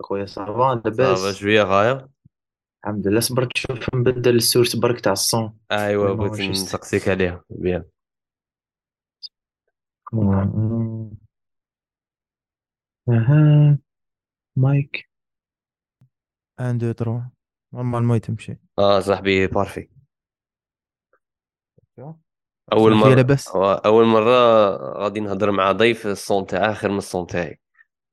اخويا ça va ça va لاباس شوية غاية. الحمد لله. صبرت شوف نبدل ال source برك تاع ال son. ايوا بغيت نسقسيك عليها. bien. أها. mic. un deux trois normalement تمشي. آه صاحبي parfait. أول مره لاباس أول مرة غادي نهضر مع ضيف الصون تاعه خير من الصون تاعي.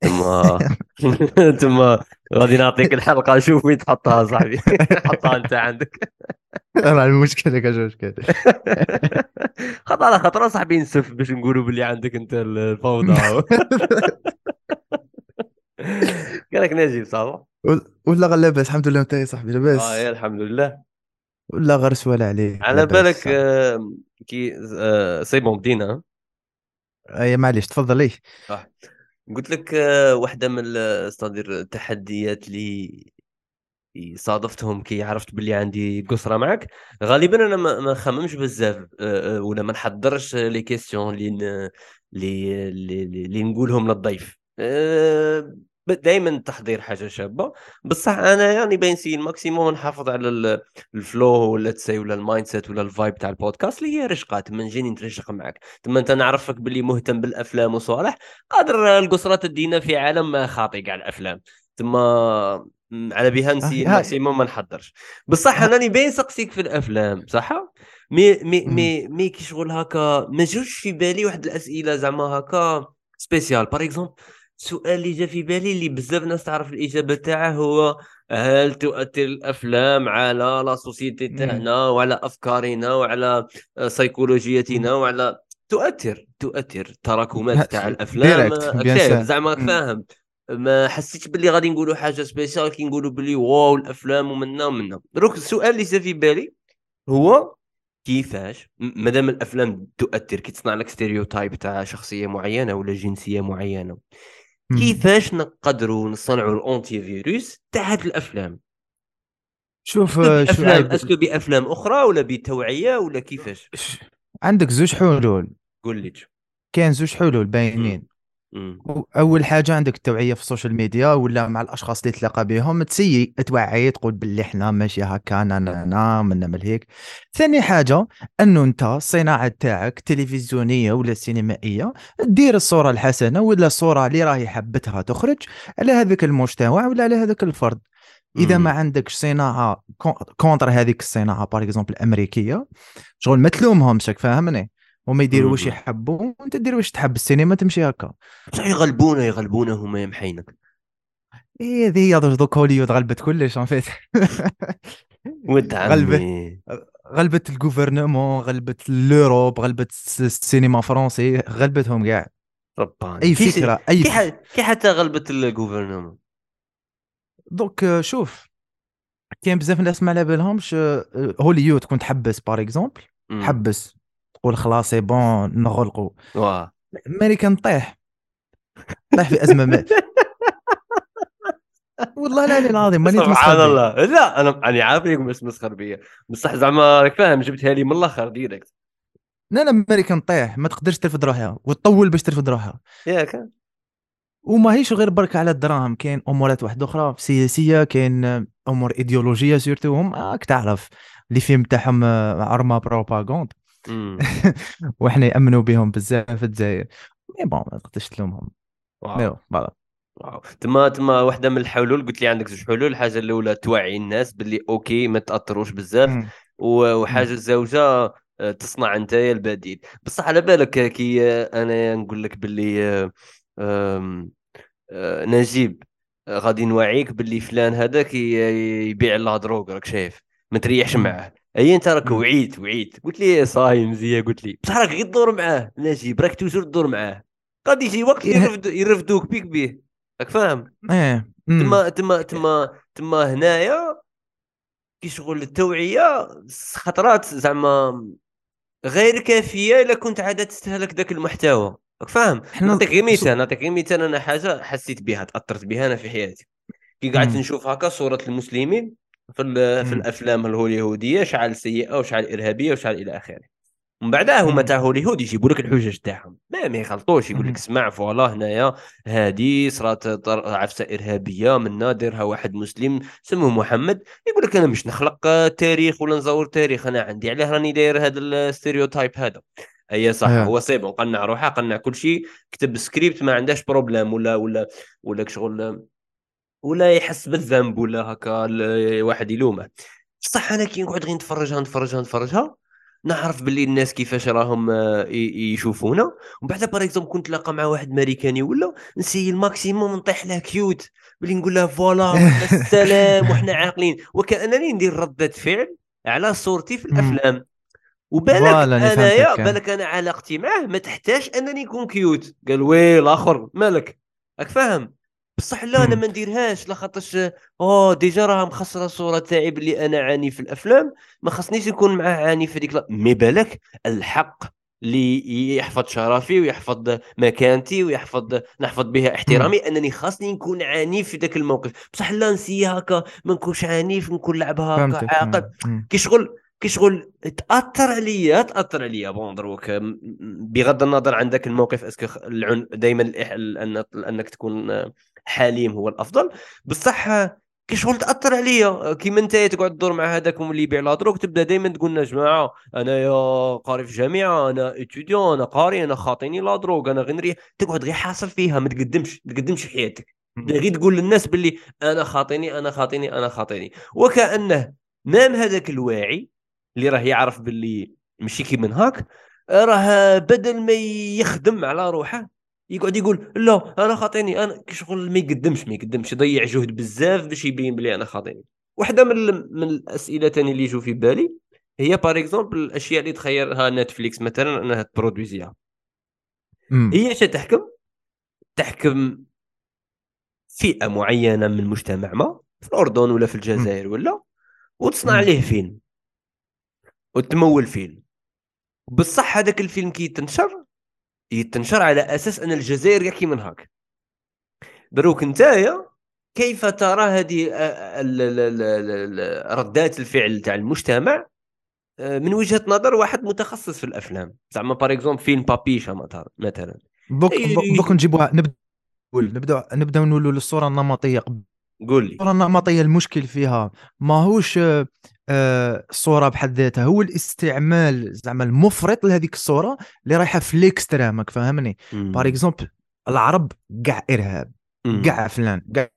تما تما غادي نعطيك الحلقة شوف وين تحطها صاحبي. حطها أنت عندك. راه المشكل كاش مشكل خطره على خطره صاحبي نسف باش نقولوا باللي عندك أنت الفوضى. قال لك نجيب صافا ولا غير لاباس الحمد لله أنت يا صاحبي آه لاباس يا الحمد لله. ولا غير سؤال عليه على بالك. آه، كي آه، c'est bon بدينا. أي معليش تفضل إيه قلت لك واحدة من ستاذر التحديات اللي صادفتهم كي عرفت باللي عندي قصرة معك غالبا أنا ما نخممش بزاف ولا ما نحضرش لي questions اللي ن- اللي اللي اللي نقولهم للضيف. دائما التحضير حاجة شابة. بصح أنا يعني نسي ال maximum نحافظ على ال- ال flow ولا تسي ولا ال mindset ولا ال vibe تاع البودكاست اللي هي رشقات تما نجيني نترشق معك تما أنت نعرفك باللي مهتم بالأفلام وصاي قادر القصرة تدينا في عالم خاطئ كاع الأفلام. تما على بها نسي ال maximum ما نحضرش. بصح انني باين سقسيك في الأفلام صح؟ مي مي. مي مي كي شغل هكا ما جوش في بالي واحد الأسئلة زعما هكا spécial par exemple السؤال اللي جا في بالي اللي بزاف ناس تعرف الإجابة تاعه هو هل تؤثر الأفلام على la société. تاعنا وعلى أفكارنا وعلى سيكولوجيتنا وعلى تؤثر تؤثر تراكمات تاع الأفلام sûr. زعما فاهم. ما حسيتش باللي غادي نقولوا حاجة spécial كي نقولوا باللي wow الأفلام ومنا ومنا. دروك السؤال اللي جا في بالي هو كيفاش مادام الأفلام تؤثر كي تصنع لك stereotype تاع شخصية معينة ولا جنسية معينة كيفاش نقدروا نصنعوا ال antivirus تاع هاد الأفلام؟ شوف شعيب est-ce que بأفلام أخرى ولا بتوعية ولا كيفاش؟ عندك زوج حلول. قول لي كاين زوج حلول باينين. أول حاجة عندك التوعية في ال social media ولا مع الأشخاص اللي تلاقى بهم تسيي توعي تقول باللي إحنا ماشي هكا na na na منا من هيك. ثاني حاجة إنه أنت الصناعة تاعك تلفزيونية ولا سينمائية دير الصورة الحسنة ولا الصورة اللي راهي حبتها تخرج على هذاك المجتمع ولا على هذاك الفرد. إذا. ما عندكش صناعة كون- contre هذيك الصناعة par exemple الأمريكية شغل ما تلومهمش فاهمني؟ هما يديروا واش. يحبوا وانت دير واش تحب السينما تمشي هكا. بصح يغلبونا يغلبونا هما يمحينك إيه هذه هي دوك هوليوود غلبت كلش en fait ود غلبت غلبت ال gouvernement غلبت l'Europe غلبت الس- السينما française غلبتهم كاع رباني. أي فكرة أي كي. ح... كي حتى غلبت ال gouvernement دوك آه، شوف. كاين بزاف ناس ما على بالهمش آه، هوليوود كنت تحبس par exemple. حبس تقول خلاص c'est bon نغلقوا واه امريكان طيح. طيح في أزمة مات والله العلي العظيم ماني سبحان. الله. لا أنا أنا عارف انك مسخر بيا بصح زعما راك فاهم جبتها لي من الآخر direct لا لا امريكان طيح. ما تقدرش ترفد روحها. وتطول باش ترفد روحها. ياك وما هيش غير برك على الدراهم. كاين أمورات واحدة أخرى. سياسية كاين أمور إيديولوجية surtout هم راك تعرف. les films تاعهم آه، عرمة propagande مم. وحنا يأمنوا بهم بزاف في الجزائر mais bon ما تقدرش تلومهم wow. wow. تما تما واحدة من الحلول قلت لي عندك زوج حلول. الحاجة الأولى توعي الناس باللي okay ما تأثروش بزاف. وحاجة الزوجة آه، تصنع انت البديل. بصح على بالك كي آه، أنا نقول لك باللي آه، نجيب. غادي نوعيك باللي فلان هذاك يبيع la drogue راك شايف. ما تريحش. معاه. اي انت راك. وعيت وعيت قلت لي صاي مزيه قلت لي بصح راك غير تدور معاه. نجيب راك toujours تدور معاه. غادي يجي وقت إيه. يرفد يرفدوك بيك بيه. راك فاهم؟ إيه. تما تما تما تما هنايا كي شغل التوعية خطرات زعما غير كافية إلا كنت عاد تستهلك ذاك المحتوى. راك فاهم؟ نعطيك غير مثال نعطيك غير مثال أنا حاجة حسيت بها تأثرت بها أنا في حياتي. كي قعدت. نشوف هكا صورة المسلمين في في. الأفلام الهوليووديه شحال سيئة وشحال إرهابية وشحال إلى آخره ومن بعدها هما. تاع هوليوود يجيبوا لك الحجج تاعهم ما ما يخلطوش يقول. لك اسمع voilà هنايا هادي صرات عفسة إرهابية من نادرها واحد مسلم سموه محمد يقول لك أنا مش نخلق تاريخ ولا نزور تاريخ أنا عندي علاه راني داير هذا ال stereotype هذا اي صح آه. هو c'est bon قنع روحه قنع كل شيء كتب سكريبت ما عندهاش problème ولا ولا ولا شغل ولا يحس بالذنب ولا هكا واحد يلومه. بصح أنا كي نقعد غير نتفرجها نتفرجها نتفرجها نعرف باللي الناس كيفاش راهم آه، يشوفونا. ومن بعد par exemple كنت نتلاقى مع واحد ماريكاني ولا نسي ال maximum نطيح له cute بلي نقول له voilà السلام وحنا عاقلين. وكأنني ندير ردة فعل على صورتي في. الأفلام. وبالك أنايا. بالك أنا علاقتي معاه ما تحتاج أنني نكون cute قال وي الآخر مالك؟ راك فاهم؟ بصح لا أنا. ما نديرهاش لاخاطرش أوه déjà راها مخسرة الصورة تاعي بلي أنا عنيف في الأفلام ما خصنيش نكون معاه عنيف في هذيك mais بالك الحق اللي يحفظ شرفي ويحفظ مكانتي ويحفظ نحفظ بها احترامي أنني خاصني نكون عنيف في ذاك الموقف. بصح لا نسي هكا ما نكونش عنيف نكون لعبها هكا عاقل. كي شغل كي شغل تأثر عليا تأثر عليا bon دروك بغض النظر عن ذاك الموقف est-ce que خ- العن دائما أنك تكون حليم هو الأفضل. بصح كي شغل تأثر عليا؟ كيما انت تقعد تدور مع هذاك اللي يبيع la drogue تبدأ دائما تقول لنا جماعة أنا يا قاري في جامعه أنا étudiant أنا قاري أنا خاطيني la drogue أنا غير نريح. تقعد غير حاصل فيها ما تقدمش ما تقدمش حياتك. غير تقول للناس باللي أنا خاطيني أنا خاطيني أنا خاطيني. وكأنه même هذاك الواعي اللي راه يعرف باللي ماشي كي من هاك راه بدل ما يخدم على روحه يقعد يقول لا أنا خاطيني أنا شغل ما يقدمش ما يقدمش يضيع جهد بزاف باش يبين بلي أنا خاطيني. واحدة من ال- من الأسئلة تاني اللي يجوا في بالي هي par exemple الأشياء اللي تخيرها Netflix مثلا أنها تبرودويزيها. هي اش تحكم؟ تحكم فئة معينة من المجتمع ما في الأردن ولا في الجزائر ولا وتصنع. عليه فيلم وتمول فيلم. بصح هذاك الفيلم كي يتنشر يتنشر على أساس أن الجزائر يحكي من هاك. دروك نتايا كيف ترى هذه آه، ال- ردات الفعل تاع المجتمع آه، من وجهة نظر واحد متخصص في الأفلام. زعما par exemple فيلم Papicha مثلا. مثلا دوك دوك- دوك نجيبوها نبدا نبدا نبدأ نولوا للصورة النمطية قول لي. الصورة النمطيه المشكل فيها ماهوش آه، آه، الصورة بحد ذاتها هو الاستعمال زعما المفرط لهذيك الصورة اللي رايحة في ال extrême راك فاهمني par exemple العرب كاع إرهاب. كاع فلان كاع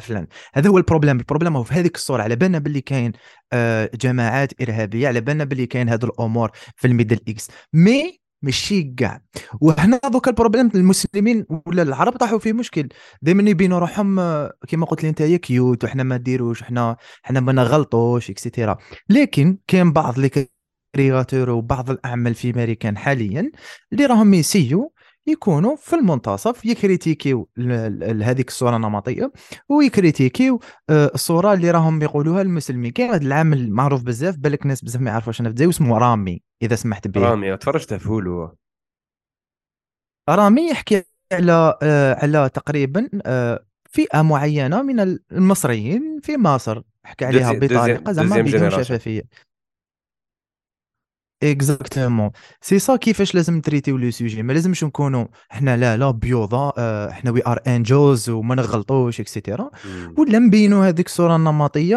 فلان. هذا هو ال problème ال problème هو في هذيك الصورة. على بالنا باللي كاين آه، جماعات إرهابية على بالنا باللي كاين هذه الأمور في ال Middle East. mais ماشي كاع. وهنا دوكا ال problème المسلمين ولا العرب طاحوا في مشكل. دائما يبينوا روحهم آه، كيما قلت لي أنت cute وحنا ما نديروش حنا حنا ما نغلطوش et cetera لكن كاين بعض les créateurs وبعض الأعمال في أمريكان حاليا اللي راهم يسيو يكونوا في المنتصف يكريتيكيو هذيك الصورة النمطية ويكريتيكيو آه، الصورة اللي راهم يقولوها المسلمين. كاين هذا العامل معروف بزاف بالك ناس بزاف ما يعرفوش أنا في الجزائر اسمه رامي إذا سمحت به رامي تفرجت في Hulu. رامي يحكي على آه، على تقريبا آه، فئة معينة من المصريين في مصر. حكى عليها بطريقة زعما بدون. شفافية. exactement c'est ça كيفاش لازم نتريتيو le sujet ما لازمش نكونوا حنا لا لا بيوضا حنا we are angels وما نغلطوش et cetera. ولا نبينوا هذيك الصورة النمطيه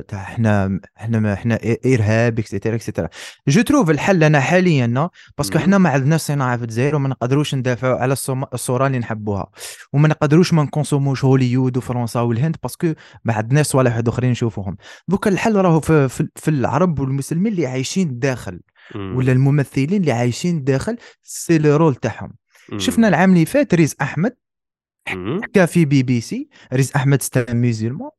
تاع حنا حنا حنا ارهاب et cetera et cetera je trouve الحل لنا حاليا parce que. حنا ما عندناش صناعه في الجزائر وما نقدروش ندافعوا على الصورة اللي نحبوها وما نقدروش ما نكونسوموش هوليود وفرنسا والهند parce que ما عندناش صوالح اخرين نشوفوهم دوكا الحل راهو في, في, في العرب والمسلمين اللي عايشين داخل. ولا الممثلين اللي عايشين داخل c'est le rôle تاعهم. شفنا العام اللي فات ريز أحمد. حكى في بي بي سي ريز أحمد c'est un musulman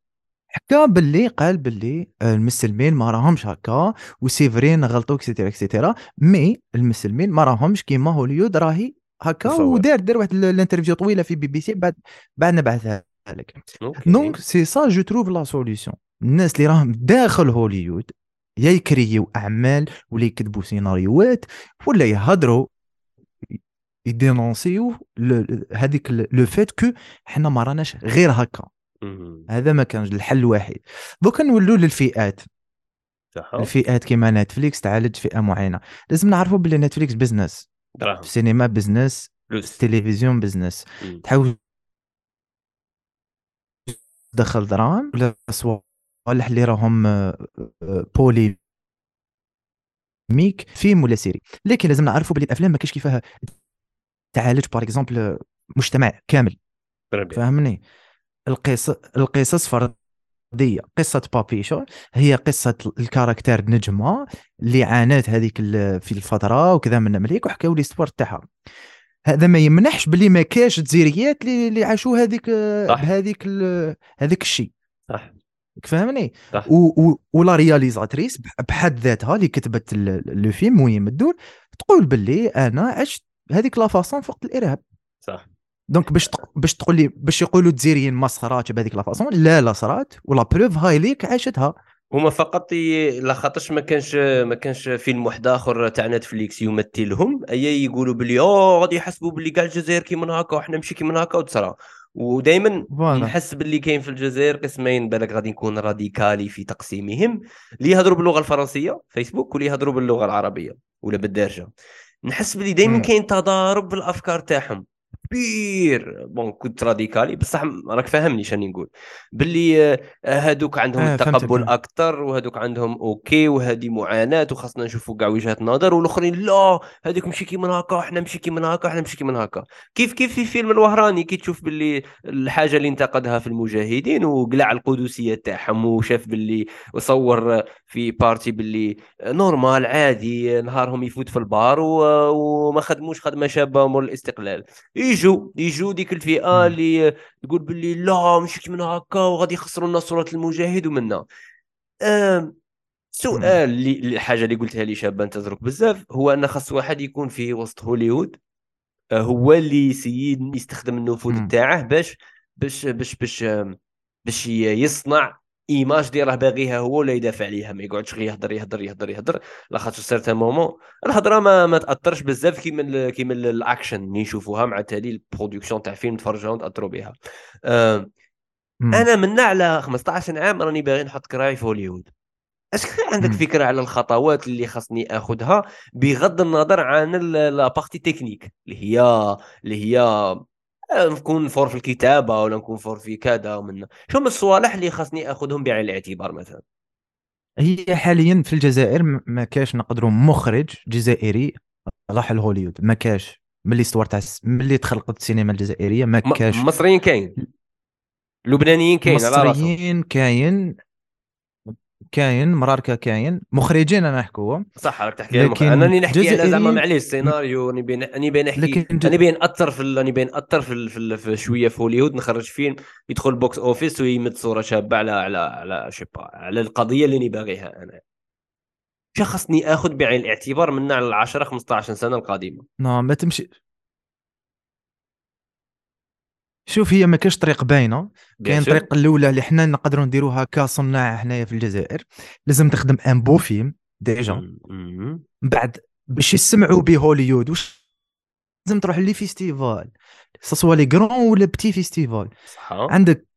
حكى باللي قال باللي المسلمين ما راهمش هكا و c'est vrai غلطوا et cetera et cetera mais المسلمين ما راهمش كيما هوليود راهي هكا. ودار دار واحد ال- ال interview طويلة في بي بي سي بعد بعد نبعثها لك. donc c'est ça je trouve la solution الناس اللي راهم داخل هوليود يا يكريو أعمال ولا يكتبوا سيناريوهات ولا يهضروا يدينونسيو هذيك le fait que حنا ما راناش غير هكا. هذا ما كانش الحل الوحيد. دوكا نولوا للفئات. الفئات كيما Netflix تعالج فئة معينة. لازم نعرفوا بلي Netflix business. السينما business التلفزيون business. تحاول تدخل دراهم ولا صوالح اللي راهم بولي ميك فيلم ولا série. لكن لازم نعرفوا بلي الأفلام ما كاينش كيفاه تعالج par exemple مجتمع كامل. فهمني؟ القصص القصص فردية. قصة بابيشو هي قصة ال caractère نجمة اللي عانات هذيك في الفترة وكذا من مليك وحكاو l'histoire تاعها. هذا ما يمنحش بلي ما كاش جزيريات اللي عاشوا هذيك ال- هذاك الشيء. صح. فهمني. و- و- ولا réalisatrice بح- بحد ذاتها اللي كتبت le film مهم الدور تقول باللي أنا عشت هذيك la façon فوق الإرهاب. صح. donc باش تق... باش تقول لي باش يقولوا الجزائريين ما صراتش بهذيك لا فاصون لا لا صرات و la preuve هاي ليك عاشتها. هما فقط ي... لا خاطرش ما كانش ما كانش فيلم واحد آخر تاع نتفليكس يمثلهم. اي يقولوا بلي أوه غادي يحسبوا بلي كاع الجزائر كيما هكا وحنا ماشي كيما هكا وتصرا. ودائما نحس باللي كاين في الجزائر قسمين بالك غادي نكون radical ي في تقسيمهم. اللي يهضروا باللغة الفرنسية فيسبوك واللي يهضروا باللغة العربية ولا بالدارجة. نحس باللي دائما. كاين تضارب في الأفكار تاعهم. كبير. bon كنت راديكالي. بصح راك فاهمني شاني نقول. باللي آه، هادوك عندهم آه، التقبل. أكثر وهادوك عندهم okay وهذه معاناة وخاصنا نشوفوا كاع وجهات نظر والأخرين لا هذيك ماشي كيما هكا إحنا ماشي كيما هكا إحنا ماشي كيما هكا. كيف كيف في فيلم الوهراني؟ كي تشوف باللي الحاجة اللي انتقدها في المجاهدين وقلع القدسية تاعهم وشاف باللي وصور في partie باللي normal عادي نهارهم يفوت في البار وما خدموش خدمة شابة مول الاستقلال. يجوا يجوا ديك الفئة. اللي تقول باللي لا ماشي كيما هكا وغادي يخسروا لنا صورة المجاهد ومنا سؤال اللي الحاجة اللي قلتها لي شابة انتظرك بزاف هو أن خاص واحد يكون في وسط هوليوود آه، هو اللي يسيد يستخدم النفوذ. تاعه باش باش باش باش باش يصنع image اللي راه باغيها هو ولا يدافع عليها ما يقعدش غير يهضر يهضر يهضر يهضر لا خاطر certains moments الهضرة ما ما تأثرش بزاف كيما ال- كيما ال- الأكشن اللي نشوفوها مع تالي ال production تاع فيلم تفرجوا ونتاثروا بها مم. أنا منا على 15 عام راني باغي نحط كراعي في هوليوود اش عندك. فكرة على الخطوات اللي خاصني آخذها بغض النظر عن ال- la partie technique اللي هي اللي هي نكون fort في الكتابة ولا نكون fort في كذا ومن شو من الصوالح اللي خاصني أخذهم بعين الاعتبار مثلا؟ هي حاليا في الجزائر ما كاش نقدروا مخرج جزائري راح لهوليوود ما كاش. من l'histoire تاع ملي تخلقت السينما الجزائرية ما كاش. مصريين كاين. لبنانيين كاين مصريين كاين. كاين مراركا كاين مخرجين أنا نحكوا صح راك تحكي. لكن انني نحكي على زعما معليش سيناريو راني بين راني بين نحكي لكن ج- راني بين اثر في راني بين اثر في. في. في شوية في هوليوود نخرج فيلم يدخل box office ويمد صورة شابة على على على شيبا على القضية اللي أنا باغيها أنا شو خصني آخذ بعين الاعتبار من على 10 15 سنة القادمة non ما تمشي شوف هي ما كاش طريق باينة. كاين. الطريق الأولى اللي حنا نقدروا نديروها كصناع هنايا في الجزائر. لازم تخدم un beau film déjà. من بعد باش يسمعوا به هوليوود واش لازم تروح les festivals soit les grands ولا petits festivals. صح عندك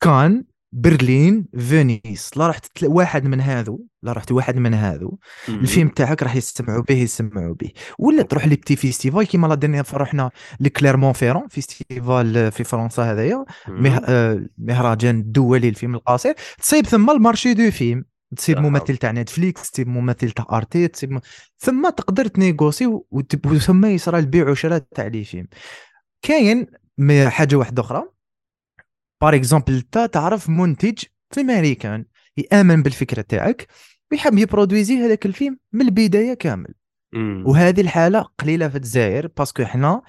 Cannes برلين فينيس. لا رحت واحد من هذو لا رحت واحد من هذو. مم. الفيلم تاعك راح يسمعوا به يسمعوا به. ولا تروح les petits festivals كيما la dernière fois رحنا ل Clermont-Ferrand festival في فرنسا هذايا. مه... آه، مهرجان الدولي للفيلم القصير. تصيب ثم ال marché du film. تصيب. ممثل تاع نتفليكس تصيب ممثل تاع Arte تصيب م... ثم تقدر تـ négocier وثم يصرى البيع وشراء تاع les films. كاين حاجة واحدة أخرى. par exemple انت تعرف منتج في امريكان يآمن بالفكرة تاعك ويحب ي produisi هذاك الفيلم من البداية كامل مم. وهذه الحالة قليلة في الجزائر parce que حنا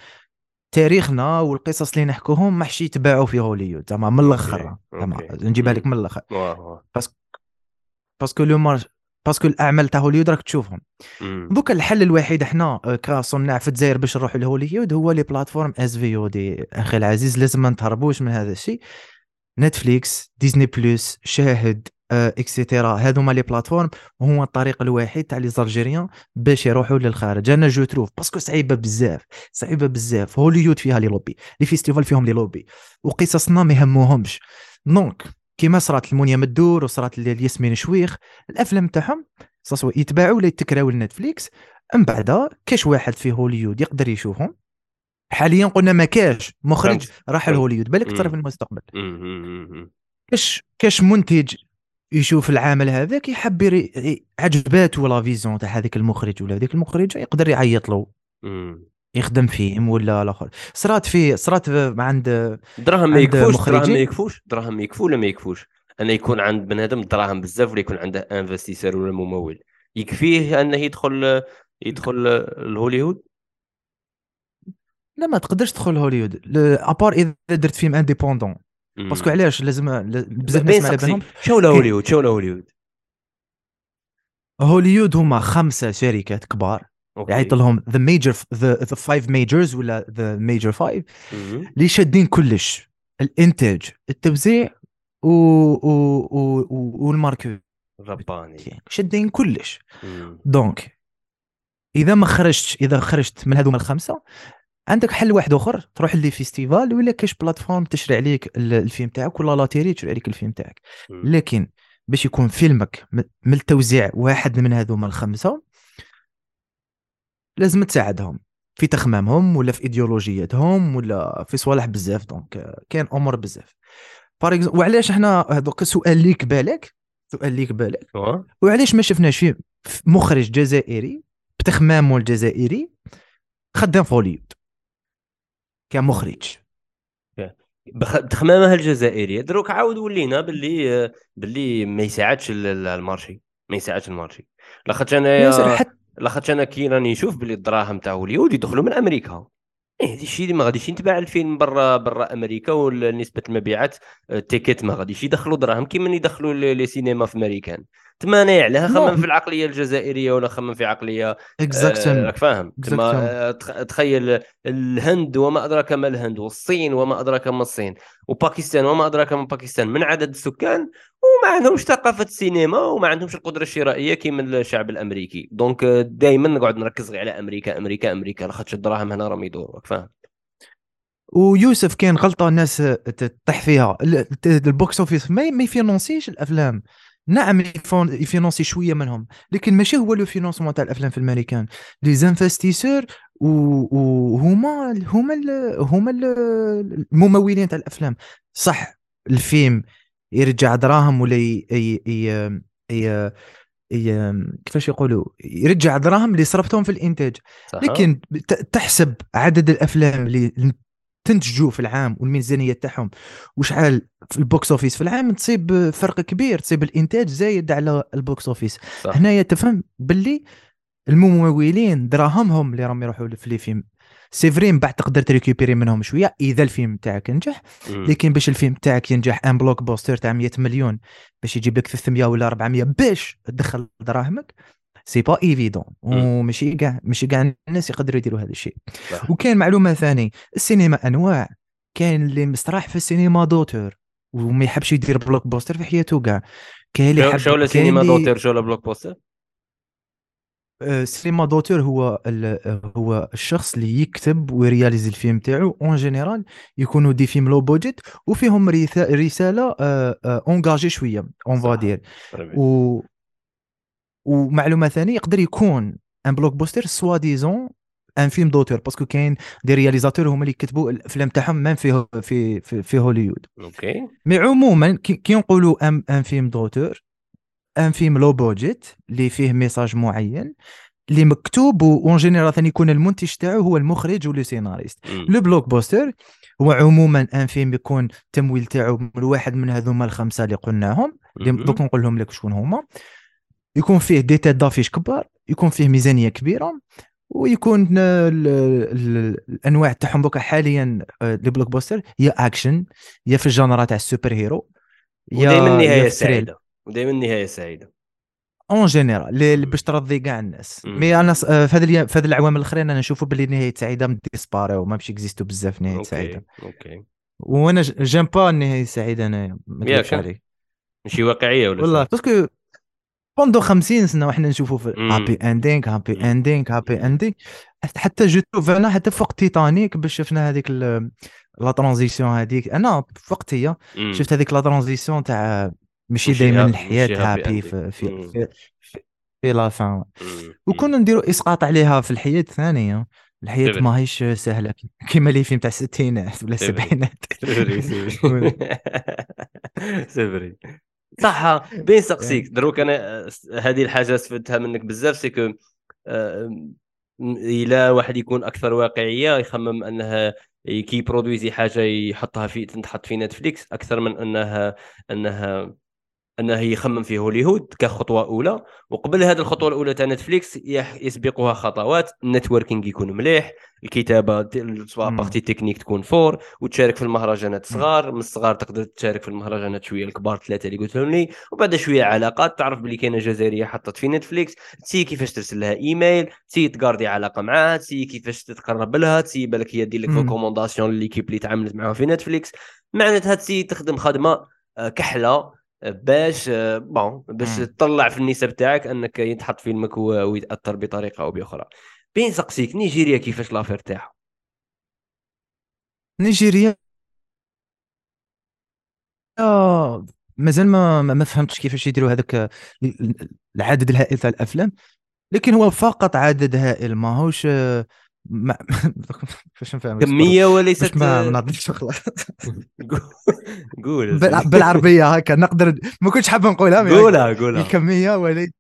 تاريخنا والقصص اللي نحكوهم ما حش يتباعوا في هوليوود زعما من الآخر زعما. نجيبها. لك من الأخر واه. parce que le marché parce que الأعمال تاع هوليوود راك تشوفهم. donc الحل الوحيد إحنا آه، كصناع في الجزائر باش نروحوا لهوليوود هو les plateformes SVOD أخي العزيز لازم ما نتهربوش من هذا الشيء. نتفليكس Disney Plus شاهد آه، etcetera هذوما les plateformes هو الطريق الوحيد تاع les Algériens باش يروحوا للخارج. أنا je trouve parce que صعيبة بزاف صعيبة بزاف. هوليوود فيها les lobbies les festivals فيهم les lobbies وقصصنا ما يهموهمش donc كيما صرات لمونيا مدور وصرات لياسمين شويخ الأفلام تاعهم سواء يتباعوا ولا يتكراو لنتفليكس من بعد كاش واحد في هوليود يقدر يشوفهم حاليا قلنا ما كاش مخرج. راح. لهوليود بالك. ترى في المستقبل. كاش كاش منتج يشوف العمل هذاك يحب عجباته la vision تاع هذاك المخرج ولا هذيك المخرجه يقدر يعيط له. يخدم فيهم ولا الآخر. صرات في صرات عند دراهم ما يكفوش دراهم. ما يكفوش دراهم ما يكفوا ولا ما يكفوش؟ أنا يكون عند بنادم دراهم بزاف ولا يكون عنده investisseur ولا ممول؟ يكفيه أنه يدخل يدخل الهوليوود؟ لا ما تقدرش تدخل هوليود ل- à part إذا درت film indépendant parce que علاش؟ لازم بزاف ناس ما على بالهم شو لا هوليوود؟ شو لا هوليوود؟ هوليود هما خمسة شركات كبار. OK. يعيط لهم the major the five majors ولا the major five. اللي شادين كلش الإنتاج التوزيع و... و... و... و... وال marketing رباني شادين كلش مم. donc إذا ما خرجتش إذا خرجت من هذوما الخمسة عندك حل واحد آخر تروح les festivals ولا كاش plateforme تشري عليك ال- الفيلم تاعك ولا la télé تشري عليك الفيلم تاعك. لكن باش يكون فيلمك من التوزيع واحد من هذوما الخمسة لازم تساعدهم في تخمامهم ولا في ايديولوجياتهم ولا في صوالح بزاف. donc آه، كاين أمور بزاف. par exemple وعلاش إحنا هذوك سؤال ليك بالك سؤال ليك بالك. وعلاش ما شفناش فيه مخرج جزائري بتخمامه الجزائري خدام في كمخرج؟ بتخمامها الجزائريه دروك عاود ولينا باللي باللي ما يساعدش ال- ال- ال marché. ما يساعدش ال marché. لاخاطش ياسر أنا حتى لاخاطش أنا كي راني نشوف باللي الدراهم تاع هوليود يدخلوا من أمريكا. إيه هذا الشيء ما غاديش يتباع الفيلم برا برا أمريكا ونسبه المبيعات ال tickets ما غاديش يدخلوا دراهم كيما يدخلوا les cinémas في أمريكان. تما أنا عليها non. خمم في العقلية الجزائرية ولا خمم في عقلية آه، exactement راك فاهم. تما. آه، تخيل الهند وما أدراك ما الهند والصين وما أدراك ما الصين وباكستان وما أدراك ما باكستان من عدد السكان وما عندهمش ثقافة السينما وما عندهمش القدرة الشرائية كيما الشعب الأمريكي. donc دائما نقعد نركز غير على أمريكا أمريكا أمريكا لاخاطش الدراهم هنا راهم يدوروا راك فاهم. ويوسف كاين غلطة الناس تطيح فيها ال- ال box office ما ما يفينونسيش الأفلام. نعم يفينونسي شوية منهم لكن ماشي هو le financement تاع الأفلام في الأمريكان. les investisseurs وهما هما هما ال- الممولين تاع الأفلام. صح الفيلم يرجع دراهم ولا ي... ي... ي... ي... ي... كيفاش يقولوا؟ يرجع دراهم اللي صرفتهم في الإنتاج. صح لكن تحسب عدد الأفلام اللي تنتجوا في العام والميزانية تاعهم. وشحال في ال box office في العام تصيب فرق كبير تصيب الإنتاج زايد على ال box office. هنايا تفهم باللي الممولين دراهمهم اللي راهم يروحوا في les films. c'est vrai من بعد تقدر تريكوبيري منهم شوية إذا الفيلم تاعك نجح. لكن باش الفيلم تاعك ينجح un blockbuster تاع 100 مليون باش يجيب لك 300 ولا 400 باش تدخل دراهمك c'est pas évident وماشي كاع ماشي كاع الناس يقدروا يديروا هذا الشيء. وكاين معلومه ثاني السينما انواع كاين اللي مستراح في السينما d'auteur وما يحبش يدير blockbuster في حياته كاع كاين اللي يحب شو سينما اللي- d'auteur شو blockbuster السينما d'auteur هو هو الشخص اللي يكتب ويرياليزي الفيلم تاعو en général يكونوا des films low budget وفيهم رساله engagée شوية enfin صح. دير ربي. و ومعلومة ثانية يقدر يكون un blockbuster soi-disant un film d'auteur parce que كاين des réalisateurs هما اللي يكتبوا الأفلام تاعهم même في في في, في هوليوود OK mais عموما كي نقولوا un un film d'auteur un film low budget اللي فيه message معين اللي مكتوب و en général ثاني يكون المنتج تاعو هو المخرج ولا scénariste. le blockbuster هو عموما un film يكون التمويل تاعو من واحد من هذوما الخمسة اللي قلناهم. دوك نقول لهم لك شكون هما يكون فيه des têtes d'affiche كبار يكون فيه ميزانية كبيرة ويكون آه، ال- ال- الأنواع تاعهم دوكا حاليا آه، les blockbusters يا أكشن يا في ال genre تاع ال super hero ودائما يا النهاية في thriller. سعيده ودائما النهاية سعيدة. en général باش ترضي كاع الناس. mais أنا آه، في الأيام- في العوام الأخرين أنا نشوفوا باللي نهاية سعيدة disparaît وما باش اكزيستو بزاف نهاية سعيدة. OK. وأنا j'aime pas النهايه السعيده انايا ما عليك. ماشي واقعية ولا والله؟ parce que pendant 50 سنة وحنا نشوفوا في. happy ending happy. ending happy ending حتى جو أنا حتى فوق تيتانيك باش شفنا هذيك la transition هذيك أنا في وقتها مم. شفت هذيك la transition تاع ماشي دائما الحياة happy. في في. في, la fin. وكنا نديروا إسقاط عليها في الحياة الثانية الحياة. ماهيش سهلة كيما les films تاع الستينات ولا. السبعينات سيفري سيفري صح بين سقسيك دروك أنا آه، هذه الحاجة استفدتها منك بزاف c'est que إلى واحد يكون أكثر واقعية يخمم أنها كي برودويزي حاجة يحطها في تنحط في نتفليكس أكثر من أنها أنها أنه يخمم في هوليوود كخطوة أولى. وقبل هذه الخطوة الأولى تاع نتفليكس يسبقها خطوات. ال networking يكون مليح الكتابة سواء مم. partie technique تكون forte. وتشارك في المهرجانات. صغار. من الصغار تقدر تشارك في المهرجانات شوية الكبار ثلاثة اللي قلت لهم لي. وبعد شوية علاقات. تعرف بلي كاينة جزائرية حطت في نتفليكس. t'essaies كيفاش ترسل لها email. t'essaies تقاردي علاقة معاها. t'essaies كيفاش تتقرب لها. t'essaies بالك هي دير لك. recommandation l'équipe اللي تعاملت معاها في نتفليكس. معناتها t'essaies تخدم خدمة آه، كحلة. باش آه، bon باش مم. تطلع في النسب تاعك أنك يتحط فيلمك ويتأثر بطريقة أو بأخرى. بين سقسيك نيجيريا كيفاش l'affaire تاعها نيجيريا؟ آه، مازال ما ما فهمتش كيفاش يديروا هذاك ال- العدد الهائل تاع الأفلام لكن هو فقط عدد هائل ماهوش آه، ما كيفاش نفهم كميه وليست ما نعطيش خلاص قول بال- بالعربية هكا نقدر ما كنتش حاب نقولها مي قولها قولها. الكمية ولي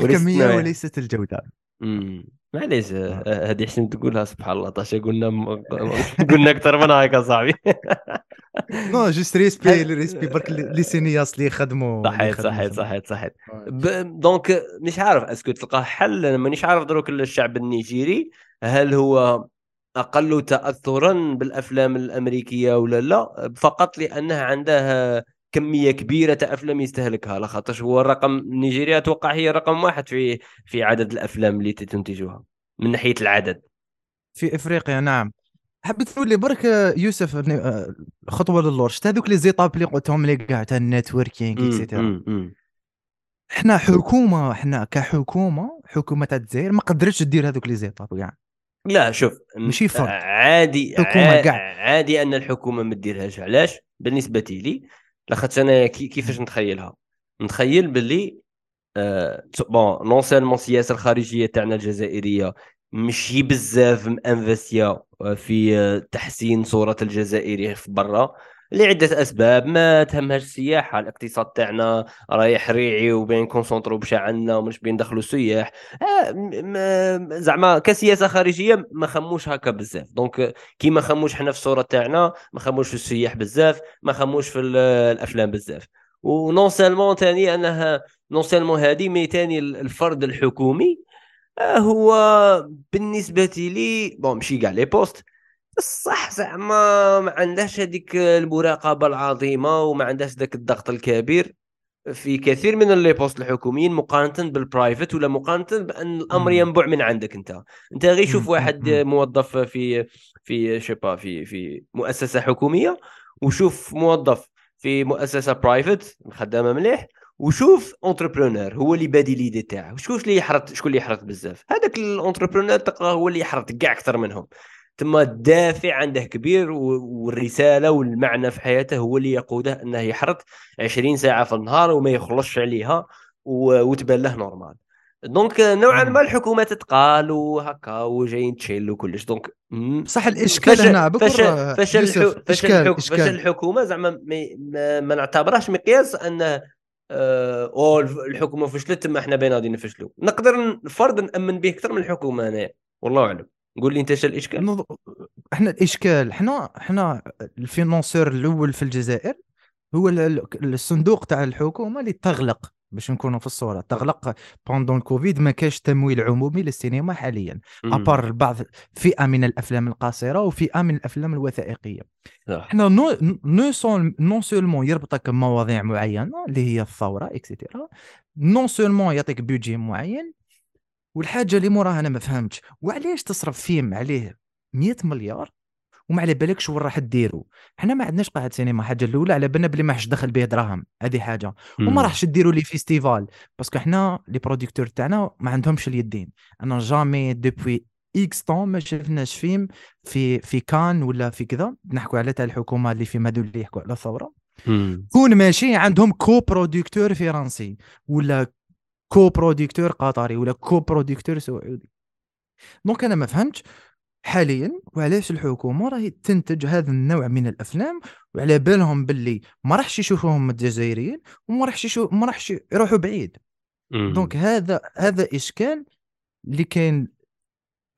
الكمية. وليست الجودة. معليش آه، هذه حسن تقولها سبحان الله طاشا قلنا م- قلنا أكثر من هيك صاحبي. non juste respect respect برك les cinéastes اللي يخدموا اللي صحيت صحيت صحيت صحيت. ب- donc مش عارف est-ce que تلقاه حل أنا مانيش عارف دروك الشعب النيجيري. هل هو أقل تاثرا بالأفلام الأمريكية ولا لا؟ فقط لأنه عنده كمية كبيرة تاع أفلام يستهلكها. لا خاطرش هو الرقم نيجيريا أتوقع هي رقم واحد في في عدد الأفلام اللي تنتجها من ناحية العدد. في إفريقيا نعم. حبيت تقول لي برك يوسف خطوة للور شفت هذوك les étapes اللي قلتهم لي كاع تاع et cetera أمم. حنا حكومة حنا كحكومة حكومة تاع الجزائر ما قدرتش دير هذوك les étapes كاع لا شوف م- ماشي فرد. عادي حكومة عا- قاع. عادي أن الحكومة ما ديرهاش علاش بالنسبة لي لاخاطش أنا كي- كيفاش نتخيلها نتخيل باللي آه bon non seulement السياسة الخارجية تاعنا الجزائرية ماشي بزاف مانفستيا في آه، تحسين صورة الجزائري في برا لعدة أسباب ما تهمهاش السياحة الاقتصاد تاعنا رايح ريعي وبين كونسونطرو بشا عنا ومش بين دخلوا السياح. آه، زعما كسياسة خارجية ما خموش هكا بزاف. دونك كي ما خموش حنا في الصورة تاعنا ما خموش في السياح بزاف ما خموش في ال- الأفلام بزاف. ونون سيلمون ثاني أنها non seulement هذه mais ثاني الفرد الحكومي آه، هو بالنسبة لي bon ماشي كاع les postes صح زعما ما عندهاش هذيك المراقبة العظيمة وما عندهاش ذاك الضغط الكبير في كثير من les postes الحكوميين مقارنة بال private ولا مقارنة بأن الأمر. ينبع من عندك أنت أنت غير شوف واحد. موظف في في je sais pas في في مؤسسة حكومية وشوف موظف في مؤسسة private خدامه مليح وشوف entrepreneur هو اللي بادي l'idée تاعه شكون اللي يحرط شكون اللي يحرط بزاف هذاك ال entrepreneur تلقاه هو اللي يحرط كاع أكثر منهم ثم الدافع عنده كبير والرسالة والمعنى في حياته هو اللي يقوده أنه يحرط 20 ساعة في النهار وما يخلصش عليها وتبان له normal donc نوعا. ما الحكومة تتقال وهكا وجايين chill وكلش. donc. بصح الإشكال فشل هنا بكرة فشل فشل فشل فشل إشكال الحكومة زعما ما, ما, ما نعتبرهاش مقياس انه آه الف- الحكومة فشلت تما إحنا بين غادي نفشلوا نقدر فرض نأمن به أكثر من الحكومة انايا والله أعلم. قول لي انت إيش الإشكال نض- إحنا الإشكال إحنا إحنا الفينونسور الأول في الجزائر هو ال- ال- الصندوق تاع الحكومة اللي تغلق باش نكونوا في الصورة تغلق بوندون كوفيد ما كاش تمويل عمومي للسينما حاليا. أبار بعض فئة من الأفلام القصيره وفئة من الأفلام الوثائقية. إحنا non non ça non seulement يربطك بمواضيع معينة اللي هي الثورة et cetera non seulement يعطيك بيجي معين والحاجة اللي موراها أنا ما فهمتش. وعلاش تصرف فيلم عليه 100 مليار؟ وما على بالكش وين راح ديرو حنا ما عندناش قاعه سينما حاجة الأولى على بالنا بلي ما حش دخل به دراهم هذه حاجة. وما. راحش ديروا les festivals parce que حنا les producteurs تاعنا ما عندهمش اليدين. أنا jamais depuis X temps ما شفناش فيلم في في كان ولا في كذا. نحكوا على تاع الحكومة اللي في هذو اللي يحكوا على الثورة. كون ماشي عندهم co-producteur فرنسي ولا co-producteur قطري ولا co-producteur سعودي donc أنا ما فهمتش حاليا وعلاش الحكومة راهي تنتج هذا النوع من الأفلام وعلى بالهم باللي ما راحش يشوفوهم الجزائريين وما راحش يشوف ما راحش يروحوا بعيد. donc هذا هذا إشكال اللي كاين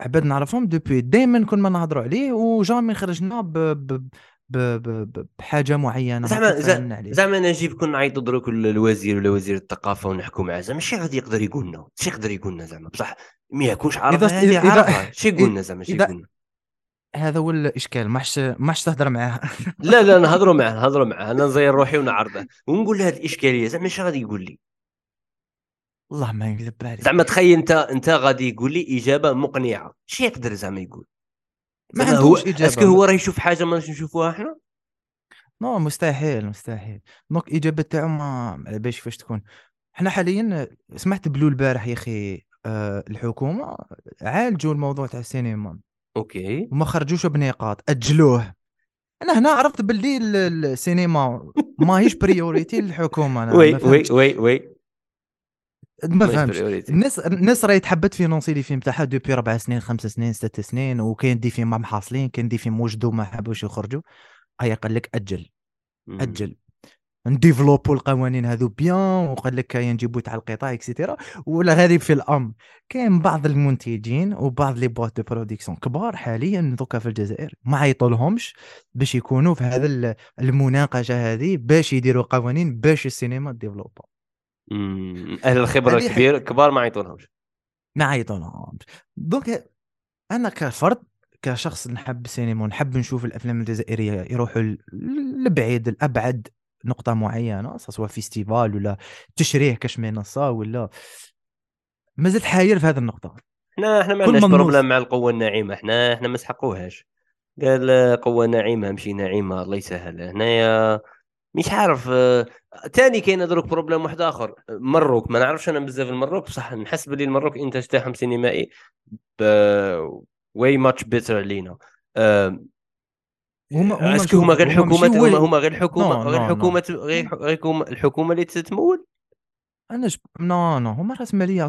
عباد نعرفهم depuis دائما كل ما نهضروا عليه و jamais خرجنا ب ب ب ب ب بحاجة معينة ما زعما زعما نجيب كنا نعيطوا دروك للوزير ولا وزير الثقافة ونحكوا معاه زعما شي غادي يقدر يقول لنا شي يقدر يقول لنا زعما بصح ما يكونش عارف إذا- عارفها شي يقول لنا زعما شي يقول لنا هذا هو الإشكال ما حش ما حش تهضر معاه. لا لا نهضروا معاه نهضروا معاه أنا نزير روحي ونعرضه ونقول له هذه الإشكالية زعما شي غادي يقول لي. والله ما يكذب عليك. زعما تخيل أنت أنت غادي يقول لي إجابة مقنعة شي يقدر زعما يقول. ما هو est-ce que هو راه يشوف حاجة ما نشوفوها إحنا non مستحيل مستحيل. donc الإجابة تاعو ما على باليش كيفاش تكون. حنا حاليا سمعت بلي البارح يا أخي آه الحكومة عالجوا الموضوع تاع السينما. OK. وما خرجوش بنقاط أجلوه. أنا هنا عرفت باللي ال- ال- السينما ماهيش priorité للحكومة أنا oui oui oui oui. ما فهمتش. الناس الناس راهي تحبت financer les films تاعها depuis ربع سنين خمس سنين ست سنين وكاين des films ما محاصلين كاين des films وجدوا ما حبوش يخرجوا هيا قال لك أجل. أجل. نديفلوبوا القوانين هذو bien وقال لك كاين نجيبوا تاع القطاع et cetera ولا غريب في الأمر. كاين بعض المنتجين وبعض les boîtes de production كبار حاليا دوكا في الجزائر ما عيطولهمش باش يكونوا في هذا ال- المناقشة هذه باش يديروا قوانين باش السينما développer أهل الخبرة هذه ح- كبير كبار ما يعيطونهمش. ما عيطولهمش donc أنا كفرد كشخص نحب السينما ونحب نشوف الأفلام الجزائرية يروحوا لبعيد لأبعد نقطة معينة سواء festival ولا تشريح كاش منصة ولا. مازلت حاير في هذه النقطة. إحنا إحنا ما عندناش problème مع القوة الناعمة. إحنا إحنا ما سحقوهاش. قال قوة ناعمة مشي ناعمة الله يسهل. هنايا مش عارف آه، تاني كاين دروك problème واحد آخر. مروك ما نعرفش أنا بزاف المروك بصح نحس بلي المروك الانتاج تاعهم سينمائي واي way much better علينا آه، هما هما est-ce que هما غير الحكومة هما هما غير الحكومة غير. الحكومة غير الحكومة اللي تتمول. أنا ج... non non هما راس ماليه 100%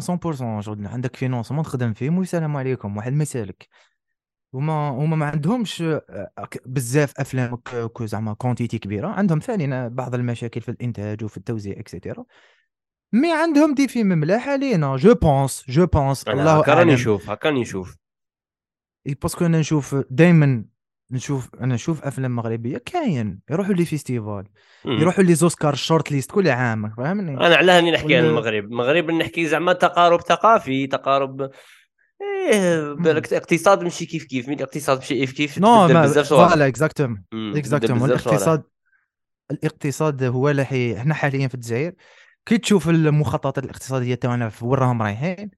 شغل عندك financement تخدم فيهم والسلام عليكم. واحد ما يسالك هما هما ما عندهمش آه، بزاف أفلام زعما quantité كبيرة. عندهم فعلا بعض المشاكل في الإنتاج وفي التوزيع et cetera mais عندهم des films ملاح علينا je pense je pense الله هكا راني نشوف هكا راني نشوف. parce que أنا نشوف دائما نشوف أنا نشوف أفلام مغربية كاين. يروحوا les festivals. يروحوا les Oscars shortlist كل عام فاهمني أنا على هاني نحكي عن المغرب. المغرب نحكي زعما تقارب ثقافي تقارب إيه بالك- الاقتصاد ماشي كيف كيف من الاقتصاد ماشي كيف؟ كيف نو بزاف فوالا اكزاكتوم اكزاكتوم. الاقتصاد الاقتصاد هو اللي حي... إحنا حاليا في الجزائر كي تشوف المخططات الاقتصادية تاعنا في وين راهم رايحين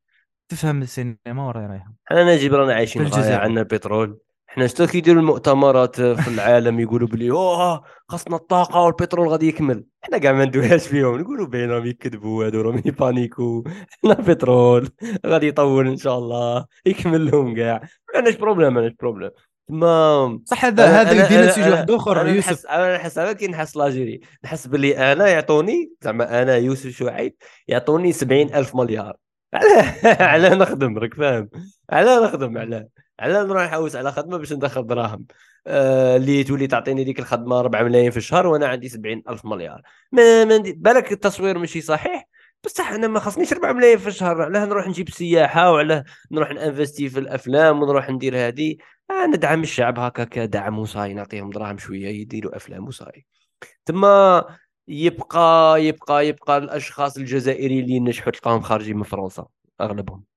تفهم السينما وين رايحة. حنا نجيب رانا عايشين في الجزائر. عندنا البترول. حنا شتو كيديروا المؤتمرات في العالم يقولوا بلي أوه خاصنا الطاقة والبترول غادي يكمل. حنا كاع ما ندويهاش فيهم نقولوا بينهم يكذبوا هادو راهم يبانيكو. حنا بترول غادي يطول إن شاء الله. يكمل لهم كاع ما عندناش problème ما عندناش problème ما صح هذا هذا يدينا سيجي واحد آخر أنا يوسف. نحس أنا نحس أنا كي نحس l'Algérie. نحس باللي أنا يعطوني زعما أنا يوسف شعيب يعطوني سبعين ألف مليار. علاه علاه نخدم راك فاهم. علاه نخدم علاه. علاه نروح نحوس على خدمة باش ندخل دراهم. آه، اللي تولي تعطيني ديك الخدمة 4 ملايين في الشهر وأنا عندي 70 ألف مليار. ما, ما بالك التصوير ماشي صحيح؟ بصح أنا ما خصنيش 4 ملايين في الشهر علاه نروح نجيب سياحة وعلاه نروح نانفستي في الأفلام ونروح ندير هذه. آه ندعم الشعب هكا كدعم وصاي نعطيهم دراهم شوية يديروا أفلام وصاي. تما يبقى يبقى يبقى الأشخاص الجزائريين اللي نجحوا تلقاهم خارجين من فرنسا أغلبهم.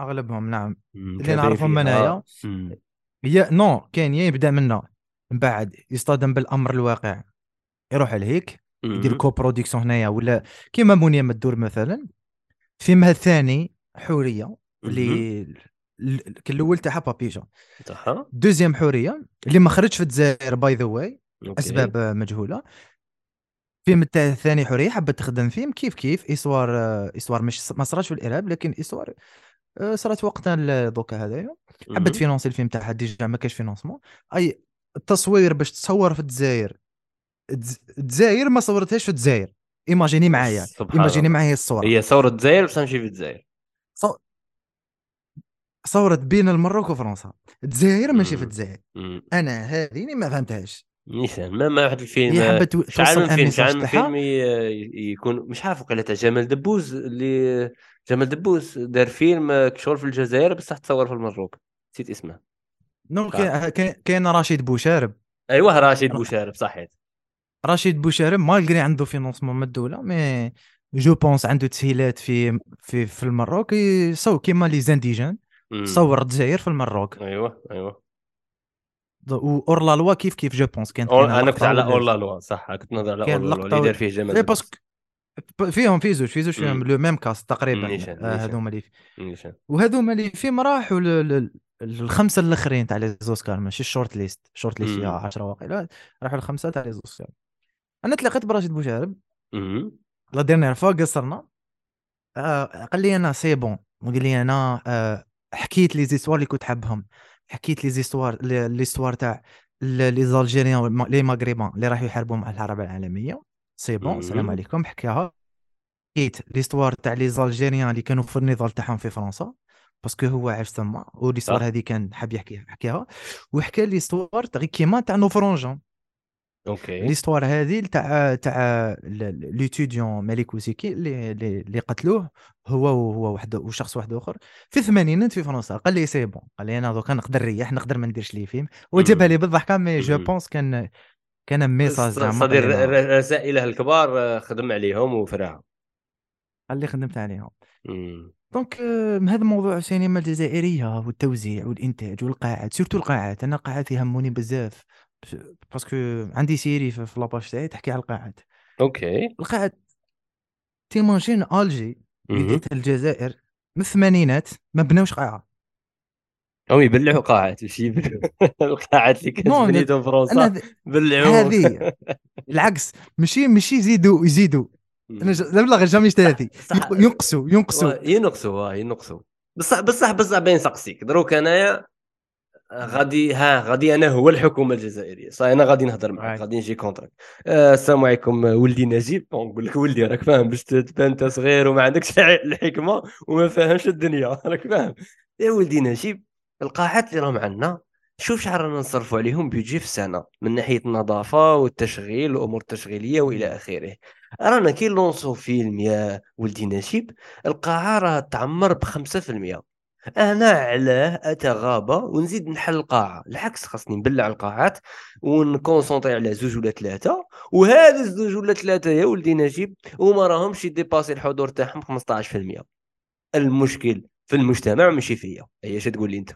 أغلبهم نعم. اللي نعرفهم فيها. منايا. يا نو كاين يا يبدأ منا من بعد يصطدم بالأمر الواقع. يروح لهيك يدير مم. coproduction هنايا ولا كيما مونيا مدور مثلا. فيلمها الثاني حورية اللي الأول تاعها Papicha deuxième حورية اللي ما خرجش في الجزائر by the way. أسباب آه، مجهولة. فيلم الثاني حورية حبت تخدم فيلم كيف كيف؟ histoire آه، histoire مش ما صراش في الإرهاب لكن histoire آه، صرات وقتها donc هذايا. حبت. financer الفيلم تاعها déjà ما كاش financement. أي التصوير باش تصور في الجزائر الجزائر ما صورتهاش في الجزائر. imaginez معايا imaginez. معايا الصورة. هي ثوره الجزائر بصح نمشي في الجزائر. صو... صورت بين المروك وفرنسا. الجزائر ماشي في. الجزائر. أنا هذه ما فهمتهاش. نيشان ما ما واحد الفيلم شحال من فيلم شحال من فيلم يكون مش عارف وقيلا تاع جمال دبوز اللي جمال دبوز دار فيلم شغل في الجزائر بصح تصور في المروك نسيت اسمه. non كاين رشيد بوشارب. أيوه راشد بوشارب صحيت. رشيد بوشارب malgré عنده financement من الدولة mais je pense عنده تسهيلات في في في المروك يصور كيما Les Indigènes. صور الجزائر في المروك أيوه أيوه. اور لا لوا كيف كيف je pense؟ كاينة أنا كنت على ولا- أورلا لوا صح. كنت نهضر على كاين أورلا لوا اللي دار فيه جمال إي دبوز parce que فيهم في زوج في زوج فيهم. le même cast تقريبا آه،. هذوما اللي. وهذوما اللي فيهم راحوا الخمسه الآخرين تاع les Oscars ماشي ال shortlist ال shortlist فيها مم. 10 واقيلا راحوا الخمسه تاع les Oscars أنا تلاقيت براشد بوشارب. la dernière fois قصرنا آه قال لي أنا c'est bon وقال لي أنا آه حكيت les histoires اللي كنت حابهم حكيت les histoires لي l'histoire تاع les Algériens les Maghrébins اللي راحوا يحاربوا مع الحرب العالمية c'est bon السلام. عليكم حكاها حكيت l'histoire تاع les Algériens اللي كانوا في النضال تاعهم في فرنسا parce que هو عاش تما و l'histoire. هذه كان حاب يحكيها حكاها وحكى l'histoire تاع كيما تاع نوفرونجان أوكي. l'histoire هذه تاع تاع l'étudiant Malik Oussekine اللي اللي قتلوه هو وهو واحد وشخص واحد آخر. في الثمانينات في فرنسا قال لي c'est bon. قال لي أنا donc نقدر نريح نقدر ما نديرش لي فيلم. وجابها لي بالضحكة mais je. pense كان كان message صدير رسائله الكبار آه، خدم عليهم وفراها قال لي خدمت عليهم. donc آه، هذا موضوع السينما الجزائرية والتوزيع والإنتاج والقاعات surtout القاعات أنا القاعات يهموني بزاف parce que عندي série في la page تاعي تحكي على القاعات أوكي. القاعات t'imagines Alger. بداية الجزائر من الثمانينات ما بناوش قاعة. هم يبلعوا ماشي يبلعوا القاعات اللي كانت نو، أنا- بنيتهم أنا فرنسا بلعوا. هذه العكس. ماشي ماشي يزيدوا يزيدوا. أنا ج- لا بلا جامي صح. ينقصوا ينقصوا. ينقصوا ينقصوا. بصح بصح بصح بين نسقسيك دروك أنايا غادي ها غادي أنا هو الحكومة الجزائرية. صاي أنا غادي نهضر معك رايت. غادي نجي كونتراك. آه السلام عليكم آه، ولدي نجيب. نقول لك ولدي راك فاهم باش تبان أنت صغير وما عندكش الحكمة وما فاهمش الدنيا. راك فاهم. يا ولدي نجيب. القاعات اللي راهم عندنا شوف شحال رانا نصرفوا عليهم بيجي في السنة من ناحية النظافة والتشغيل والامور التشغيليه وإلى آخره. رانا كي لونسو فيلم يا ولدي نجيب القاعة راه تعمر ب 5% أنا علاه أتغابى ونزيد نحل القاعة العكس خاصني نبلع القاعات ونكونسونطري على زوج ولا ثلاثة وهذا الزوج ولا ثلاثة يا ولدي نجيب وما راهمش يديباسي الحضور تاعهم 15% المشكل في المجتمع ماشي فيا. هي اش تقول لي أنت؟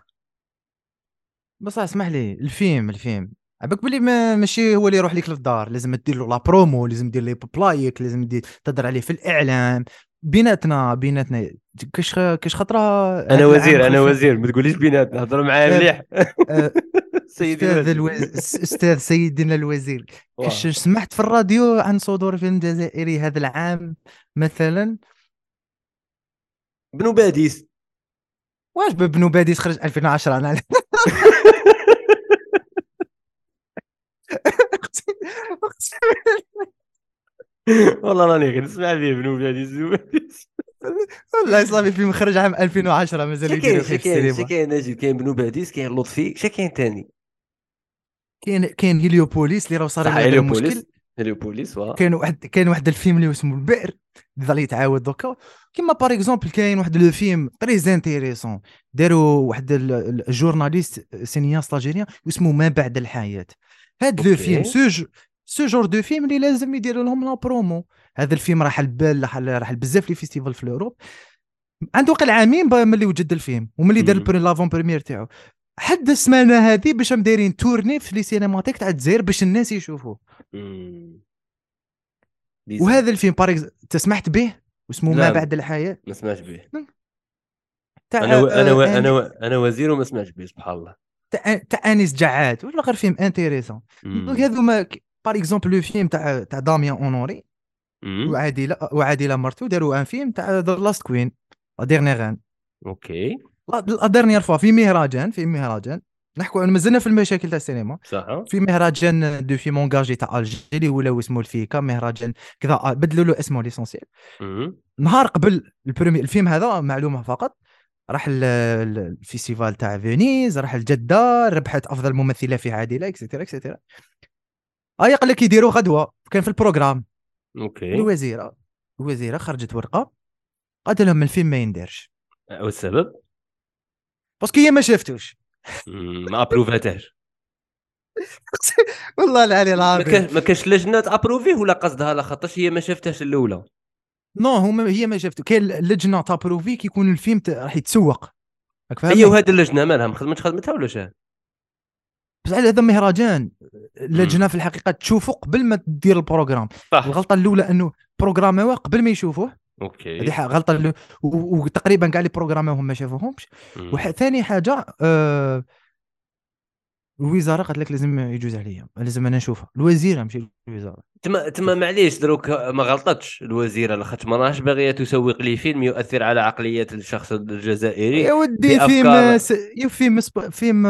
بصح اسمح لي الفيلم الفيلم عباك بلي ما ماشي هو اللي يروح لك للدار لازم دير له la promo لازم دير les plaques لازم دير تهضر عليه في الإعلام. بيناتنا بيناتنا كاش كاش خطره أنا وزير أنا وزير ما تقوليش بيناتنا هضر معايا آه، مليح. آه، سيدي أستاذ الوزير. الوز... أستاذ سيدنا الوزير. كاش سمعت في الراديو عن صدور فيلم جزائري هذا العام مثلا؟ بنو باديس. واش بنو بادي خرج 2010 أنا والله راني غير نسمع فيه بنو باديس بنو باديس والله صافي فيلم خرج عام 2010 مازال يديروا فيه شا في كاين السينما. كاين نجيب كاين بنو باديس كاين لطفي شا كاين ثاني كاين كاين هيليوبوليس اللي راه صار له هذا هيليوبوليس كاين واحد كاين واحد الفيلم اللي اسمه البئر ظل يتعاود دوكا. كيما par exemple كاين واحد le film très intéressant داروا واحد ال- ال- ال journaliste cinéaste algérien اسمه ما بعد الحياة. هاد le. film ce jo ce genre de films اللي لازم يديروا لهم la promo. هذا الفيلم راح البال راح بزاف les festivals في ال Europe. عنده وقع عامين ملي وجد الفيلم وملي دار l'avant-première تاعو. حد السمانه هذه باش هم دايرين tournée في les cinémathèques تاع الجزائر باش الناس يشوفوه. وهذا الفيلم باريكز تسمحت به؟ واسمه ما لا. بعد الحياة؟ ما سمعتش به. تاع أنا و... أنا و... آه، أنا آني- و... أنا وزير وما سمعتش به سبحان الله. تاع أنيس جعاد ولا غير فيلم انتيريسون. دونك هذوما باغ اكزومبل لو فيلم تاع تاع داميان اونوري. وعادله وعادله مرتو داروا ان فيلم تاع ذا لاست كوين ديرنيغان أوكي لا لا ديرنيير فوا في مهرجان في مهرجان نحكوا مازلنا في المشاكل تاع السينما. صح. في مهرجان دو فيلم اونجاجي تاع الجيري ولا اسمه الفيكا مهرجان كذا بدلوا له اسمه l'essentiel. نهار قبل ال première الفيلم هذا معلومة فقط راح ال- ال- الفيستيفال تاع Venise راح الجدة ربحت أفضل ممثلة في عادلة et cetera et cetera اي قال لك يديروا غدوة. كان في ال programme. OK. الوزيرة الوزيرة خرجت ورقة قالت لهم الفيلم ما ينديرش والسبب parce que هي ما شافتوش. ما ابروفاتهش والله العلي العظيم. ما كاش لجنة تأبروفيه ولا قصدها لا خاطرش هي ما شفتهاش الأولى. non هما هي ما شافته كاين لجنه تابروفي كيكون الفيلم راح يتسوق؟ هي وهذه اللجنة مالها ما خدمتش خدمتها ولا شاه بس على هذا مهرجان اللجنة في الحقيقة تشوفه قبل ما تدير ال programme. صح. الغلطة الأولى إنه بروغراموه قبل ما يشوفوه. OK. هذه غلطة وتقريبا كاع اللي بروغراموهم ما شافوهمش. مم. وح... ثاني حاجة آه... الوزارة قالت لك لازم يجوز عليا لازم أنا نشوفها الوزيره ماشي الوزارة. تما تما معليش دروك ما غلطتش الوزيرة لاخاطش ما راهش باغية تسوق لي فيلم يؤثر على عقلية الشخص الجزائري. يا ودي فيلم س... فيلم سب... فيلم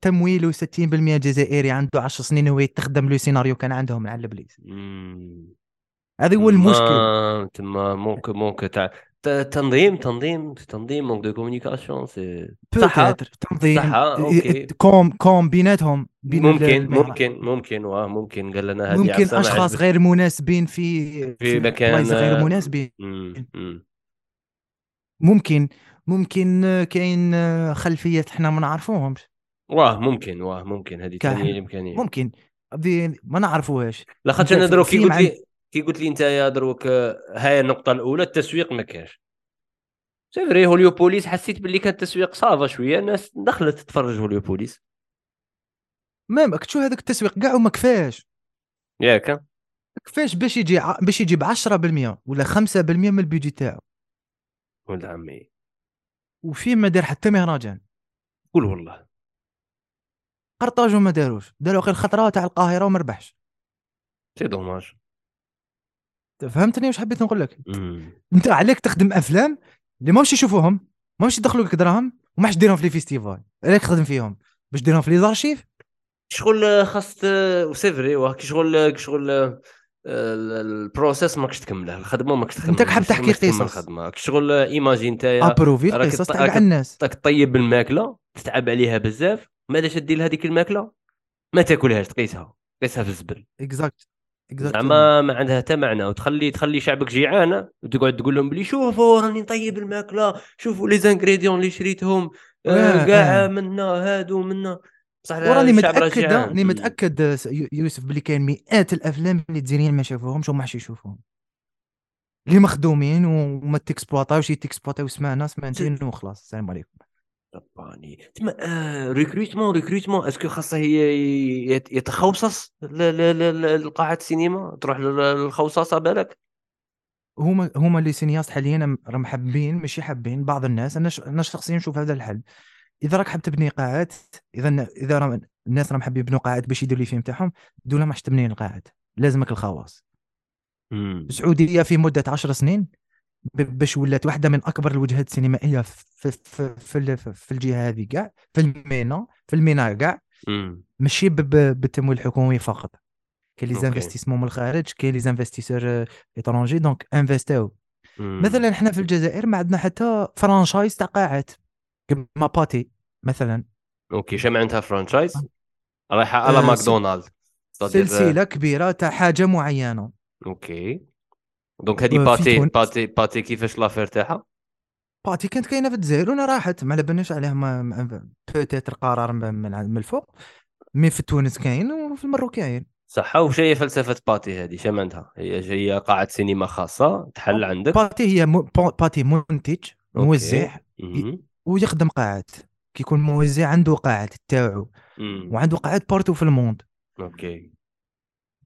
تمويل و60% جزائري عنده 10 سنين هو يتخدم له سيناريو كان عندهم البليس مم. هذا هو المشكل. تما ممكن ممكن تاع ت- تنظيم تنظيم تنظيم manque de communication c'est صح تنظيم صح، OK. com com بيناتهم بين ممكن ممكن ممكن واه ممكن قال لنا هذه ممكن أشخاص غير مناسبين في في مكان، غير آه، مناسبين. مم، مم. ممكن ممكن آه، كاين آه، خلفيات إحنا ما نعرفوهمش. واه ممكن واه ممكن. هذه ثاني الإمكانية. ممكن. ما نعرفوهاش. لاخاطش أنا دروك كي قلت لي كي قلت لي انت يا دروك هاي النقطة الأولى التسويق ما كاش c'est vrai هوليوبوليس حسيت باللي كان التسويق ça va شوية الناس دخلت تتفرج هوليوبوليس. ما شو هذاك التسويق؟ كاع وما كفاش. ياك. كفاش باش يجي ع- باش يجيب 10% ولا 5% من البيجي تاعو. ولد عمي. وفي ما دار حتى مهرجان. قول والله. قرطاج وما داروش. داروا غير خطره تاع القاهرة وما ربحش. c'est dommage. فهمتني واش حبيت نقول لك. انت عليك تخدم أفلام اللي ماهمش يشوفوهم ماهمش يدخلوا لك دراهم وما حش ديرهم في les festivals. عليك تخدم فيهم. باش ديرهم في les archives؟ شغل آه، خاص ت- c'est vrai واه كي شغل كي شغل آه، ال- ال process ماكش تكمله الخدمة ماكش تكمل أنت حاب تحكي قصص. الخدمة. كي شغل آه، imagine نتايا ابروفي ت- تاع الناس. راك طيب الماكله تتعب عليها بزاف ماذا شدي لهذيك الماكلة؟ ما تاكلهاش تقيسها قيسها في الزبل. exact. زعما ما عندها حتى معنى وتخلي تخلي شعبك جيعان وتقعد تقول لهم بلي شوفوا راني نطيب الماكلة شوفوا les ingrédients اللي شريتهم آه، آه، كاع آه. منا هادو منا بصح وراني متأكد جيعان. راني. متأكد آه، يوسف بلي كاين مئات الأفلام اللي الجزائريين ما شافوهمش وما حش يشوفوهم اللي مخدومين وما تكسبلوطاوش يتكسبلوطاو سمعنا سمعتين وخلاص السلام عليكم رباني. تما آه concrètement concrètement est-ce que خاصه هي يت- يتخوصص لقاعة السينما؟ تروح لل- للخوصصه بالك؟ هما هما اللي cinéastes حاليا راه محبين ماشي حابين بعض الناس. أنا. أنا شخصيا نشوف هذا الحل. إذا راك حاب تبني قاعات إذا إذا راه الناس راهم حابين يبنوا قاعات باش يديروا les films تاعهم دوله ما حش تبني القاعات. لازمك الخواص. السعودية في مدة 10 سنين؟ باش ولات واحدة من أكبر الوجهات السينمائية في في في, في الجهة هذه كاع في ال MENA في ال MENA كاع. ماشي بالتمويل الحكومي فقط. كاين les. investissements من الخارج كاين les investisseurs étrangers donc انفستاو. مثلا إحنا في الجزائر ما عندنا حتى franchise تاع قاعات كما Pathé مثلا. OK شمعناها franchise؟ رايحة على آه، ماكدونالد سلسلة كبيرة تاع حاجة معينة. OK. donc هذه آه، Pathé. Pathé Pathé كيفاش l'affaire تاعها؟ Pathé كانت كاينة في الجزائر وأنا راحت ما على بالناش عليها peut-être قرار من الفوق. mais في تونس كاين وفي المغرب كاين صح وش هي فلسفة Pathé هذه شمعناها هي هي قاعه سينما خاصة تحل عندك. Pathé هي م... Pathé منتج. موزع. ويخدم قاعات. كيكون موزع عنده قاعات تاعو. وعنده قاعات partout في ال monde. أوكي.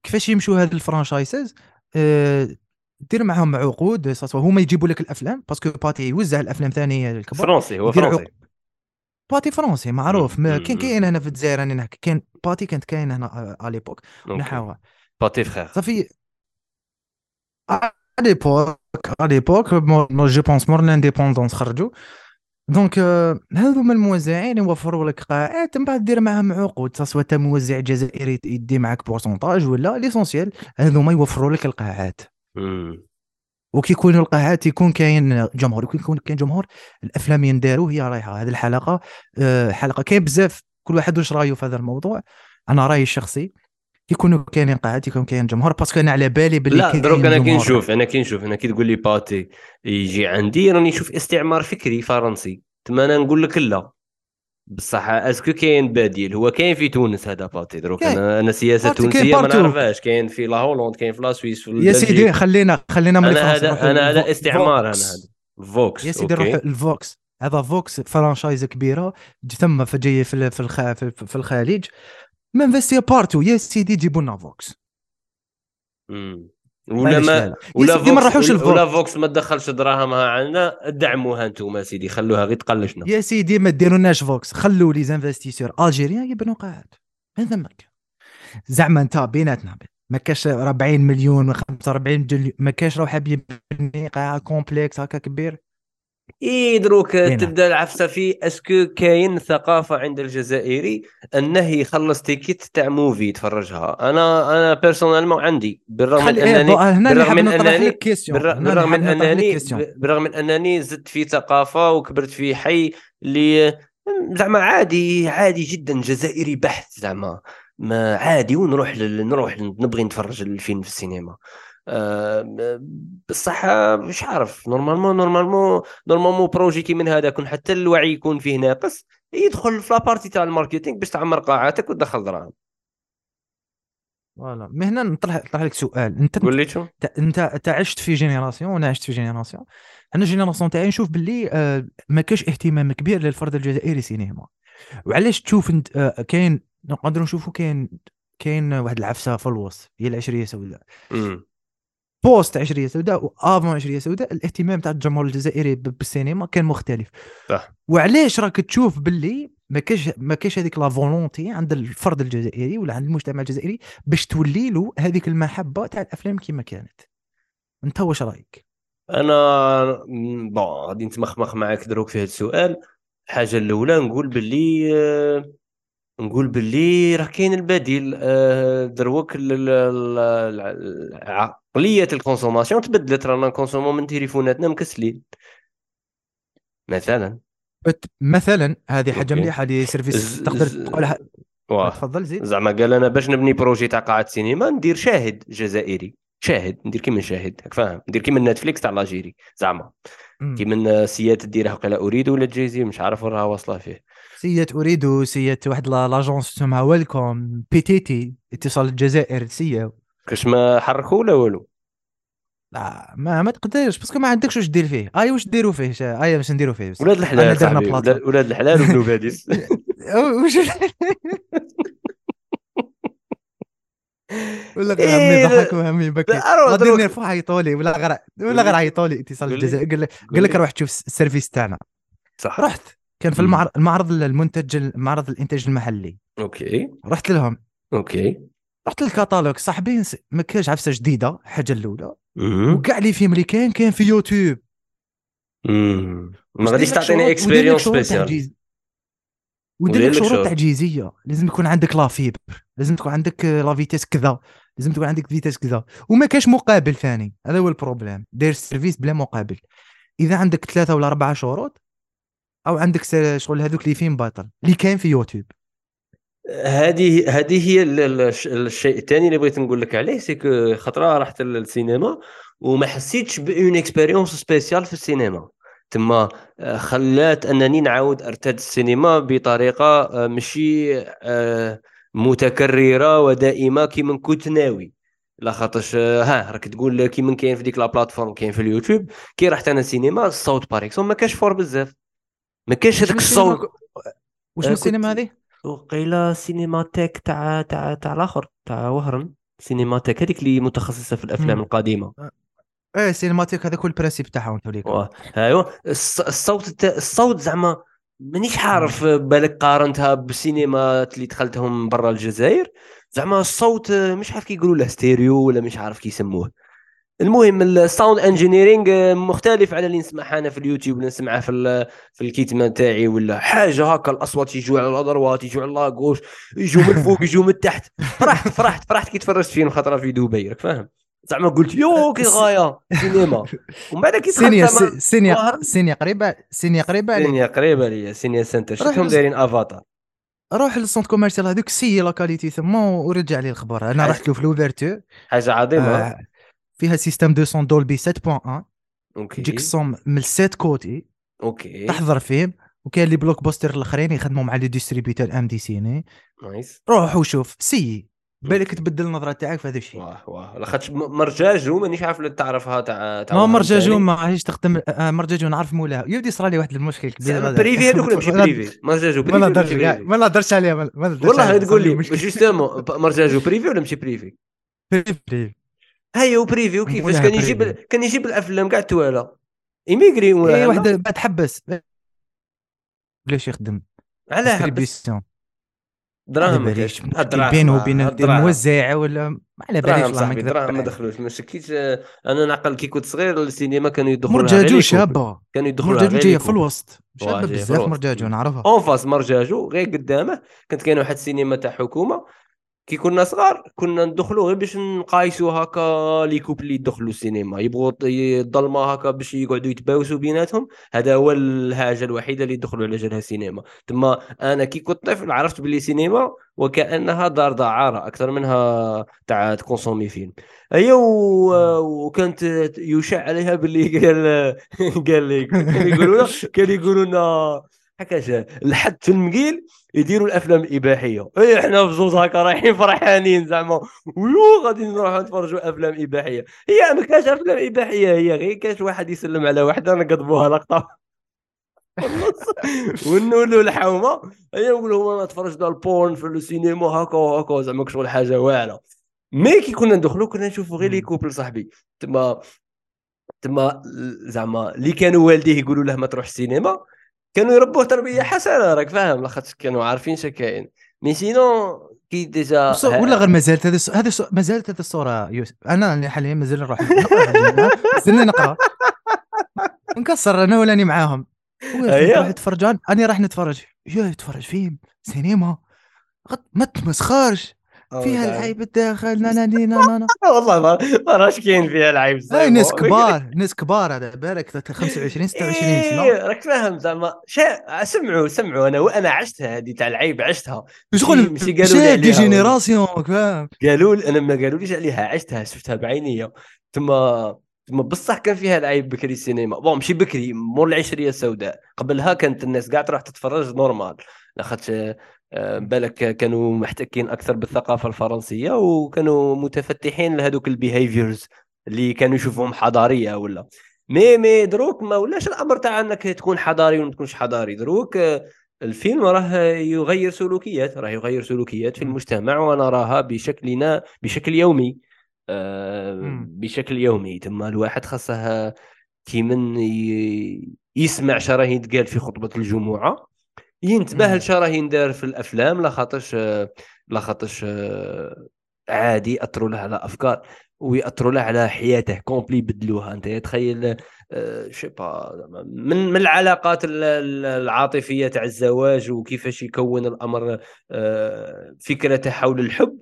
كيفاش يمشوا هاد ال franchises آه، دير معاهم عقود هما يجيبوا لك الأفلام parce que Pathé يوزع الأفلام ثانية الكبار. فرنسي هو فرنسي. Pathé فرنسي معروف. ما. كان كاين هنا في الجزائر راني نحكي كان Pathé كانت كاين هنا على l'époque. نحاها Pathé فخير صافي. على l'époque على l'époque je pense mort l'indépendance خرجوا. donc آه، هذوما الموزعين يوفروا لك قاعات من بعد دير معاهم عقود. سواء انت موزع جزائري يدي معاك pourcentage ولا l'essentiel هذوما يوفروا لك القاعات. مم. وكي يكونوا القاعات يكون كاين جمهور يكون يكون كاين جمهور الأفلام ينداروا هي رايحة هذه الحلقة آه، حلقة كاين بزاف كل واحد واش رأيه في هذا الموضوع أنا رأيي الشخصي يكونوا كاينين قاعات يكون كاين جمهور parce que أنا على بالي باللي لا دروك أنا كي. نشوف أنا كي نشوف أنا كي تقول لي Pathé يجي عندي راني نشوف استعمار فكري فرنسي تما أنا نقول لك لا بصح est-ce que كاين بديل هو كاين في تونس هذا Pathé دروك. أنا أنا سياسة تونسية ما. نعرفهاش كاين في la Hollande كاين في la Suisse في يا. سيدي خلينا خلينا من أنا هذا أنا هذا استعمار أنا. هذا Vox يا سيدي نروح أوكي. الفوكس هذا فوكس فرانشايز كبيرة ثم فجايه في في الخ... في في الخليج منفستي بارتو يا سيدي جيبوا لنا فوكس. ولا ما ولا سيدي ما فوكس نروحوش ولا- فوكس ما تدخلش دراهمها عندنا. دعموها أنتم سيدي خلوها غير تقلشنا يا سيدي ما ديروناش فوكس. خلوا لي زانفستيسور. الجيريان يبنوا قاعات ما ثمك؟ زعما انت بيناتنا ما كاش 40 مليون و 45 مليون. ما كاش روح حاب يبني قاعه كومبلكس هكا كبير. إي دروك بينات. تبدأ العفسة في est-ce que كاين ثقافة عند الجزائري أنه يخلص ticket تاع movie يتفرجها. أنا أنا personnellement عندي بالرغم من إيه، انني بالرغم من انني بالرغم من انني بالرغم من أنني زدت في ثقافة وكبرت في حي اللي زعما عادي عادي جدا جزائري بحت زعما. ما عادي ونروح لل... نروح نبغي نتفرج الفيلم في السينما. بصح مش عارف. normalement normalement normalement projet كي من هذا كون حتى الوعي يكون فيه ناقص يدخل في la partie تاع ال marketing باش تعمر قاعاتك وتدخل دراهم. voilà. mais هنا نطرح نطرح لك سؤال. انت قول لي شو؟ انت انت عشت في génération وأنا عشت في génération. أنا génération تاعي نشوف باللي آه، ما كاش اهتمام كبير للفرد الجزائري سينما. وعلاش تشوف انت آه، كاين نقدروا نشوفوا كاين كاين واحد العفسة في الوسط هي العشرية سوداء. post عشرية سوداء و avant عشرية سوداء الاهتمام تاع الجمهور الجزائري بالسينما كان مختلف. صح. وعلاش راك تشوف باللي ما كاش ما كاش هذيك la volonté عند الفرد الجزائري ولا عند المجتمع الجزائري باش تولي له هذيك المحبة تاع الأفلام كما كانت؟ أنت واش رأيك؟ أنا bon غادي نتمخمخ معاك دروك في هذا السؤال. الحاجة الأولى نقول باللي آه، نقول باللي راه كاين البديل. آه، دروك عقلية ال consommation تبدلت رانا نكونسومو من تليفوناتنا مكسلين. مثلا. مثلا هذه حاجة. مليحة هذه service تقدر تقولها. واه تفضل زيد. زعما قال أنا باش نبني projet تاع قاعه سينما ندير شاهد جزائري. شاهد ندير كيما شاهد فاهم؟ ندير كيما Netflix تاع l'Algérie زعما. كيما سيات ديرها وقيلا Ooredoo ولا Djezzy مش عارف وين راها واصلة فيه. سيت أريد سيت واحد لا- لأجونس تسمى ويلكوم بي تي تي اتصال الجزائر سيا كاش ما حركوا ولا والو؟ لا ما ما تقدرش باسكو ما عندكش واش دير فيه اي واش ديروا فيه اي باش نديروا فيه بس. ولاد الحلال درنا صاحبي. ولاد الحلال وبنو باديس واش ولا غير إيه، همي لا- ضحك وهمي بكي غادي. نرفع عيطوا لي ولا غير ولا غير. عيطوا لي اتصال. الجزائر قال لك قال لك. روح تشوف السيرفيس تاعنا صح رحت كان في. المعرض المعرض المنتج معرض الإنتاج المحلي أوكي رحت لهم أوكي رحت للكاتالوج صاحبي ما كانش عفسة جديدة حاجة الأولى. وكاع les films اللي كان كان في يوتيوب. ما غاديش تعطيني expérience spéciale لك شروط. تعجيزية. لازم يكون عندك la fibre لازم تكون عندك آه، la vitesse كذا. لازم تكون عندك vitesse كذا. وما كاش مقابل ثاني. هذا هو ال problème داير service بلا مقابل. إذا عندك ثلاثة ولا أربعة شروط أو عندك شغل هذوك les films باطل اللي كان في يوتيوب. هذه هذه هي ال- ال- الش- الشيء الثاني اللي بغيت نقول لك عليه c'est que خطره رحت للسينما وما حسيتش ب une expérience spéciale في السينما. تما آه، خلات أنني نعاود ارتاد السينما بطريقة آه، ماشي آه، متكررة ودائمة كيما كنت ناوي. لا خاطرش ها راك تقول كيما كاين في ديك لا بلاتفورم كاين في اليوتيوب كي رحت أنا السينما الصوت باريكسون ما كاش فور بزاف. ما كاش هذاك الصوت واش السينما هذه؟ وقيلا سينماتيك تاع تاع تاع الآخر تاع وهران. سينماتيك هذيك اللي متخصصة في الأفلام مم. القديمة. إيه سينماتيك هذا كل البرانسيب تاعهم توليك. ايوا الص- الصوت الصوت زعما مانيش عارف بالك قارنتها بالسينما اللي دخلتهم برا الجزائر. زعما الصوت مش عارف كي يقولوا له ستيريو ولا مش عارف كي يسموه. المهم ال sound engineering مختلف على اللي نسمعها أنا في اليوتيوب اللي نسمعها في في ال kit-main تاعي ولا حاجة. هكا الأصوات يجوا على la droite يجوا على la gauche يجوا من الفوق يجوا من التحت. فرحت فرحت فرحت كي تفرجت فيلم خطره في دبي راك فاهم؟ زعما قلت يو كي غاية سينما ومن بعد كي سينيا سينيا سينيا قريبة سينيا قريبة سينيا قريبة ليا سينيا سنتر. روح شفتهم دايرين افاتار روح لل centre commercial هذوك c'est la qualité ثما ورجع لي الخبر. أنا رحت له في l'ouverture حاجة عظيمة. آه فيها système de son Dolby 7.1 OK. يجيك ال son من ال sept côtés OK. تحضر فيلم وكاين les blockbusters الأخرين يخدموا مع les distributeurs MD Ciné nice. روح وشوف سي. بالك تبدل النظرة تاعك في هذا الشيء. واه واه لاخاطش مرجاجو مانيش عارف تعرفها تاع تاع ما واحد مرجاجو. ما عادش تخدم آه، مرجاجو نعرف مولاها يودي صرا لي واحد المشكل كبير privé هذوك ولا ماشي ما- privé؟ مرجاجو ما بريفي ولا نهضرش ما نهضرش عليها ما ما والله تقول لي. justement مرجاجو privé ولا ماشي privé privé. هاي و privé وكيفاش نقولها كان يجيب. كان يجيب الأفلام كاع توالى. immigré ولا اي؟ واحد بعد حبس. بلاش يخدم علاه حبس. دراهم بينه آه، وبين الدراهم. الموزع ولا ما على باليش ما صاحبي دراهم ما. دخلوش. ما شكيتش آه، أنا نعقل كي كنت صغير السينما كانوا يدخلوا مرجاجو شابة. كانوا يدخلوا مرجاجو جاية في الوسط. شابة بزاف. مرجاجو نعرفها. en face مرجاجو غير قدامه. كانت كاين واحد السينما تاع حكومة. كي كنا صغار كنا ندخلوا غير باش نقايسوا هكا les couples اللي يدخلوا السينما. يبغوا الظلمه هكا باش يقعدوا يتباوسوا بيناتهم. هذا هو الحاجة الوحيدة اللي يدخلوا على جالها سينما تما أنا كي كنت طفل عرفت باللي سينما وكأنها دار دعارة أكثر منها تاع ت consommer فيلم. هي و- وكانت يشاع عليها باللي قال قال لي كانوا يقولوا لنا كانوا يقولوا لنا هكاش لحد في المقيل يديروا الأفلام الاباحيه اي إحنا بزوز هكا رايحين فرحانين زعما. ويو غادي نروحوا نتفرجوا أفلام إباحية. هي ما كاش أفلام إباحية هي غير كاش واحد يسلم على وحدة نقضبوها لقطة. ونولوا الحومة. هي نقولوا أنا تفرجنا ال porn في السينما هكا وهكا زعما شغل حاجة واعرة. mais كي كنا ندخلوا كنا نشوفوا غير les. couples صاحبي. تما تما زعما اللي كانوا والديه يقولوا له ما تروح السينما. كانوا يربوه تربية حسنة راك فاهم لاخاطش كانوا عارفين شكاين mais sinon كي déjà ولا غير ما زالت هذه هذه ما زالت هذه الصورة يوسف أنا حاليا مازال نروح مازلني نقرأ. نكسر أنا ولاني معاهم. أيوه. تفرجان أنا راح نتفرج. يا تفرج فيلم سينما. ما تمسخرش. فيها العيب الداخل نا نا نا نا والله ما ما راش كاين فيها العيب هاي ناس كبار ناس كبار هذا بالك 25 26 سنه راك فاهم زعما. سمعوا سمعوا أنا وأنا عشتها هذه تاع العيب عشتها. شغل ماشي قالوا لي des. générations فاهم. قالوا أنا ما قالوا ليش عليها عشتها شفتها بعينيا. ثم ثم بصح كان فيها العيب بكري السينما. bon ماشي بكري مور العشرية السوداء. قبلها كانت الناس قاع تروح تتفرج normal لاخاطش بالك كانوا محتكين أكثر بالثقافة الفرنسية وكانوا متفتحين لهذوك ال behaviors اللي كانوا يشوفوهم حضارية ولا. مي مي دروك ما ولاش الأمر تاع أنك تكون حضاري وما تكونش حضاري. دروك آه، الفيلم راه يغير سلوكيات راه يغير سلوكيات في. المجتمع ونراها بشكلنا بشكل يومي. آه،. بشكل يومي. ثم الواحد خاصه كي من يسمع شراه يتقال في خطبة الجمعة. ينتبه مم. لشراه يندار في الأفلام لا خاطرش لا خاطرش آه، عادي يأثروا له على أفكار ويأثروا له على حياته كومبلي يبدلوها. أنت تخيل آه، شي با من من العلاقات ال- ال- العاطفية تاع الزواج وكيفاش يكون الأمر آه، فكرته حول الحب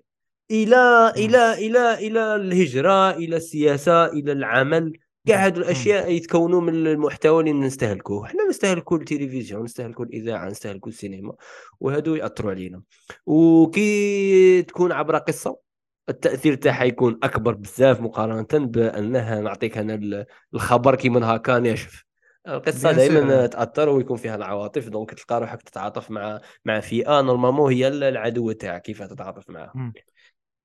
إلى إلى إلى إلى الهجرة إلى السياسة إلى العمل. كاع هادو الأشياء يتكونوا من المحتوى اللي نستهلكوه. إحنا نستهلكوا التلفزيون نستهلكوا الإذاعة نستهلكوا السينما وهادو يأثروا علينا. وكي تكون عبر قصة التأثير تاعها يكون أكبر بزاف مقارنة بأنها نعطيك أنا ال- الخبر كي من هكا ناشف القصة دائما. تأثر ويكون فيها العواطف donc تلقى روحك تتعاطف مع مع فئة normalement هي العدو تاعك كيف تتعاطف معها.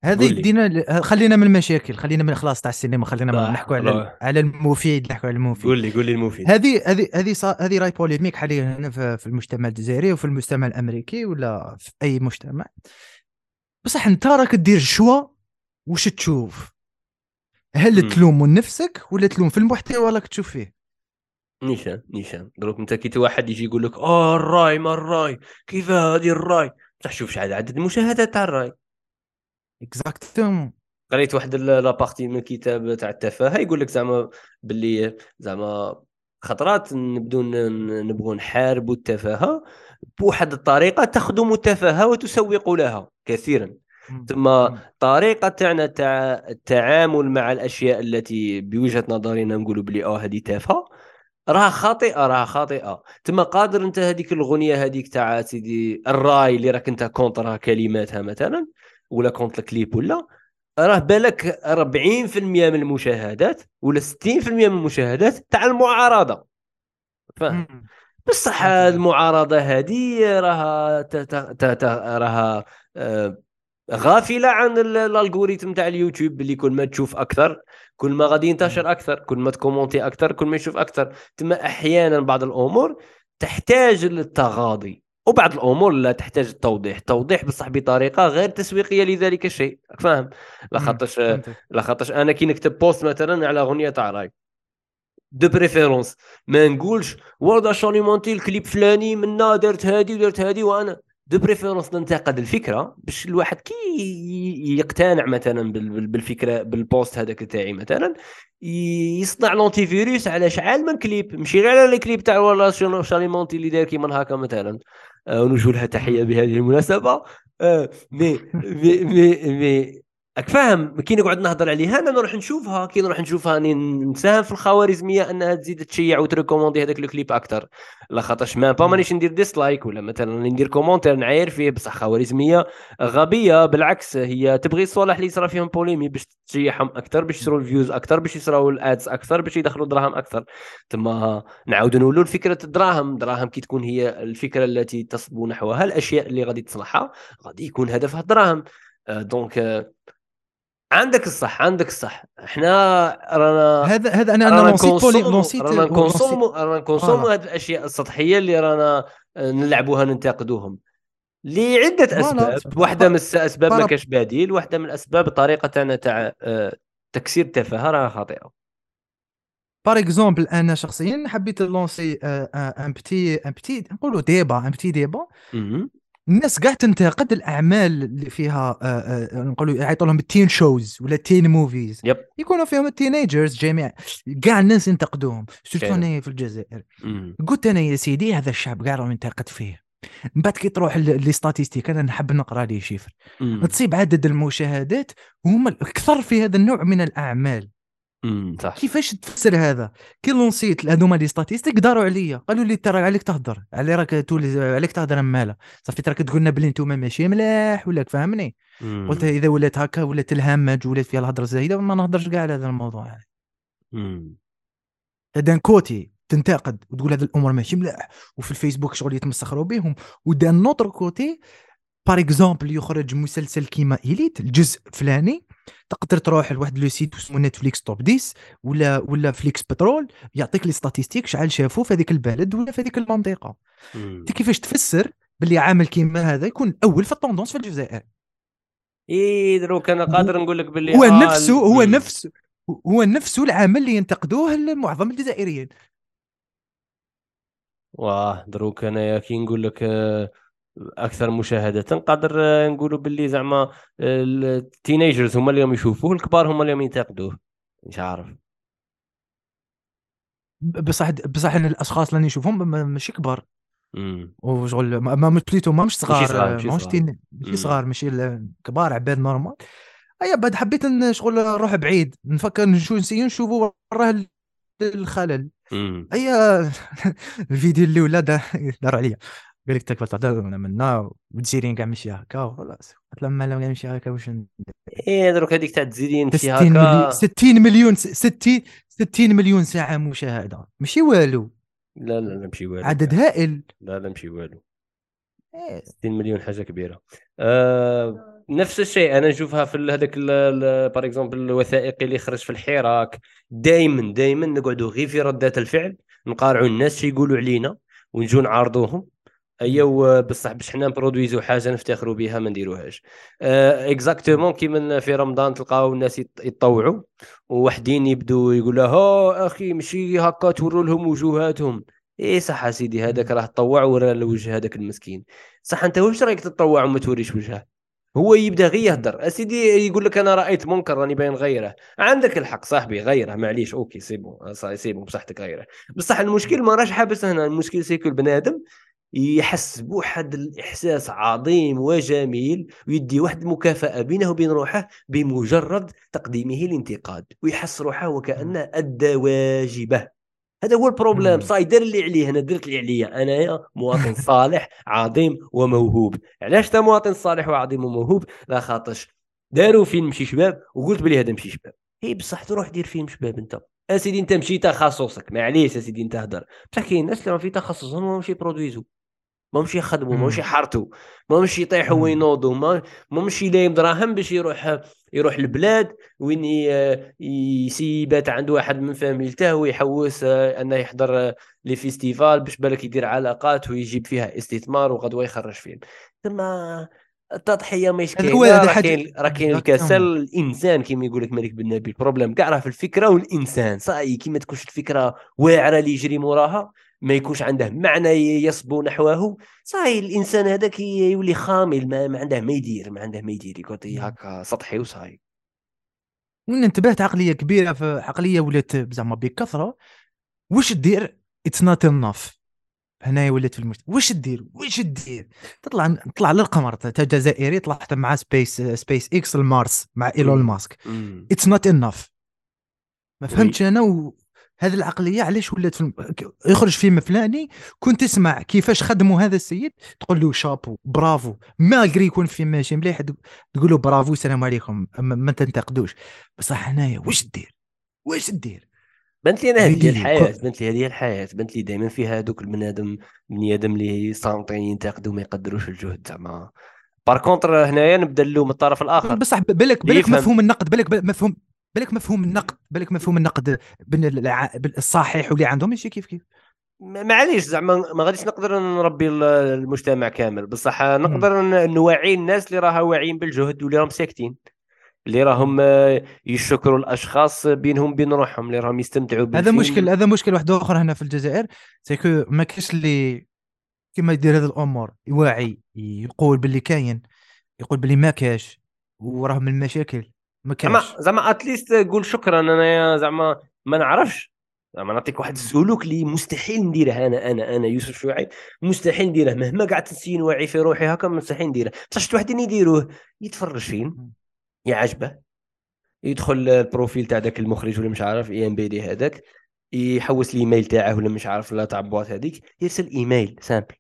هذه قول لي. دينا ل- خلينا من المشاكل خلينا من خلاص تاع السينما خلينا نحكوا على. على المفيد نحكوا على المفيد. قول لي قول لي المفيد. هذه هذه هذه هذه راي polémique حاليا هنا في المجتمع الجزائري وفي المجتمع الأمريكي ولا في أي مجتمع. بصح أنت راك دير ال choix وش تشوف؟ هل مم. تلوم من نفسك ولا تلوم في المحتوى راك تشوف فيه؟ نيشان نيشان. دروك أنت كي واحد يجي يقول لك آه الراي ما الراي؟ كيف هذه الراي؟ بصح شوف شحال عدد المشاهدات تاع الراي. exactement قريت واحد la partie من كتاب تاع التفاهة يقول لك زعما باللي زعما خطرات نبدو نبغوا نحاربوا التفاهة بواحد الطريقة تخدم التفاهة وتسوق لها كثيرا. ثم طريقة تاعنا تاع التعامل مع الأشياء التي بوجهة نظرنا نقولوا بلي آه هذه تافهة راها خاطئة راها خاطئة. تما قادر أنت هذيك الاغنيه هذيك تاع سيدي الراي اللي راك أنت contre ها كلماتها مثلا ولا contre الكليب ولا راه بالك 40% من المشاهدات ولا 60% من المشاهدات تاع المعارضة. فاهم بصح. المعارضة هذه راها راها آه، غافلة عن ال- ال algorithm تاع اليوتيوب اللي كل ما تشوف أكثر كل ما غادي ينتشر أكثر كل ما ت commenter أكثر كل ما يشوف أكثر. تما أحيانا بعض الأمور تحتاج للتغاضي. وبعض الأمور لا تحتاج التوضيح. توضيح بصح بطريقة غير تسويقية لذلك الشيء. فاهم؟ لاخاطرش فهمتك. لاخاطرش أنا كي نكتب post مثلا على أغنية تاع راي. de préférence ما نقولش والله شاليمونتي الكليب فلاني منا درت هادي ودرت هادي وأنا de préférence ننتقد الفكرة باش الواحد كي يقتنع مثلا بال- بال- بالفكرة بال post هذاك تاعي مثلا يصنع l'antivirus على شحال من كليب. ماشي غير على الكليب تاع شارلو- شارلومونتي اللي داير كيما هكا مثلا. ونوجه لها تحية بهذه المناسبة. آه، مي مي مي, مي فاهم كي نقعد نهضر عليها أنا نروح نشوفها كي نروح نشوفها راني نساهم في الخوارزمية أنها تزيد تشيع وت recommander هذاك الكليب أكثر لا خاطرش ما با مانيش ندير dislike ولا مثلا ندير commentaire نعاير فيه بصح خوارزمية غبية بالعكس هي تبغي الصوالح اللي يصرا فيهم polémique باش تشيعهم أكثر باش يصروا ال views أكثر باش يصراو ال ads أكثر باش يدخلوا دراهم أكثر ثم نعاود نقولوا فكره الدراهم دراهم كي تكون هي الفكرة التي تصبو نحوها الأشياء اللي غادي تصنعها غادي يكون هدفها الدراهم. donc آه، عندك الصح عندك الصح. إحنا رانا هذا هذا أنا أنا نسيت بلي ن consommer و نسيت رانا ن consommer و رانا ن consommer و. هذه الأشياء السطحية اللي رانا آه، نلعبوها ننتقدوهم. لعدة. أسباب. واحدة من الاسباب ما كاش بديل واحدة من الأسباب الطريقة تاعنا تاع آه، تكسير التفاهة راها خاطئة. par exemple أنا شخصيا حبيت lancer un petit un petit نقولوا débat un petit débat. الناس كاع تنتقد الأعمال اللي فيها آه، آه، نقولوا يعيطوا لهم ال teen shows ولا teen movies يب يكونوا فيهم ال teenagers جميع كاع الناس ينتقدوهم. surtout. هنايا في الجزائر؟ مهم. قلت أنا يا سيدي هذا الشعب كاع راه ينتقد فيه. من بعد كي تروح les statistiques أنا نحب نقرأ les chiffres. تصيب عدد المشاهدات هما الأكثر في هذا النوع من الأعمال. صح. كيفاش تفسر هذا؟ كي lancé ت هذوما les statistiques داروا عليا. قالوا لي ترى عليك تهضر. علي راك تولي عليك تهضر مالا. صافي راك تقولنا بلي نتوما ماشي ملاح ولا فهمني. قلت إذا ولات هكا ولات الهمج ولات فيها الهضرة زايده ما نهضرش كاع على هذا الموضوع. مهم. d'un côté تنتقد وتقول هذا الأمور ماشي ملاح وفي الفيسبوك شغل يتمسخروا بهم. و d'un autre côté par exemple يخرج مسلسل كيما إليت الجزء الفلاني تقدر تروح لواحد le site اسمه نتفليكس top 10 ولا ولا FlixPatrol يعطيك les statistiques شحال شافوا في هذيك البلد ولا في هذيك المنطقة. انت كيفاش تفسر باللي عامل كيما هذا يكون الأول في ال tendances في الجزائر اي دروك أنا قادر نقول لك باللي هو آه، نفسه هو. نفسه هو نفسه العامل اللي ينتقدوه معظم الجزائريين واه دروك انايا كي نقول لك أكثر مشاهدة. قادر آه، نقولوا باللي زعما آه، ال teenagers هما اللي راهم يشوفوه الكبار هما اللي راهم ينتقدوه. مش عارف. بصح بصح أنا الأشخاص اللي نشوفهم ما- ماشي كبار. وشغل ما ما بليتو ماهمش صغار صغار، ماشي ماهمش. ماشي صغار ماشي ال- كبار عباد نورمال. أيا بعد حبيت شغل نروح بعيد نفكر نشوف نسيو نشوفوا وراه ال- الخلل. أيا الفيديو اللي ولا دا- داروا عليا. قال لك تكفى تهضر منا وتزيرين كاع ماشي هكا وخلاص. قلت لهم لا ماشي هكا واش إيه دروك هذيك تاع تزيدين 60 فيها مليون هكا 60 مليون 60 60 مليون ساعة مشاهدة. ماشي والو. لا لا لا ماشي والو. عدد هائل. لا لا ماشي والو. إيه، 60 مليون حاجة كبيرة. آه نفس الشيء أنا نشوفها في هذاك par exemple الوثائقي اللي خرج في الحراك. دائما دائما نقعدوا غير في ردات الفعل نقارعوا الناس شي يقولوا علينا ونجوا نعارضوهم. ايوا بصح باش حنا ن produire و حاجة نفتخروا بها ما نديروهاش. آه exactement كيما في رمضان تلقاو الناس يت- يتطوعوا ووحدين يبدوا يقولوا ها أخي ماشي هكا توروا لهم وجوهاتهم. إيه صح سيدي هذاك راه تطوع ورا الوجه هذاك المسكين. صح أنت واش رايك تتطوع وما توريش وجهه؟ هو يبدا غير يهدر. أسيدي يقول لك أنا رأيت منكر راني باين نغيره عندك الحق صاحبي غيره. معليش okay c'est bon c'est bon بصحتك غيره. بصح المشكل ما راش حابس هنا. المشكل c'est que البنادم يحس بواحد الإحساس عظيم وجميل ويدي واحد المكافأة بينه وبين روحه بمجرد تقديمه الانتقاد ويحس روحه وكأنه أدى واجبة. هذا هو ال problème. صاي دار اللي عليه أنا درت اللي عليا. انايا مواطن صالح عظيم وموهوب. علاش تا مواطن صالح وعظيم وموهوب؟ لا خاطرش. داروا فيلم شي شباب وقلت بلي هذا مشي شباب. هي بصح تروح دير فيلم شباب أنت. أسيدي أنت مشي تخصصك. معليش أسيدي أنت هدر. بصح كاين ناس اللي راهم في تخصصهم ما مشي produire و ما مشي يخدموا ما. مشي يحرتوا ما مشي يطيحوا. وينوضوا ما ما مشي لايم دراهم باش يروح يروح البلاد وين يسيبات عند واحد من فاميلته ويحوس آه، أنه يحضر آه، les festivals باش بالك يدير علاقات ويجيب فيها استثمار وغدوة يخرج فيلم ثم التضحية ماهيش هو- كاينة راه كاين راه كاين. الكسل الإنسان كما يقول لك مالك بن نبي ال problème كاع راه في الفكرة والإنسان صاي كي ما تكونش الفكرة واعرة اللي يجري موراها ما يكونش عنده معنى يصبو نحوه صاي الإنسان هذاك يولي خامل ما, ما عنده ما يدير ما عنده ما يدير مم. هكا سطحي وصاي وين انتبهت عقلية كبيرة في عقلية ولات زعما بكثرة واش دير it's not enough هنايا ولات في المجتمع واش دير واش دير تطلع تطلع للقمر انت جزائري طلعت مع سبيس SpaceX ل Mars مع إيلون. ماسك. it's not enough ما. فهمتش أنا و... هذه العقلية علاش ولات في الم... يخرج فيلم فلاني كنت تسمع كيفاش خدموا هذا السيد تقول له شابو برافو. malgré يكون فيلم ماشي مليح تقول له برافو السلام عليكم ما, ما تنتقدوش. بصح هنايا واش دير؟ واش دير؟ بنت لي أنا هذه هي الحياة بنت لي هذه الحياة. بنت لي دائما فيها هذوك البنادم بني آدم اللي صامتين ينتقدوا ما يقدروش الجهد زعما. par contre هنايا نبدا له من الطرف الآخر. بصح بالك بالك. مفهوم النقد بالك مفهوم بالك مفهوم النقد بالك مفهوم النقد الصحيح واللي عندهم؟ ماشي كيف كيف؟ معليش زعما ما غاديش نقدر نربي ال- المجتمع كامل. بصح نقدر نوعي الناس اللي راها واعيين بالجهد واللي راهم ساكتين اللي راهم يشكروا الأشخاص بينهم بين روحهم اللي راهم يستمتعوا هذا. مشكل هذا مشكل واحد آخر هنا في الجزائر سيكو ما كاش اللي كيما يدير هذه الأمور يواعي يقول باللي كاين يقول باللي ما كاش وراه من المشاكل. ما زعما زعما اتليست قول شكرا أنا زعما ما نعرفش. زعما نعطيك واحد السلوك اللي مستحيل نديره أنا أنا أنا يوسف شوعي مستحيل نديره. مهما قعدت نسي نوعي في روحي هكا مستحيل نديره. بصح شفت واحدين يديروه يتفرج فيلم يعجبه. يدخل ال profil تاع ذاك المخرج ولا مش عارف اي ام بي دي هذاك. يحوس الإيميل تاعه ولا مش عارف لا تاع boîte هذيك. يرسل إيميل simple.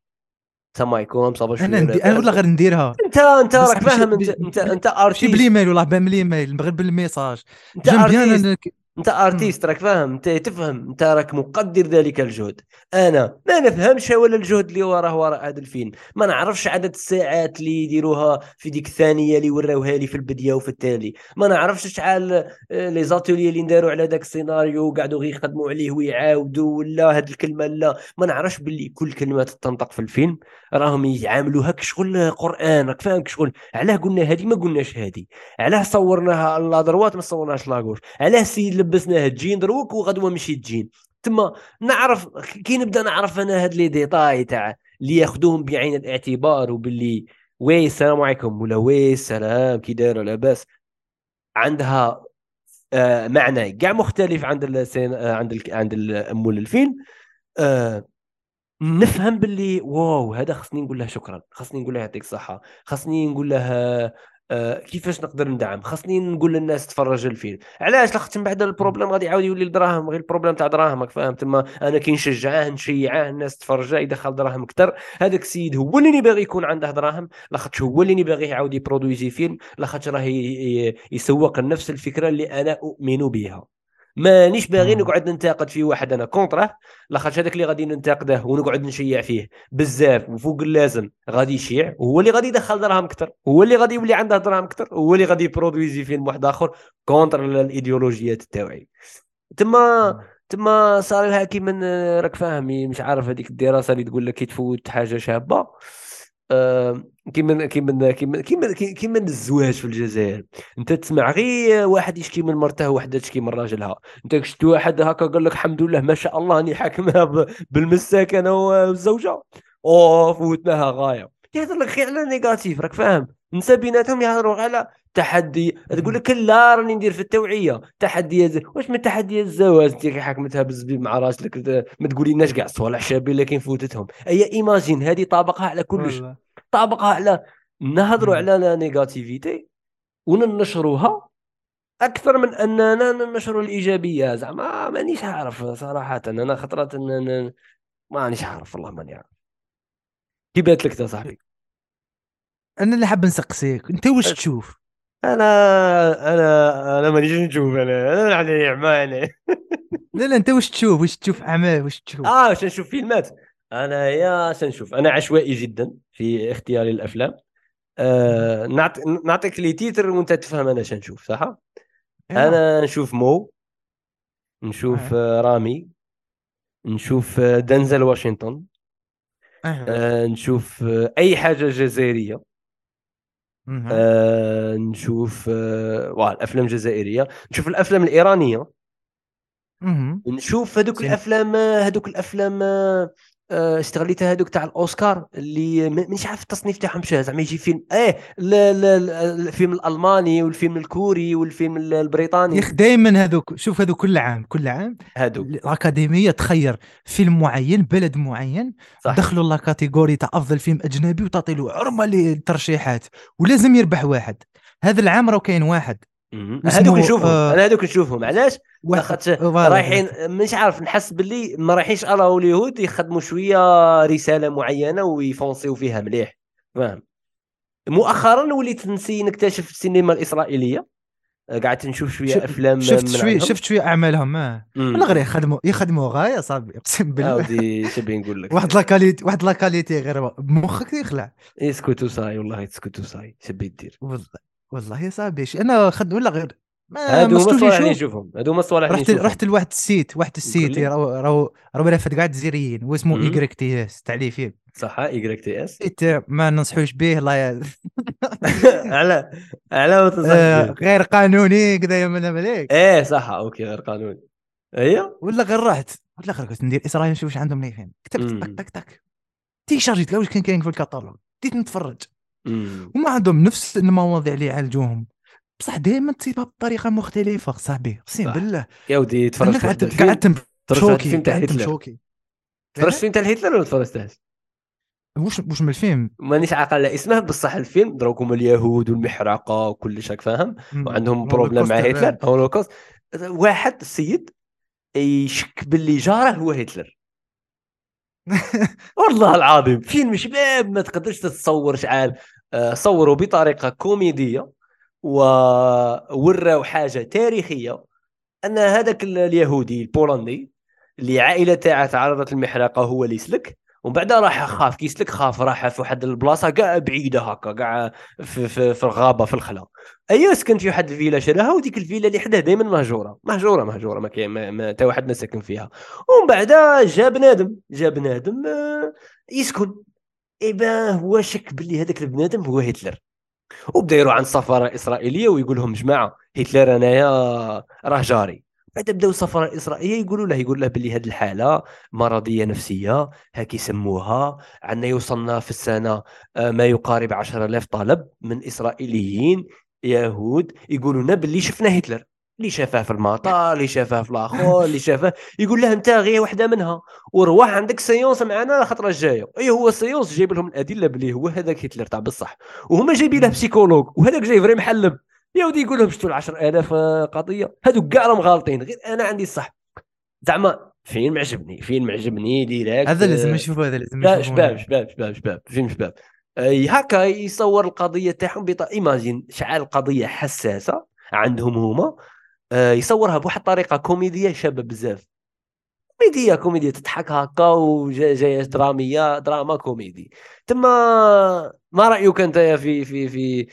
عليكم صباح الخير أنا ندي... أنا والله غير نديرها. انت أنت راك فاهم انت أنت انت artiste. بالايميل والله با من الايميل غير بال message أنت j'aime bien artiste. انت artiste راك فاهم انت تفهم انت راك مقدر ذلك الجهد. أنا ما نفهمش ولا الجهد اللي وراه وراء هذا الفيلم. ما نعرفش عدد الساعات اللي يديروها في ديك الثانية اللي وراوها لي في البديه وفي التالي. ما نعرفش شحال آه، les ateliers اللي نداروا على ذاك السيناريو وقعدوا غير يخدموا عليه ويعاودوا ولا هذه الكلمة لا. ما نعرفش باللي كل كلمه تنطق في الفيلم. راهم يعاملوها كشغل قرآن راك فاهم كشغل. علاه قلنا هذه ما قلناش هذه علاه صورناها la droite ما صورناش la gauche علاه سي لبسناه جين دروك وغدوة مشي جين تما نعرف كي نبدأ نعرف أنا هاد les détails تاع اللي ياخذوهم بعين الاعتبار وباللي oui السلام عليكم ولا oui السلام كي داير لاباس عندها آه معنى كاع مختلف عند ال scène آه عند ال عند مول الفيلم. آه نفهم باللي wow هذا خصني نقول له شكرا خصني نقول له يعطيك الصحة خصني نقول له آه، كيفاش نقدر ندعم؟ خصني نقول للناس تفرج الفيلم علاش؟ لاخاطش من بعد ال problème غادي يعاود يولي الدراهم غير ال problème تاع دراهمك فاهم تما أنا كي نشجعه نشيعه الناس تفرجه يدخل دراهم أكثر هذاك السيد هو اللي باغي يكون عنده دراهم لاخاطش هو اللي باغي يعاود يبرودويزي فيلم لاخاطش راه يسوق نفس الفكرة اللي أنا أؤمن بها. مانيش باغي. نقعد ننتقد في واحد أنا contre ه لاخاطش هذاك اللي غادي ننتقده ونقعد نشيع فيه. بزاف وفوق اللازم غادي يشيع وهو اللي غادي يدخل دراهم أكثر هو اللي غادي يولي عنده دراهم أكثر هو اللي غادي يبرودويزي فيلم واحد آخر contre الإيديولوجيات تاعي تما تما صار لها كيما راك فاهم مش عارف هذيك الدراسة اللي تقول لك كي تفوت حاجة شابة. آه، كيما كيما كيما كيما كيما الزواج في الجزائر. انت تسمع غير واحد يشكي من مرته وحده تشكي من راجلها. انت شفت واحد هكا قال لك الحمد لله ما شاء الله راني حاكمها بالمساك أنا والزوجة؟ أوه فوتناها غاية. يهضر لك غير على نيجاتيف راك فاهم؟ نسى بيناتهم يهضروا على تحدي تقول لك لا راني ندير في التوعية. تحديات واش من تحديات الزواج؟ انت كي حاك تهبز بي مع راسك ما تقوليناش كاع صوالح شابين كاين فوتتهم اي ايماجين هذه طابقها على كلش. طابقها على نهضروا. على la négativité وننشروها أكثر من أننا ننشروا الإيجابية. زعما مانيش عارف صراحة. أنا خطرات ان أنا- مانيش عارف والله ماني عارف. كي بات لك صاحبي. أنا اللي حاب نسقسيك. أنت واش. تشوف؟ أنا أنا أنا مانيش نشوف أنا أنا على اعمى أنا لا لا أنت واش تشوف؟ واش تشوف أعمال؟ واش تشوف؟ آه واش نشوف فيلمات. أنا يا شنشوف أنا عشوائي جدا في اختياري الأفلام. آه نعط... نعطيك لي تيتر وأنت تفهم أنا شنشوف صح؟ أيوة. أنا نشوف مو. نشوف آه، رامي. نشوف آه، دنزل واشنطن. أيوة. آه نشوف آه، أي حاجة جزائرية. آه نشوف آه واه الأفلام الجزائرية نشوف الأفلام الإيرانية. نشوف هذوك. الأفلام هذوك الأفلام آه، استغليتها هذوك تاع الأوسكار اللي مانيش عارف التصنيف تاعهم شنو زعما يجي فيلم إيه لا لا لا، الفيلم الألماني والفيلم الكوري والفيلم ال- يا البريطاني أخي دائما هذوك شوف هذوك كل عام كل عام هذوك الأكاديمية تخير فيلم معين بلد معين صح. دخلوا la catégorie تاع أفضل فيلم أجنبي وتعطي له عرمة للترشيحات ولازم يربح واحد. هذا العام راه كاين واحد. هذوك نشوفهم. آه، أنا هذوك نشوفهم. علاش؟ واحد لاخاطش. رايحين مش عارف نحس باللي ما رايحينش اراو اليهود يخدموا شوية رسالة معينة ويفونسيو فيها مليح. فاهم؟ مؤخرا وليت نسي نكتشف السينما الإسرائيلية. قعدت نشوف شوية شف- أفلام شفت من شوية. شفت شوية أعمالهم. ولا غير يخدموا يخدموا غاية صاحبي أقسم بالله. عاودي شبي نقول لك. واحد لاكاليتي واحد لاكاليتي غير بمخك يخلع. اسكتوا صاي والله اسكتوا صاي شبي دير والله. والله يا صاحبي أنا خد ولا غير؟ ما هادو الصوالح اللي نشوف نشوفهم هادو هما الصوالح اللي رحت نشوفهم رحت لواحد السيت واحد السيت. راهو راهو راهو كاع الجزائريين واسمه. ايكريك تي إس تاع لي فيلم صح إي تي إس؟ ما ننصحوش به ي... على على ما آه به. غير قانوني كذا يا من مليك إيه صح أوكي غير قانوني. أيوه؟ ولا غير رحت. ولا غير كنت ندير إسرائيل نشوف واش عندهم لي فيلم كتبت. تك تك تك تيشارجيت واش كان كاين في الكاتالوج. بديت نتفرج. وما عندهم نفس المواضيع اللي يعالجوهم. بصح دائما تصيبها بطريقة مختلفة صاحبي أقسم. بالله. يا ودي تفرجت قعدت تفرجت الفيلم تاع هتلر. تفرجت فيلم تاع هتلر ولا تفرجتهاش؟ واش واش من الفيلم؟ مانيش عاقل. على اسمه بصح الفيلم دروك هما اليهود والمحرقة وكلش راك فاهم؟ وعندهم problème مع هتلر. هولوكوست واحد السيد يشك باللي جاره هو هتلر. والله العظيم. فيلم شباب ما تقدرش تتصور شحال آه، صوروا بطريقة كوميدية ووراو حاجة تاريخية أن هذاك ال- اليهودي البولندي اللي عائلة تاعه تعرضت للمحرقة هو اللي يسلك. ومن بعد راح خاف كي يسلك خاف راح في واحد البلاصة كاع بعيدة هكا كاع في, في, في الغابة في الخلا ايوا سكن في واحد الفيلا شراها وديك الفيلا اللي حداه دائما مهجورة مهجورة مهجورة ما كاين تا واحد ما ساكن فيها. ومن بعد جا بنادم جا بنادم آه، يسكن. ايبا هو شك باللي هذاك البنادم هو هتلر. وبدأ يروح عند السفاره الاسرائيليه ويقول لهم جماعة هتلر أنايا راه جاري. بعد بداو السفاره الإسرائيلية يقولوا له يقول له باللي هذه الحالة مرضية نفسية هاك يسموها عندنا يوصلنا في السنة آه، ما يقارب 10000 طلب من إسرائيليين يهود يقولوا لنا باللي شفنا هتلر. اللي شافاه في المطار اللي شافاه في الآخر اللي شافاه. يقول له أنت غير واحدة منها. وروح عندك séance معنا الخطره الجايه اي هو ال séance جايب لهم الأدلة باللي هو هذاك هتلر تاع بصح. وهما جايبين له psychologue وهذاك جاي فري محلب. يا ودي يقول لهم شفتوا ال 10000 قضية. هذوك كاع راهم غالطين. غير أنا عندي الصح. زعما فيلم عجبني فيلم عجبني direct هذا لازم آه، نشوفه هذا لازم شباب شباب شباب شباب فيلم شباب؟ أي هكا يصور القضية تاعهم بطريقه imagine شحال القضية حساسة عندهم هما. آه، يصورها بواحد الطريقة كوميدية شابة بزاف. كوميدية كوميدية تضحك هكا وجايه درامية دراما كوميدي. تما ما رأيك أنت في في في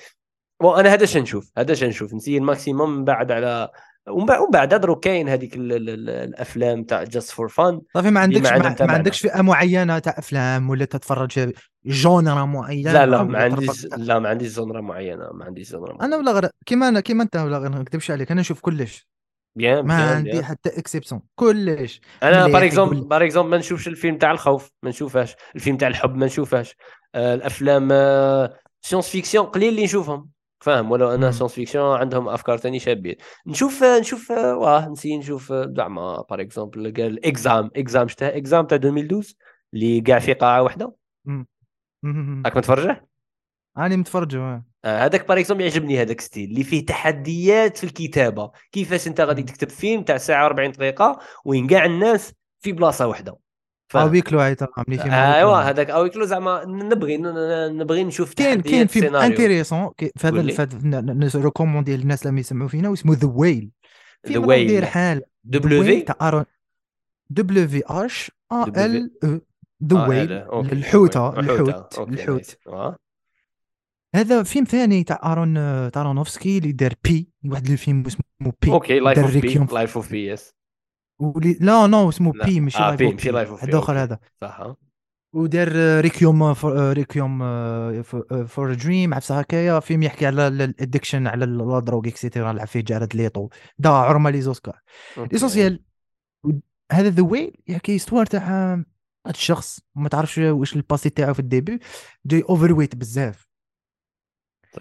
bon أنا هذا شنشوف هذا شنشوف ن essaye ال maximum من بعد على ومن بعد درك كاين هذيك ال- ال- ال- الأفلام تاع just for fun صافي ما عندكش ما. ما عندكش فئة معينة تاع أفلام ولا تتفرج جونرا معين لا لا ما عنديش لا ما عنديش جونرا معينة ما عنديش جونرا معينة. أنا ولا غير كيما أنا كيما أنت ولا غير ما نكذبش عليك أنا نشوف كلش. bien ما bien عندي bien. حتى exception كلش. أنا par exemple. par exemple ما نشوفش الفيلم تاع الخوف ما نشوفهاش. الفيلم تاع الحب ما نشوفهاش. آه، الأفلام آه، science-fiction قليل اللي نشوفهم. فاهم ولو أنا مم. science-fiction عندهم أفكار ثاني شابين نشوف نشوف واه ن essaye نشوف زعما par exemple قال Exam Exam شتاه Exam تاع 2012 اللي كاع في قاعة واحدة. راك متفرجة راني متفرج آه. هذاك par exemple يعجبني هذاك style اللي فيه تحديات في الكتابة كيفاش أنت غادي. تكتب فيلم تاع ساعة و40 دقيقة وين كاع الناس في بلاصة واحدة هاي ترى ملي فيلم ايوا. هذاك huis clos زعما نبغي نبغي نشوف كاين كاين فيلم intéressant في هذا recommandé للناس اللي يسمعوا فينا واسمه The Whale The Whale حال. W تاع ارون دبليو في اش ا. ال ذا آه، ويل الحوتة. الحوت الحوت. آه. هذا فيلم ثاني تاع ارون تارونوفسكي اللي دار بي واحد الفيلم اسمه بي أوكي لايف اوف بي لايف اوف بي يس ولي... لا نو اسمه لا. بي ماشي آه، لايف بي، ماشي لايف اوف اخر. هذا صح. ودار ريكيوم ريكيوم فور دريم عرفت هكايا فيلم يحكي على الادكشن على الدروغ اكسيتيرا لعب فيه جارد ليطو دا عرما les Oscars. l'essentiel هذا The Whale يحكي histoire تاع هذا الشخص ما تعرفش واش ال passé تاعو في ال début جاي overweight بزاف.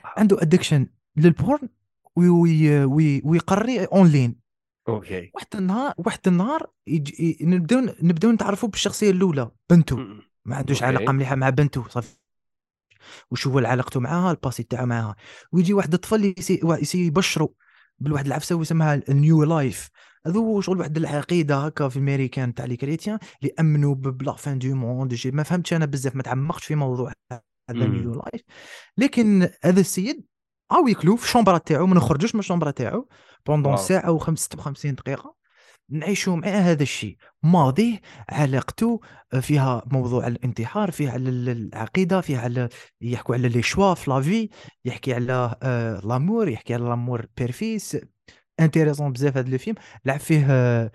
عنده addiction لل porn oui oui oui ويقري online OK. واحد النهار واحد النهار يجي نبداو نبداو نتعرفوا بالشخصية الأولى بنته م- ما عندوش. علاقة مليحة مع بنته صافي. وش هو علاقته معاها ال passé تاعو معاها. ويجي واحد الطفل ي essaye, يبشروا بالواحد العفسة ويسمها ال New Life هذو شغل واحد العقيدة هكا في الميريكان تاع les chrétiens اللي أمنوا ب la fin du monde ما فهمتش أنا بزاف ما تعمقتش في موضوع هذا. ال New Life لكن هذا السيد huis clos في الشومبرا تاعو ما نخرجوش من الشومبرا تاعو pendant. ساعة و 56 دقيقة. نعيشوا معاه هذا الشيء. ماضيه علاقته فيها موضوع الانتحار فيها على ال- العقيدة فيها على يحكوا على les choix في la vie يحكي على آه، l'amour يحكي على l'amour bref c'est intéressant بزاف هذا الفيلم لعب فيه آه،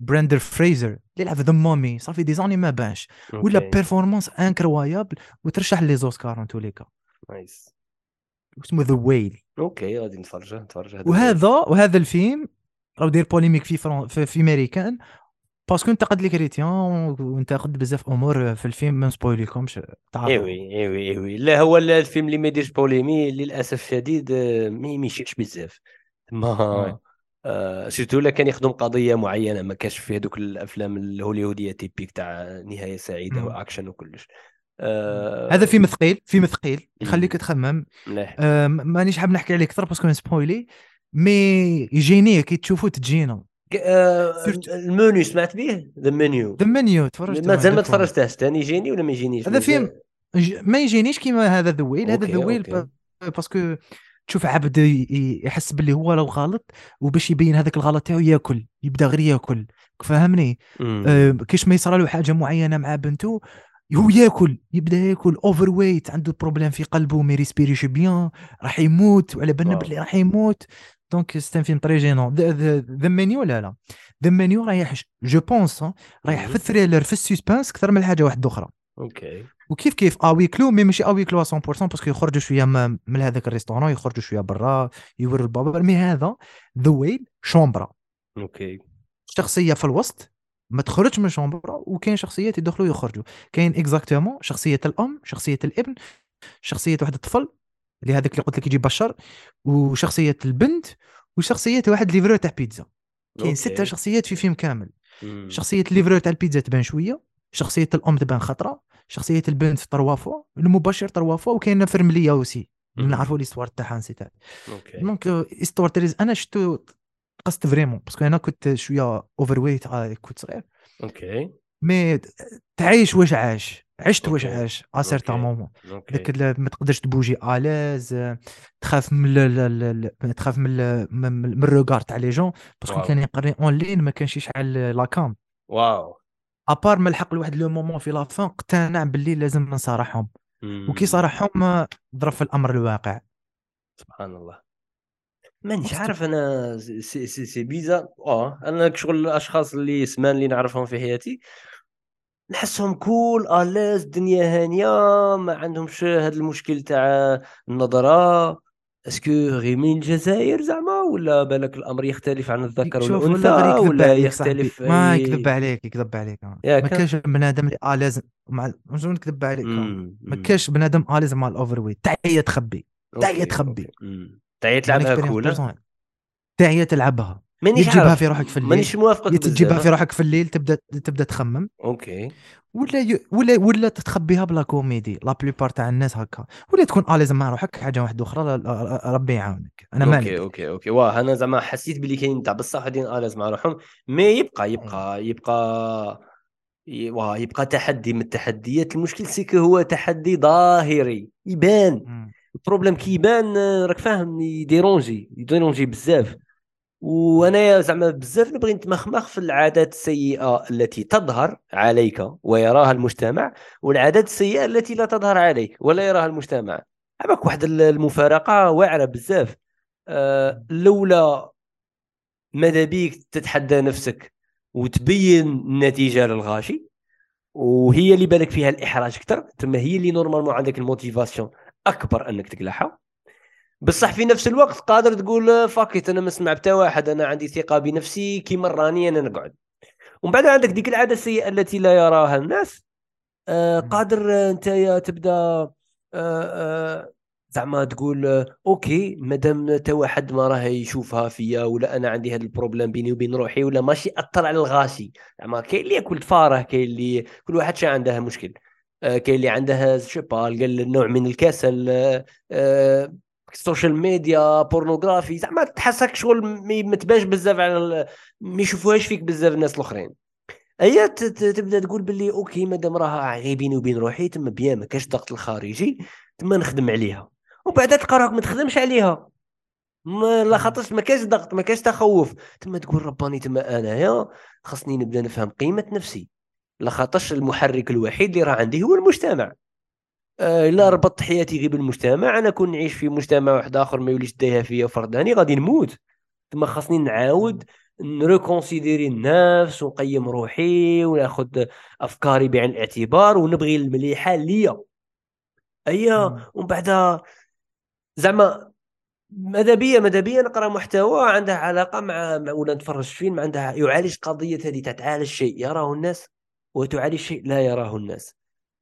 براندن فريزر اللي لعب في The Mummy صافي des années ما بانش. ولا. performance incroyable وترشح les Oscars en tout les cas nice اسمه The Whale OK غادي نتفرج نتفرج. هذا وهذا وهذا الفيلم راه داير polémique في فرن... في, في امريكان parce que انتقد les chrétiens وانتقد بزاف أمور في الفيلم ما نسبويليكمش. تعرفوا ايوي ايوي ايوي لا هو ال- الفيلم اللي ما يديرش polémique للأسف الشديد آه، ما يمشيش بزاف. ما آه surtout كان يخدم قضية معينة ما كانش في هذوك الأفلام الهوليودية typique تاع نهاية سعيدة. واكشن وكلش. آه هذا فيلم ثقيل فيلم ثقيل يخليك مم. تخمم مليح آه مانيش حاب نحكي عليه أكثر parce que نسبويلي mais يجيني كي تشوفوا تجينا آه المنيو سمعت به The Menu The منيو تفرجت مازال ما. تفرجتهاش ثاني يجيني ولا ما يجينيش هذا؟ فيلم ما يجينيش كيما هذا The Whale هذا OK، The Whale OK. parce que تشوف عبد يحس باللي هو لو غلط وباش يبين هذاك الغلط تاعو ياكل يبدأ غير ياكل فهمني. آه، كيش ما يصرى له حاجة معينة مع بنته هو ياكل يبدأ ياكل overweight عنده problème في قلبه ما ريسبيريش bien راح يموت وعلى بالنا. باللي راح يموت. donc c'est un film très gênant The Menu لا لا؟ The Menu رايح je pense رايح في. ال thriller في ال suspense أكثر من حاجة واحدة أخرى. OK وكيف كيف؟ huis clos mais ماشي huis clos 100% parce que يخرجوا شوية من هذاك ال restaurant يخرجوا شوية برا يوروا البابا. mais هذا The Whale شومبرا. OK شخصية في الوسط. ما تخرجش من شومبرا وكاين شخصيات يدخلوا ويخرجوا كاين exactement شخصية الأم شخصية الابن شخصية واحد الطفل اللي هذاك اللي قلت لك يجي بشر وشخصية البنت وشخصية واحد livreur تاع بيتزا كاين. ستة شخصيات في فيلم كامل مم. شخصية ال livreur تاع البيتزا تبان شوية شخصية الأم تبان خطرة شخصية البنت trois fois المبشر trois fois وكاينة فرملية aussi. نعرفوا l'histoire تاعها نسيتها donc histoire triste أنا شفتو قصت vraiment parce que أنا كنت شوية overweight كنت صغير OK mais تعيش واش عاش عشت واش. عاش à certain. moment داك ما تقدرش تبوجي à l'aise تخاف من تخاف من من الروغار تاع لي جون باسكو. كان يقري اون لين ما كانش يشعل لا كام واو ابار ما لحق لواحد لو مومون في لافان اقتنع باللي لازم نصارحهم. وكي صارحهم ضرب في الأمر الواقع سبحان الله مانيش. عارف أنا سي سي, سي بيزا آه أنا شغل الأشخاص اللي سمان اللي نعرفهم في حياتي نحسهم كول الاز الدنيا هانية ما عندهمش هذا المشكل تاع النظرة اسكو غير من الجزائر زعما ولا بالك الأمر يختلف عن الذكر والأنثى ولا ولا يختلف ما يكذب عليك يكذب عليك آه. ما كاينش بنادم اللي آه لازم مع شنو نكذب عليك آه. ما. كاينش بنادم لازم مع الاوفر ويت هي تخبي أوكي، تخبي أوكي. مم. تاع هي Mon تلعبها كولا personnelle. تاع هي تلعبها. مانيش تجيبها في روحك في الليل، مانيش موافقك تجيبها. في روحك في الليل تبدأ تبدأ تخمم. okay. ولا ي... ولا ولا تخبيها بلا كوميدي. لا بليبار تاع الناس هكا. ولا تكون à l'aise مع روحك حاجة واحدة أخرى. ربي يعاونك. أنا okay مالي okay okay. واه أنا زعما حسيت بلي كاين تاع بصح غاديين à l'aise مع روحهم. mais يبقى يبقى يبقى واه يبقى تحدي من التحديات. المشكل c'est que هو تحدي ظاهري. يبان. ال problème كيبان آه، راك فاهم يديرونجي يديرونجي بزاف. وأنا زعما بزاف نبغي نتمخمخ في العادات السيئة التي تظهر عليك ويراها المجتمع والعادات السيئة التي لا تظهر عليك ولا يراها المجتمع. عباك واحد المفارقة واعرة بزاف. أه لولا ماذا بيك تتحدى نفسك وتبين النتيجه للغاشي وهي اللي بالك فيها الإحراج أكثر ثم هي اللي normalement عندك ال motivation. أكبر أنك تقلعها. بصح في نفس الوقت قادر تقول فاكيت أنا ما نسمع بتا واحد أنا عندي ثقة بنفسي كيما راني أنا نقعد. ومن بعد عندك ديك العادة السيئة التي لا يراها الناس. آه. قادر آه، أنت يا تبدأ آه آه زعما تقول آه، okay مادام تا واحد ما راه يشوفها فيا ولا أنا عندي هذا ال problème بيني وبين روحي ولا ماشي أثر على الغاشي. زعما كاين اللي ياكل تفارة كاين اللي كل واحد شا عنده مشكل. آه، كاين اللي عندها شوبا قال نوع من الكسل آه، آه، ال social media pornographie زعما تحسك شغل ما تبانش بزاف على ما يشوفوهاش فيك بزاف الناس الأخرين. هي تبدأ تقول باللي okay مادام راها غير بيني وبين روحي تما bien ما كاش الضغط الخارجي تما نخدم عليها. ومن بعد تلقى راك ما تخدمش عليها. ما لا خاطرش ما كاش ضغط ما كاش تخوف. تما تقول رباني تما أنايا خاصني نبدأ نفهم قيمة نفسي. لا خاطرش المحرك الوحيد اللي راه عندي هو المجتمع. آه، إلا ربطت حياتي غير بالمجتمع أنا كون نعيش في مجتمع واحد آخر ما يوليش دايها فيا فرداني غادي نموت. تما خاصني نعاود نريكونسيديري النفس ونقيم روحي وناخذ أفكاري بعين الاعتبار ونبغي المليحة ليا. أيا. ومن بعد زعما ماذا بيا؟ ماذا بيا؟ نقرأ محتوى عنده علاقة مع ولا نتفرج فيلم عندها يعالج قضية هذه تاع تعالج شيء. يراه الناس وتعالج شيء لا يراه الناس.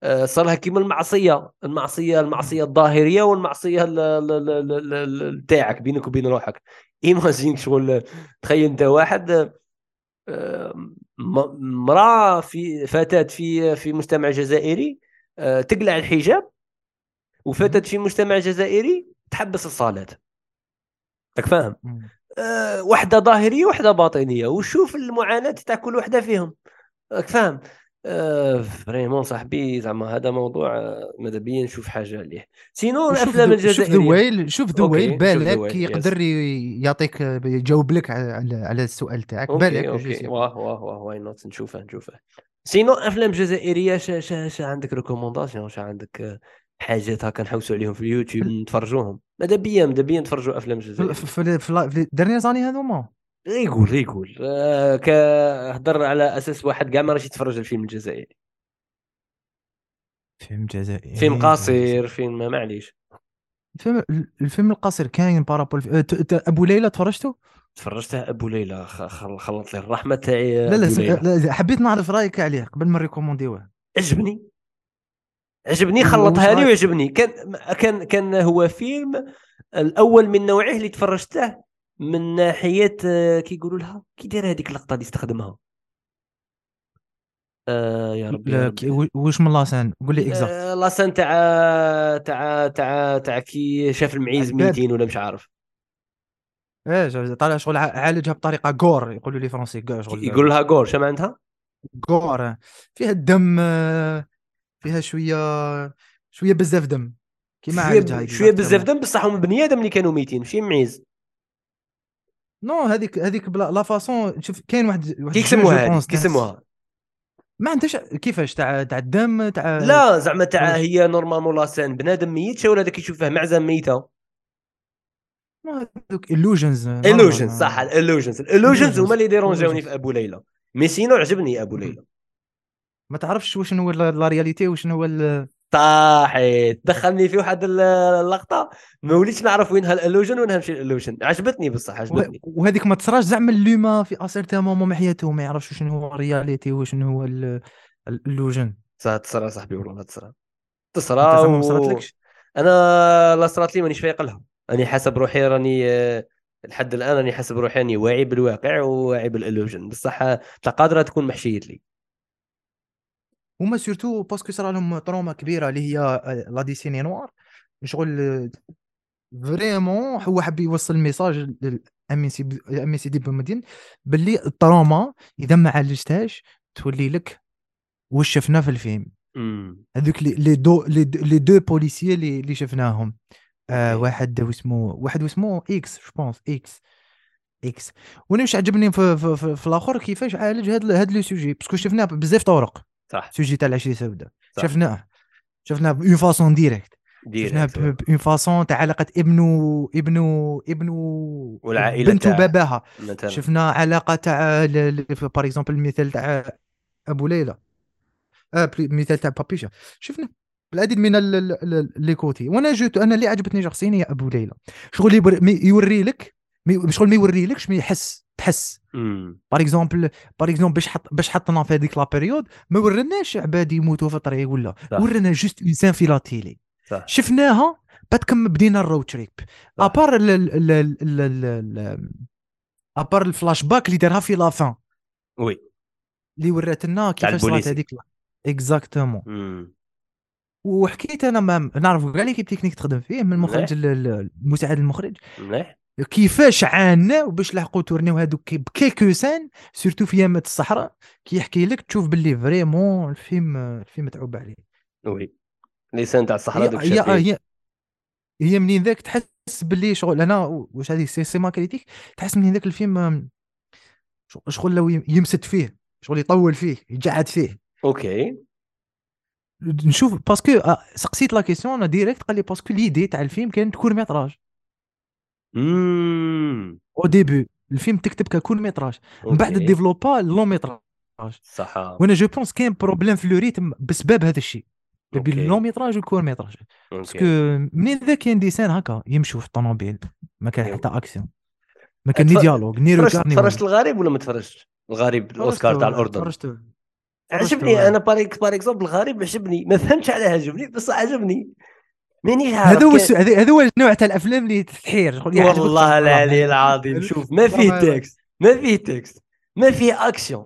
آه، صار لها كيما المعصية المعصية المعصية الظاهرية والمعصية ال- ال- ال- ال- ال- ال- تاعك بينك وبين روحك. ايماجين شغل تخيل انت واحد آه، م- مراه في فتاه في في مجتمع جزائري آه، تقلع الحجاب وفتاه في مجتمع جزائري تحبس الصلاه راك فاهم؟ وحدة ظاهرية وحدة باطنية. وشوف المعاناة تاع كل وحدة فيهم. راك فاهم آه vraiment صاحبي زعما هذا موضوع آه، ماذا بيا نشوف حاجة عليه sinon الافلام شوف الجزائريه شوف okay، شوف بالك ذويل، يقدر يعطيك يجاوب لك على على السؤال تاعك بالك okay واه واه واه واي نوت نشوفه نشوفه sinon افلام جزائريه شا شا شا عندك recommandations شا عندك آه، حاجات هكا نحوسوا عليهم في اليوتيوب نتفرجوهم ماذا بيا ماذا بيا نتفرجوا افلام في جزائريه في- في في في ديرني زاني هذوما يقول يقول. آه ك هضر على أساس واحد كاع ما راش يتفرج الفيلم الجزائري. فيلم جزائري. فيلم قصير فيلم معليش. الفيلم الفيلم القصير كاين بارابول أه، أبو ليلى تفرجته؟ تفرجته أبو ليلى خلط لي الرحمة تاعي لا لا. لا حبيت نعرف رأيك عليه قبل ما نريكومونديوه. عجبني؟ عجبني خلطها لي؟ وعجبني. كان كان كان هو فيلم الأول من نوعه اللي تفرجته من ناحية آه، كي يقولوا لها كي داير هذيك اللقطة اللي استخدمها؟ آه يا ربي يا ربي. واش من la scène؟ قول لي exact آه la scène تاع تاع تاع تاع كي شاف المعيز. ميتين ولا مش عارف. إيه طالع شغل عالجها بطريقة gore يقولوا les français gore شغل. يقول لها جور شنو عندها gore آه. فيها الدم آه، فيها شوية شوية بزاف دم. كيما عالجها شوية. بزاف دم بصح هما بني آدم اللي كانوا ميتين ماشي معيز. نو هذيك هذيك بلا لا فاصون شوف كاين واحد واحد كي جو- يسموها جو هذه؟ بونس كي يسموها ما عندهاش كيفاش؟ تاع تاع الدم تاع لا زعما تاع؟ هي نورمالمون لاسان بنادم ميت ولا هذاك يشوفه معزة ميتة. ما هذوك illusions. Illusions صح الالوجنز الالوجنز Illusions. هما اللي ديرونجاوني Illusions. في أبو ليلى. mais sinon عجبني أبو. ليلى. ما تعرفش واش هو la la réalité واش هو صحيت دخلني في واحد ال- اللقطة ما وليتش نعرف وينها ال illusion وينها ماشي ال illusion عجبتني بصح عجبتني. وه- وهذيك ما تصراش زعما ال l'humain في à certain moment من حياته ما يعرفش شنو هو ال réalité وشنو هو ال- ال illusion صح تصرى صاحبي والله تصرى أنت تصرى زعما ما و... أنا لا صرات لي مانيش فايق لها. أني حسب روحي راني لحد الآن راني حسب روحي راني واعي بالواقع وواعي بال illusion بصح قادرة تكون محشيت لي. هما surtout parce que صرا لهم trauma كبيرة اللي هي آه، la décennie noire. شغل vraiment هو حب يوصل message للام سي دي بومدين باللي ال trauma إذا ما عالجتهاش تولي لك واش شفنا في الفيلم. هذوك les deux les deux- les deux policiers اللي شفناهم. آه. واحد واسمه واحد واسمه إكس جو بونس إكس إكس وأنا واش عجبني في, في, في, في الآخر كيفاش عالج هاد هاد لو سوجي؟ باسكو شفناه بزاف طرق. صح. سوجي تاع العشيه السوداء صح. شفناه. شفناه بون فاسون ديريكت. شفناه بون فاسون تاع علاقة ابنو ابنو ابنو والعائلة بنت مثلا. شفنا علاقة تاع بار اكزومبل المثال تاع أبو ليلى. آه مثال تاع بابيشا. شفنا. العديد من les côtés. وأنا juste أنا اللي عجبتني شخصيا هي أبو ليلى. شغل يوري لك شغل ما يوري لكش mais يحس تحس. par exemple par exemple باش حط باش حطنا في هذيك la période ما ورناش عباد يموتوا في الطريق ولا. ورنا juste انسان في la télé شفناها بعد كم بدينا ال road trip. à part ال- ال- ال- ال- ال- ال- à part ال flashback اللي دارها في la fin oui اللي ورات لنا كيفاش صارت. هذيك exactement وحكيت أنا ما نعرف كاع l'équipe technique تخدم فيه من المخرج ال- ال- المساعد المخرج. مليح. كيفاش عاناو باش لحقوا tournaw هذوك parce que ça se sent surtout في يامات الصحراء كيحكي لك تشوف باللي vraiment الفيلم الفيلم متعوب عليه. oui. les scènes تاع الصحراء donc هي هي, هي, منين ذاك تحس باللي شغل أنا واش هذه c'est, c'est ma critique تحس منين ذاك الفيلم شغل- لو يم- يمسد فيه شغل يطول فيه يجعد فيه. OK. نشوف parce que آه، سقسيت la question أنا direct قال لي parce que l'idée تاع الفيلم كانت court métrage au début الفيلم تكتب ك court métrage من بعد. développa long métrage صح. وأنا je pense كاين problème في le rythme بسبب هذا الشيء. بين. ال long métrage وال court métrage parce que منين ذا كاين des scènes هكا؟ يمشوا في الطوموبيل. ما كان أيوة. حتى اكسيون ما كان ni dialogue ni تفرجت الغريب ولا ما تفرجتش؟ الغريب الأوسكار تاع الأردن. تفرجت. عجبني. أنا باريك par exemple الغريب عجبني. ما فهمتش علاه عجبني بس عجبني. مانيش عارف هذا هو هذا هو النوع تاع الأفلام اللي تحير يعجبك والله العلي. العظيم. شوف ما فيه. texte ما فيه texte ما فيه أكشن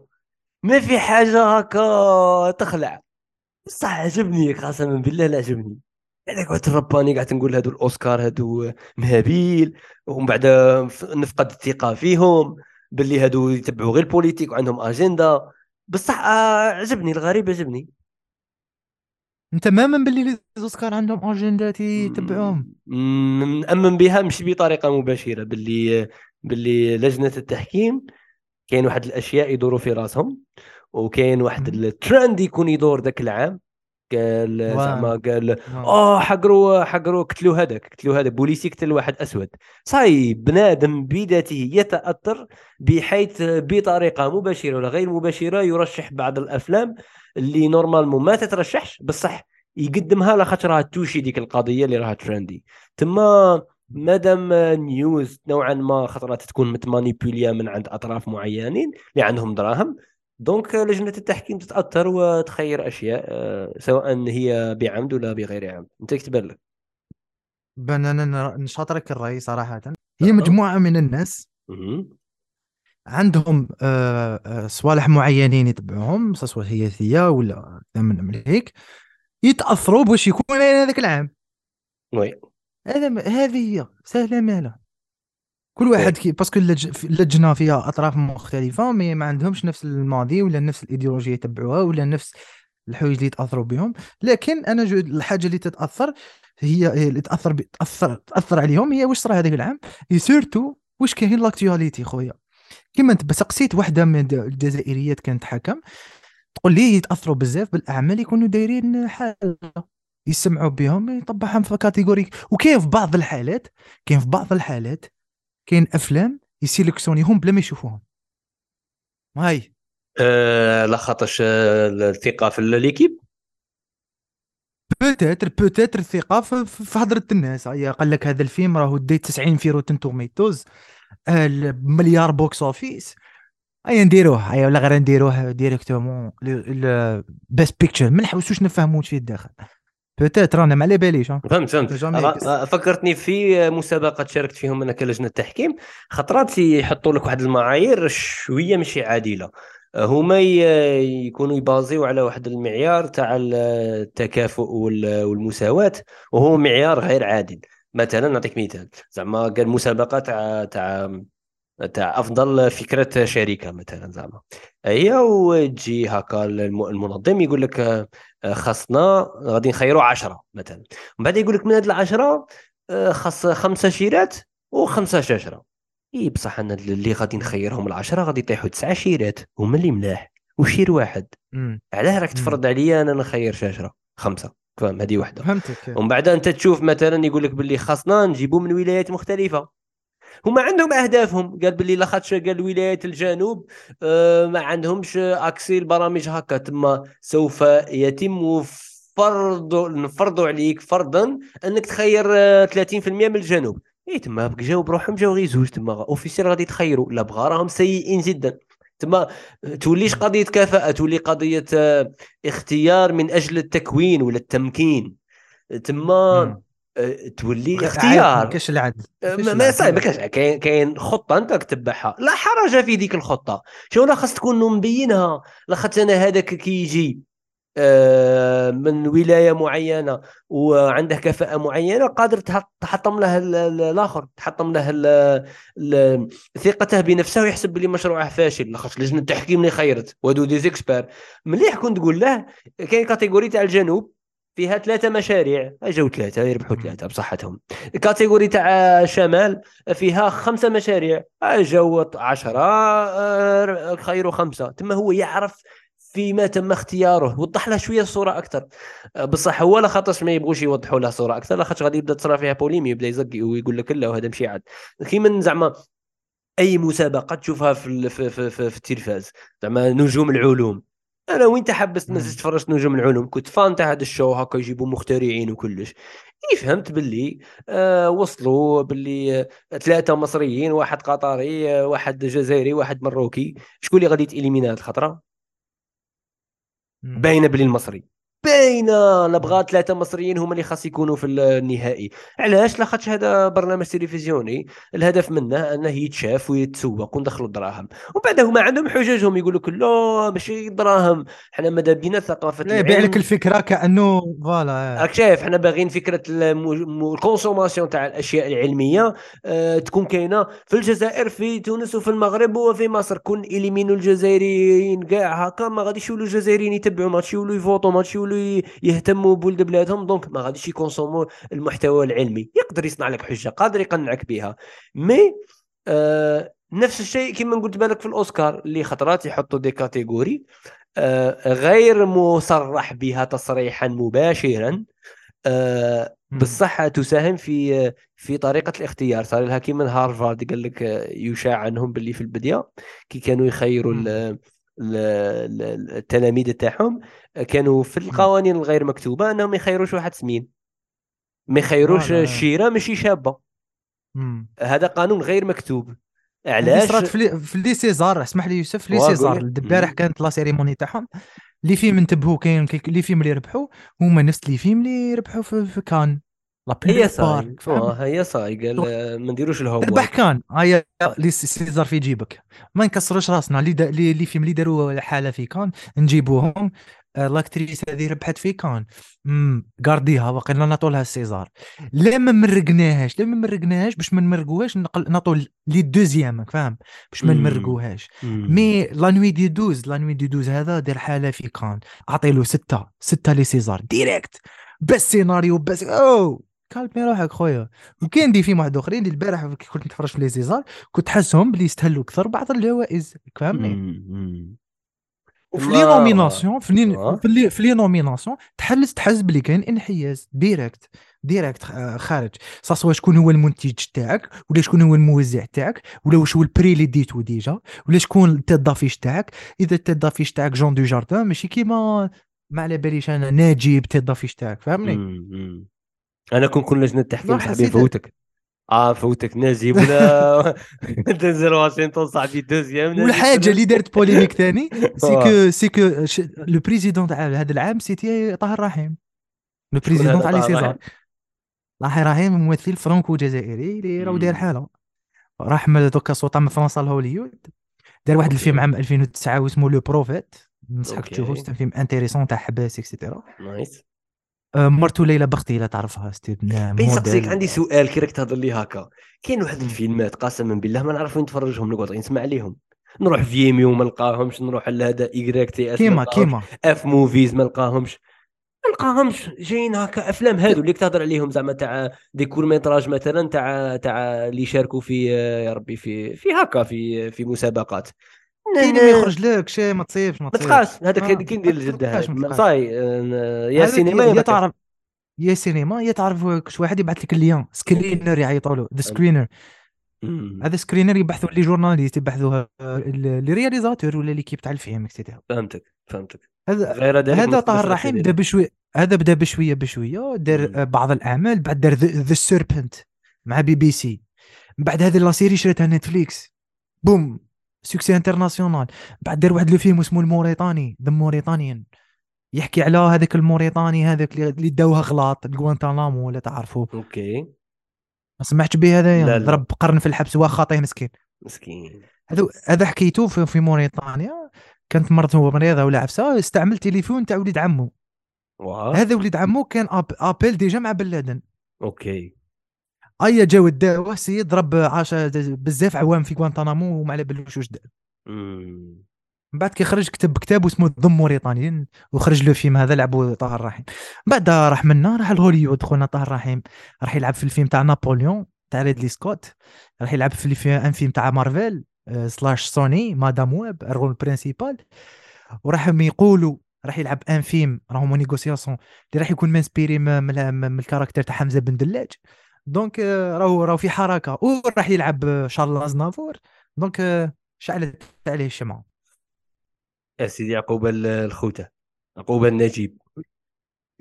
ما فيه حاجة هكا تخلع. بصح عجبني قسما بالله لا عجبني. أنا قعدت رباني قعدت نقول هادو الأوسكار هادو مهابيل ومن بعد نفقد الثقة فيهم باللي هادو يتبعوا غير البوليتيك وعندهم أجندة. بصح آه، عجبني الغريب عجبني. انت ما من باللي لي زوسكار عندهم اجندات يتبعوهم مم، نأمن بها مش بطريقة مباشرة باللي باللي لجنة التحكيم كاين واحد الأشياء يدوروا في راسهم وكاين واحد. الترند يكون يدور ذاك العام قال. زعما قال. آه حقروا حقروا قتلوا هذاك قتلوا هذاك بوليسي قتل واحد أسود صاي بنادم بذاته يتأثر بحيث بطريقة مباشرة ولا غير مباشرة يرشح بعض الأفلام اللي normalement ما تترشحش بصح يقدمها لاخاطر راها touchi ديك القضية اللي راها trendy تما مادام نيوز نوعا ما خطرات تكون متمانيبوليا من عند أطراف معينين اللي عندهم دراهم دونك لجنة التحكيم تتأثر وتخير أشياء آه، سواء هي بعمد ولا بغير عمد. أنت كتبان لك؟ بان أنا نشاطرك الراي صراحة. هي. مجموعة من الناس. عندهم آه، آه، صوالح معينين يتبعوهم سواء سياسية ولا من من هيك يتأثروا باش يكون هذاك العام. oui. هذا هذه هي. سهلة مالا كل واحد كي parce que اللجنة فيها أطراف مختلفة mais ما عندهمش نفس الماضي ولا نفس الإيديولوجية يتبعوها ولا نفس الحوايج اللي يتأثروا بهم. لكن أنا جو الحاجة اللي تتأثر هي اللي تأثر تاثر تأثر عليهم هي واش صرا هذاك العام؟ surtout واش كاين l'actualité خويا. كيما انت سقسيت واحدة من الجزائريات كانت حكم تقول لي يتأثروا بزاف بالأعمال يكونوا دايرين حاجة يسمعوا بهم يطبعهم في catégorie وكاين في بعض الحالات كاين في بعض الحالات كاين أفلام يsélectionniهم بلا ما يشوفوهم. هاي. آه لا خاطرش آه، الثقة في l'équipe peut-être peut-être الثقة في, هضره الناس. قال لك هذا الفيلم راهو دي 90 في Rotten Tomatoes. مليار box office. هيا نديروه. هيا ولا غير نديروه directement best picture ما نحوسوش نفهموش فيه الداخل. peut-être أنا ما على باليش. فهمت فهمت. فكرتني في مسابقات شاركت فيهم أنا كلجنة تحكيم خطرات يحطوا لك واحد المعايير شوية ماشي عادلة. هما يكونوا يbasiو على واحد المعيار تاع التكافؤ وال- والمساواة وهو معيار غير عادل. مثلا نعطيك مثال. زعما قال مسابقة تاع تاع تاع أفضل فكرة شركه مثلا زعما. هي وتجي هكا الم- المنظم يقول لك آه، خاصنا غادي نخيروا عشرة مثلا. ومن بعد يقول لك من هاد العشرة آه، خاص خمسة شيرات وخمسة شجرة إي بصح أنا اللي غادي نخيرهم العشرة غادي يطيحوا تسعة شيرات هما اللي ملاح وشير واحد. علاه راك. تفرض عليا أنا نخير شجرة خمسة. فاهم؟ هذه وحدة. فهمتك. ومن بعد أنت تشوف مثلا يقول لك باللي خاصنا نجيبوا من ولايات مختلفة. هما عندهم أهدافهم. قال باللي لاخاطش قال ولايات الجنوب آه، ما عندهمش accès البرامج هكا. تما سوف يتم فرض نفرضوا عليك فرضا أنك تخير آه، 30% من الجنوب. اي تما جاو بروحهم جاو غير زوج. تما ou bien sûr غادي تخيروا لا بغا راهم سيئين جدا. تما توليش قضية كفاءة؟ تولي قضية آه، اختيار من أجل التكوين ولا التمكين. تما. آه، تولي عادل، اختيار. ما كاش العدل ما كاش ما كاش كاين كاين خطة أنت تتبعها. لا حرج في ذيك الخطة. شو لا خاص تكون مبينها؟ لاخاطش أنا هذاك كيجي آه، من ولاية معينة وعنده كفاءة معينة قادر تحط- تحطم له ال- ال- الآخر تحطم له ثقته بنفسه ويحسب بلي مشروعه فاشل. لاخاطش لجنة التحكيم اللي خيرت. ودو دي زيكسبير مليح كنت تقول له كاين catégorie تاع الجنوب. فيها ثلاثة مشاريع. جاو ثلاثة يربحوا مم. ثلاثة بصحتهم. ال catégorie تاع شمال فيها خمسة مشاريع. عشرة آه، خيروا خمسة. تما هو يعرف فيما تم اختياره وضح له شوية الصورة أكثر. آه، بصح هو لا خاطرش ما يبغوش يوضحوا له صورة أكثر لا خاطرش غادي يبدأ تصرا فيها polémique يبدأ يزقي ويقول لك لا وهذا مشي عاد. كيما زعما أي مسابقة تشوفها في في في, في, في التلفاز. زعما نجوم العلوم. أنا وين تحبست مم. نزلت تفرجت نجوم العلوم؟ كنت فان تاع هذا الشو هكا يجيبوا مخترعين وكلش. اي فهمت باللي آه وصلوا باللي آه ثلاثة مصريين واحد قطري آه واحد جزائري واحد مروكي. شكون اللي غادي يتإليمينا هاد الخطرة. باينة باللي المصري. باينه لا بغا ثلاثة مصريين هما اللي خاص يكونوا في النهائي. علاش؟ لاخاطش هذا برنامج تلفزيوني. الهدف منه أنه يتشاف ويتسوق وندخلوا الدراهم. وبعد هما عندهم حججهم يقولوا لك لا ماشي دراهم حنا ماذا بينا؟ ثقافة لا يبيع. لك الفكرة كأنه voilà راك شايف حنا باغيين فكرة ال consommation تاع الأشياء العلمية آه، تكون كاينة في الجزائر في تونس وفي المغرب وفي مصر. كون éliminaw الجزائريين كاع هكا ما غاديش يولوا الجزائريين يتبعوا ما غاديش يولوا يفوتوا ما غاديش يولوا ي- يهتموا بولد بلادهم donc ما غاديش يconsommiوا المحتوى العلمي. يقدر يصنع لك حجة قادر يقنعك بها. mais آه نفس الشيء كما قلت بالك في الأوسكار اللي خطرات يحطوا des catégories آه غير مصرح بها تصريحا مباشرا. آه. بالصحة تساهم في في طريقة الاختيار. صار لها كي من هارفارد قال لك آه، يشاع عنهم باللي في البداية. كي كانوا يخيروا التلاميذ تاعهم كانوا في القوانين الغير مكتوبة أنهم ما يخيروش واحد سمين ما يخيروش فوالا. شيرة ماشي شابة مم. هذا قانون غير مكتوب علاش صرات في في les César اسمح لي يوسف في les César. البارح. كانت la cérémonie تاعهم les films انتبهوا كاين كاين les films اللي ربحوا هما نفس les films اللي ربحوا في, في كان هي فهمت؟ واه هي آه، ما نديروش l'homme ربح كان هيا les César في جيبك. ما نكسروش راسنا. اللي دا les les films اللي داروا حاله في كان نجيبوهم. آه، l'actrice هذه ربحت في كان. gardیها باقي لنا نعطوا لها ال César. لا ما مرقناهاش لا ما مرقناهاش باش ما نمرقوهاش نقل- نعطوا les deuxièmes فاهم باش ما. نمرقوهاش. mais La Nuit du 12 La Nuit du 12 هذا دار حالة في كان. اعطي له ستة ستة les César. Direct. best scénario best أو! كالمي روحك خويا. وكاين des films واحد آخرين اللي البارح كي كنت نتفرج في les César كنت حاسهم بلي يستهلوا أكثر بعض الجوائز. فهمني وفي les nominations في les آه. في les في les nominations تحس تحس بلي كاين انحياز direct direct آه، خارج. سواء شكون هو المنتج تاعك ولا شكون هو الموزع تاعك ولا واش هو ال prix اللي ديتو déjà ولا شكون ال tête d'affiche تاعك. إذا ال tête d'affiche تاعك Jean Dujardin ماشي كيما ما على باليش أنا ناجي tête d'affiche تاعك. فهمني. أنا كون كون لجنه تحكيم صح، صاحبي نفوتك آه نفوتك نجيب ولا دنزل واشنطن صاحبي deuxième والحاجة اللي دارت polémique ثاني c'est آه. Que c'est que le président تاع هذا العام c'était طه الرحيم le président تاع les César؟ طاهر رحيم ممثل franco جزائري اللي راهو داير. حالة راح من دوك سوطا من فرنسا لهوليود دار واحد. الفيلم عام 2009 واسمه Un prophète ننصحك. تشوفه سي فيلم انتيريسون تاع حباس اكسيتيرا نايس آه، مرتو ليلى بختي لا تعرفها ستي بين سقسيك موديل. عندي سؤال كي راك تهضر لي هكا. كاين واحد. الفيلمات قسما بالله ما نعرف وين نتفرجهم نقعد نسمع عليهم نروح فيميو ما نلقاهمش نروح لهذا ايكغيك تي اس كيما كيما. اف موفيز ما نلقاهمش. ما نلقاهمش. جايين هكا أفلام هادو اللي تهضر عليهم زعما تاع دي كور ميتراج مثلا تاع تاع اللي يشاركوا في آه، يا ربي في في هكا في في مسابقات. كاين اللي ما يخرج لك شي ما تصيبش ما ما تصيبش تلقاش هذاك آه، كي ندير ما الجد تلقاش، هذاك ما ما تلقاش. صاي آه، يا cinéma يا ما. تعرف يا cinéma يا تعرف كش واحد يبعث لك ال un screener يعيطوا له. the screener مم. هذا screener يبعثوا les journalistes يبعثوا les réalisateurs ولا l'équipe تاع الفيلم et cetera فهمتك فهمتك. هذا هذا ما تقدرش الرحيم بدا عليه. بشوي هذا بدا بشوية بشوية دار. آه، بعض الأعمال بعد دار The Serpent مع بي بي سي. من بعد هذه la série شريتها نتفليكس بوم. Succès international. بعد دار واحد le film اسمه الموريتاني The Mauritanian يحكي على هذاك الموريتاني هذاك اللي داوها غلاط لجوانتانامو ولا تعرفوا okay. ما سمعتش به هذا؟ لا، يعني. ضرب قرن في الحبس هو خاطيه مسكين. مسكين. هذا هذا حكيته في, في موريتانيا كانت مرته مريضة ولا عفسة استعمل تليفون تاع وليد عمو. هذا وليد عمو كان appelle déjà مع بن لادن. Okay. ايا جاو داوه السيد ضرب عاش بزاف عوام في غوانتانامو وما على بالوش واش دار. من بعد كي خرج كتب كتاب اسمه The Mauritanian وخرج له فيلم هذا لعبوا طاهر رحيم. بعد راح منا راح لهوليود خونا طه الرحيم راح يلعب في الفيلم تاع نابليون تاع ريدلي سكوت راح يلعب في الفيلم un film تاع مارفل آه، slash سوني مادام ويب ال rôle principal. وراح يقولوا راح يلعب un film راهو négociation اللي راح يكون m inspiré من, من, من ال caractère تاع حمزة بن دلاج. donc آه، راهو راهو في حركة. وراح يلعب آه، شارل أزنافور. donc آه، شعلت عليه الشمعه يا سيدي عقوبة ال- الخوتة. عقوبة النجيب.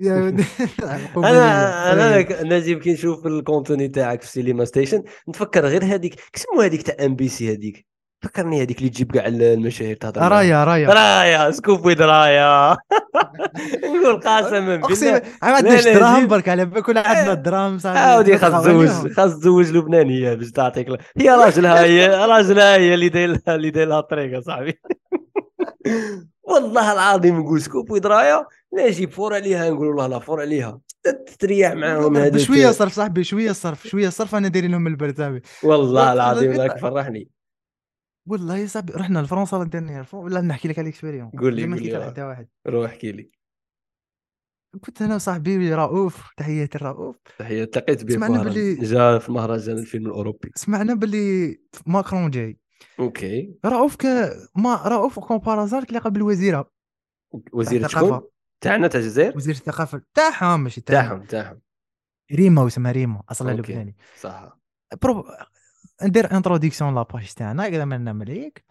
أنا أنا ك- نجيب كي نشوف ال contenu تاعك في سينما ستيشن نتفكر غير هذيك كسمو هذيك تاع ام بي سي هذيك فكرني هذيك اللي تجيب كاع المشاهير تهضر. رايا رايا. رايا سكوب ويد رايا. نقول قسما اقسم بالله. ما عندناش لا، دراهم. برك؟ على بالك ولا عندنا الدراهم صاحبي عاودي خاص تزوج. خاص تزوج لبنانية باش تعطيك هي راجلها هي راجلها هي اللي داير اللي داير لها الطريق يا صاحبي. والله العظيم نقول سكوب ودرايه نجيب فور عليها نقول والله لا فور عليها. تريح معاهم بشوية صرف صاحبي شوية صرف شوية صرف أنا دايرين لهم البرد صاحبي. والله لا، العظيم لا، راك فرحني. والله يا صاحبي رحنا لفرنسا la dernière fois ولا نحكي لك على ال expérience قول لي، قول لي، واحد. روح احكي لي. كنت أنا وصاحبي رؤوف تحياتي لرؤوف. تحية. التقيت به سمعنا باللي- جا في مهرجان الفيلم الأوروبي. سمعنا باللي ماكرون جاي. Okay. رؤوف ك ما رؤوف comme par hasard تلاقى بالوزيره وزير. شكون؟ تاعنا تاع الجزائر؟ وزير الثقافة. تاعهم ماشي تاعهم تاعهم تاعهم. ريما واسمها ريما أصلا. لبناني. صح. برو ندير introduction la page تاعنا كذا من نعمل هيك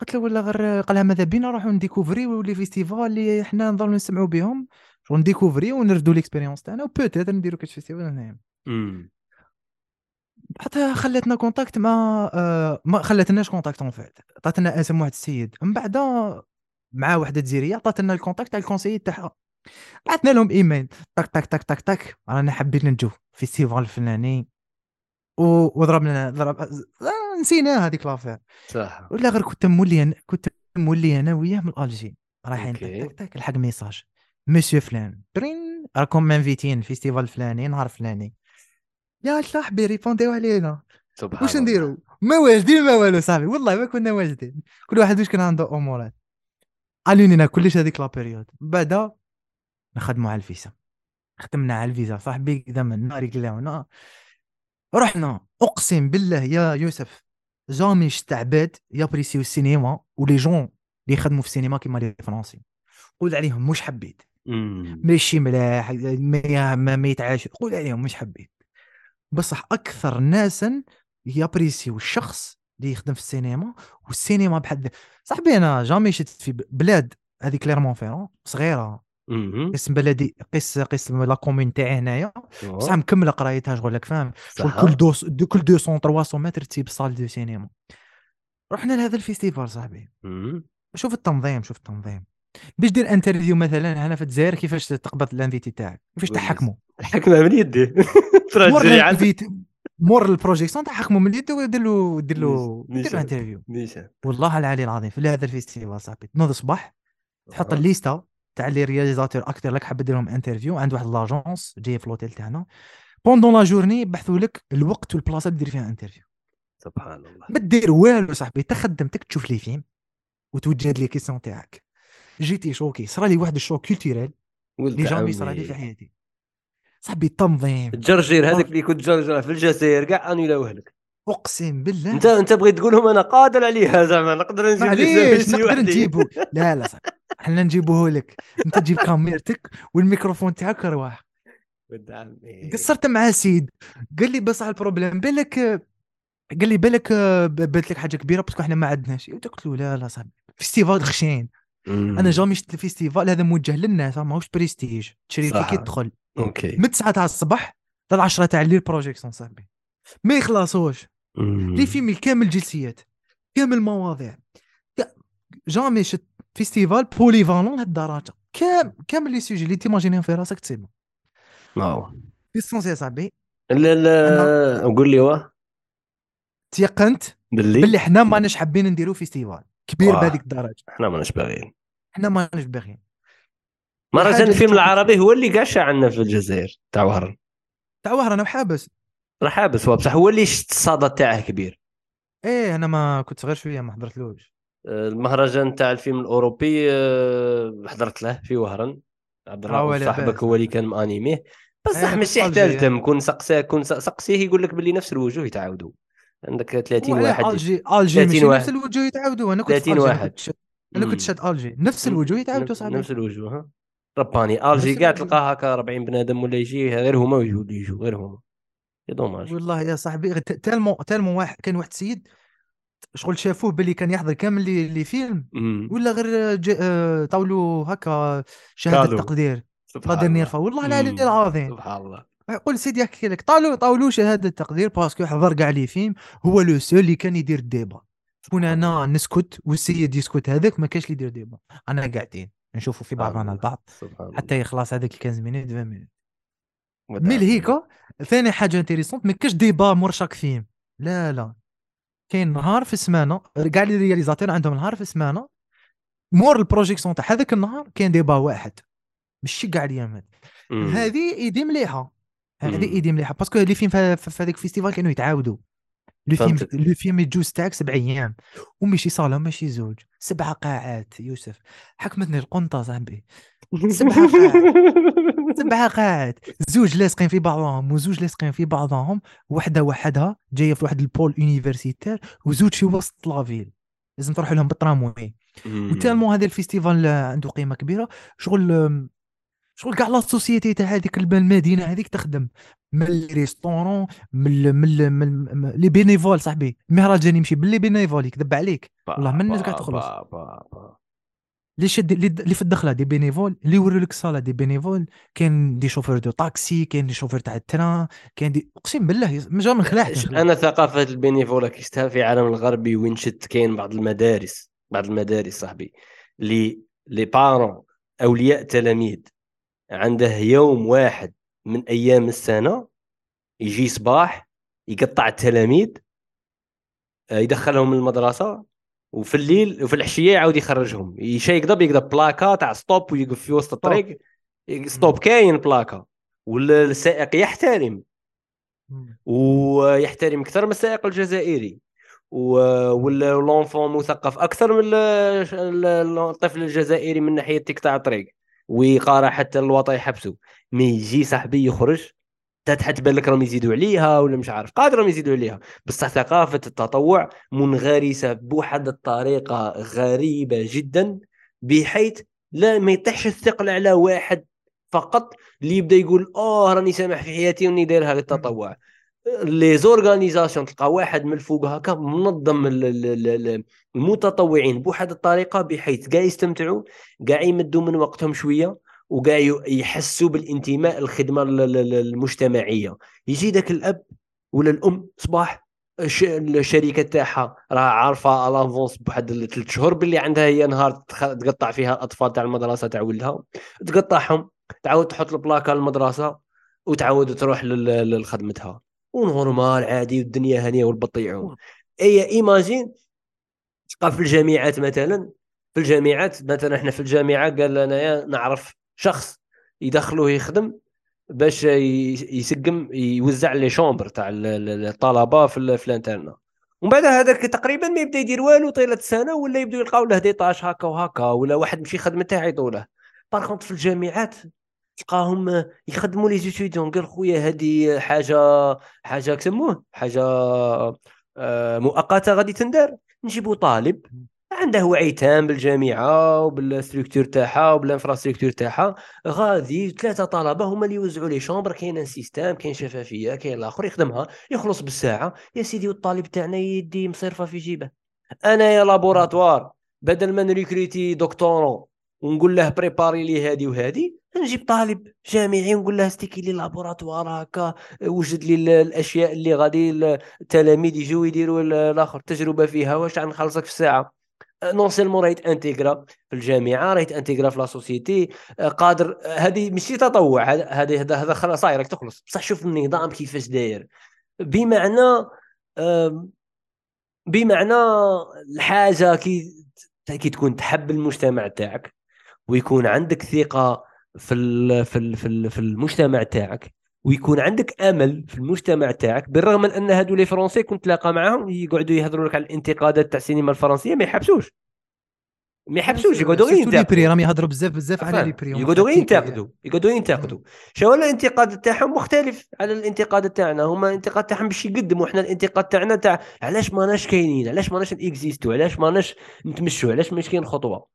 قلت له ولا غير قال لها ماذا بينا نروحوا ن découvrir يو les festivals اللي حنا نضلوا نسمعوا بهم. ون découvrir يو ونردوا l'expérience تاعنا و peut-être نديروا كاش festival هنايا. حتى خلاتنا contact مع آه ما خلاتناش contact en fait عطاتنا اسم واحد السيد. من بعد مع وحدة جزائرية عطات لنا ال contact تاع ال conseiller تاعها. بعثنا لهم إيميل. تك تك تك تك تك رانا حابين نجو فيستيفال الفلاني. وضربنا ضرب آه، نسينا هذيك لافير صح. ولا غير كنت مولي أنا كنت مولي أنا وياه من الجي رايحين تك تك الحق ميساج. مسيو فلان برين راكم منفيتين فيستيفال الفلاني نهار فلاني. يا صاحبي ريبونديو علينا. سبحان واش. نديرو؟ ما واجدين ما والو صاحبي والله ما كنا واجدين. كل واحد واش كان عنده أمورات. علينا كلش هذيك لا بيريود بعدا نخدموا على الفيزا. خدمنا على الفيزا. صاحبي كذا من كلاونا رحنا. أقسم بالله يا يوسف جامي شفت عباد يابريسيو السينما ولي جون اللي يخدموا في السينما كيما لي فرونسي قول عليهم مش حبيت. ماشي ملاح ما ما, يتعاش. قول عليهم مش حبيت. بصح أكثر ناسا يابريسيو الشخص اللي يخدم في السينما والسينما بحد صاحبي أنا jamais شفت في بلاد هذه Clermont-Ferrand صغيرة. قيس بلدي قيس قيس la commune تاعي هنايا. بصح مكمله قرايتها شغل راك فاهم. كل deux كل 200 300 متر تسيب salle de cinéma. رحنا لهذا ال festival صاحبي. شوف التنظيم شوف التنظيم. باش دير interview مثلا هنا في الجزائر كيفاش تقبض ال invité تاعك؟ كيفاش تحكموا الحكمه من يدي. مور ال projection تحكموا من اليد ودير له دير له. دير له interview. والله العلي العظيم في هذا ال festival صاحبي. تنوض الصباح تحط. الليستة. تاع les réalisateurs أكتر لك حاب دير لهم interview عند واحد l'agence جاية في l'hôtel تاعنا. pendant la journée يبحثوا لك الوقت والبلاصه اللي دير فيها interview سبحان الله. ما دير والو صاحبي تخدمتك تشوف les films وتوجه les questions تاعك. j'étais choqué صرا لي واحد ال choc culturel اللي jamais. صرا لي في حياتي. صاحبي التنظيم الجرجير هذاك اللي كنت جرجر في الجزائر كاع اني لوهلك أقسم بالله. انت أنت بغيت تقولهم أنا قادر عليها زعما نقدر نجيب نقدر. نجيبو. لا لا صاحبي. حنا نجيبوه لك. انت تجيب كاميرتك والميكروفون تاعك رواح. قصرت مع سيد. قال لي على البروبليم بالك قال لي بالك ب- بات لك حاجة كبيرة باسكو إحنا ما عندناش. قلت له لا لا صاحبي. فيستيفال خشين. أنا جامي شفت ال festival هذا موجه للناس ماهوش بريستيج تشري. ticket تدخل OK. من 9 تاع الصباح حتى 10 تاع الليل projection صاحبي. ما يخلصوش. les films كامل جنسيات كامل مواضيع. jamais شفت festival polyvalent لهالدرجه كام كامل les sujets اللي تـ imaginer هم في راسك تسيبهم waouh. l'essentiel صاحبي. لا لا قول لي واه تيقنت باللي؟ باللي حنا ماناش حابين نديرو festival. كبير. بهذيك الدرجة. إحنا ماناش باغيين. حنا ماناش باغيين. مهرجان الفيلم العربي هو اللي كاع عندنا في الجزائر تاع وهران تاع وهر أنا وحابس راه حابس هو بصح هو اللي الصدى تاعه كبير. إيه أنا ما كنت صغير شوية ما حضرتلوش. المهرجان تاع الفيلم الأوروبي آه، حضرت له في وهران. عبد آه، الرؤوف ولا صاحبك. هو اللي كان مـ animer ه. بصح إيه، ماشي حتى. التم quand سقساه كون سقسيه يقول لك باللي نفس الوجوه يتعاودوا. عندك 30 وعلاه واحد. آلجي آلجي 30 ماشي واحد. نفس الوجوه يتعاودوا. أنا كنت في 30 ألجي، أنا واحد. أنا. كنت شاد آلجي. نفس الوجوه يتعاودوا صاحبي. نفس الوجوه ها. رباني. آلجي كاع الوجوه. تلقاه هكا 40 بنادم ولا يجي غير هما يجوا اللي يجوا غير هما. يا دوماج والله يا صاحبي غير ت- تالمو تالمو واحد كان واحد السيد شغل شافوه باللي كان يحضر كامل لي, لي فيلم. ولا غير جا آه، طاولو هكا شهادة. تقدير لا ديرنيير فوا والله العلي. العظيم. سبحان الله. يقول سيدي يحكي لك طاولو طاولو شهادة تقدير parce que حضر كاع les films هو le seul اللي كان يدير ال débat شكون أنا نسكت والسيد يسكت هذاك ما كاش اللي يدير débat. أنا قاعدين نشوفوا في بعضنا البعض. حتى يخلص هذاك 15 minutes 20 minutes وداع. mais هيكا ثاني حاجة intéressante ما كاش débat مور chaque film. لا لا. كاين نهار في السمانه كاع les réalisateurs عندهم نهار في السمانه مور ال projection تاع هذاك النهار كاين débat واحد. ماشي كاع الايامات مم. هذه idée مليحة. هذه. idée مليحة. parce que les films في هذاك ال festival كانوا يتعاودوا. le film. le film يجوز تاعك سبع أيام وماشي صالة ماشي زوج. سبع قاعات يوسف. حكمتني القنطة صاحبي. سبعة سبعة قاعات زوج لاصقين في بعضهم وزوج لاصقين في بعضهم وحدة وحدها جاية في واحد ال pôle universitaire وزوج في وسط la ville. لازم تروح لهم بالتراموي. و tellement هذا ال festival عنده قيمة كبيرة. شغل شغل كاع la société تاع هذيك المدينة هذيك تخدم من les restaurants من من من من- les bénévoles صاحبي. المهرجان يمشي ب les bénévoles يكذب عليك. والله ما الناس قاعد با- تخلص. اللي شد اللي في الدخلة des bénévoles اللي يوروا لك الصاله des bénévoles كاين des chauffeurs de taxi كاين des chauffeurs تاع ال train كاين des أقسم بالله جا من خلاح أنا ثقافة ال bénévolat كي شفتها في العالم الغربي وين شت كاين بعض المدارس بعض المدارس صاحبي les les parents أولياء تلاميذ. عنده يوم واحد من أيام السنة يجي صباح يقطع التلاميذ آه، يدخلهم المدرسة وفي الليل وفي العشية يعاود يخرجهم. يشي يقدر يقدر بلاكا تاع stop ويقف في وسط الطريق. stop كاين بلاكا. والسائق يحترم. ويحترم أكثر من السائق الجزائري. واللونفون مثقف أكثر من ال- ال- الطفل الجزائري من ناحية تقطع الطريق. ويقارع حتى الوطا يحبسوا مي يجي صاحبي يخرج. تتحت بالك راهم يزيدوا عليها ولا مش عارف. قادر راهم يزيدوا عليها. بصح ثقافة التطوع منغرسة بواحد الطريقة غريبة جدا بحيث لا ما يطيحش الثقل على واحد فقط اللي يبدأ يقول آه راني سامح في حياتي وني داير هذا التطوع. لي زورغانيزاسيون تلقى واحد من الفوق هكا منظم ال- ال- ال- المتطوعين بواحد الطريقة بحيث كاع يستمتعوا كاع يمدوا من وقتهم شوية. وكاع يحسوا بالانتماء الخدمه ال- ال- ال- المجتمعيه يجي ذاك الأب ولا الأم صباح الش- الشركة تاعها راه عارفة الأفونس بواحد ثلاث شهور باللي عندها هي نهار تقطع فيها الأطفال تاع المدرسة تاع ولدها تقطعهم تعاود تحط البلاكة للمدرسة وتعاود تروح لخدمتها. و normal عادي والدنيا هانيه والبطيعون et imagine تلقى في الجامعات مثلا في الجامعات مثلا إحنا في الجامعة قال لنا يا نعرف شخص يدخلوه يخدم باش يسقم يوزع les chambres تاع ال- ال- الطلبة في في ال internat ومن بعد هذاك تقريبا ما يبدا يدير والو طيلة سنه ولا يبداو يلقاو له détaché هكا وهكا ولا واحد مشي خدمته يعيطوا له. par contre في الجامعات تلقاهم يخدموا les étudiants قال خويا هذه حاجة حاجة كسموه حاجة آه، مؤقتة غادي تندار. نجيبوا طالب عنده وعي تام بالجامعة وبال structure تاعها وبال infrastructure تاعها. غادي ثلاثة طلبة هما اللي يوزعوا les chambres كاين un système كاين شفافية كاين الآخر يخدمها يخلص بالساعة. يا سيدي والطالب تاعنا يدي مصرفة في جيبه. أنا يا laboratoire بدل ما ن recruter doctorant ونقول له préparer لي هذه وهذه نجيب طالب جامعي ونقول له astiquer les laboratoires هكا وجد لي ال- الأشياء اللي غادي التلاميذ يجوا يديروا ال- الآخر. تجربة فيها واش غنخلصك في الساعة؟ non seulement راهي ت intégrer في الجامعة راهي ت intégrer في la société قادر هذه ماشي تطوع هذا هذا هذا صاير راك تخلص. بصح شوف النظام كيفاش داير. بمعنى بمعنى الحاجة كي كي تكون تحب المجتمع تاعك ويكون عندك ثقة في في في المجتمع تاعك ويكون عندك أمل في المجتمع تاعك بالرغم من أن هذو les Français كنت تلاقى معاهم يقعدوا يهضروا لك على الانتقادات تاع السينما الفرنسية ما يحبسوش. ما يحبسوش يقعدوا غير ينتقدوا. راهم يهضروا بزاف بزاف على لي فاهم؟ بري يقعدوا غير ينتقدوا يقعدوا ينتقدوا. شو الانتقاد تاعهم؟ مختلف على الانتقاد تاعنا. هما الانتقاد تاعهم باش يقدموا. إحنا الانتقاد تاعنا تاع علاش ماناش كاينين؟ علاش ماناش exist و علاش ماناش نتمشوا؟ علاش ماش كاين خطوة؟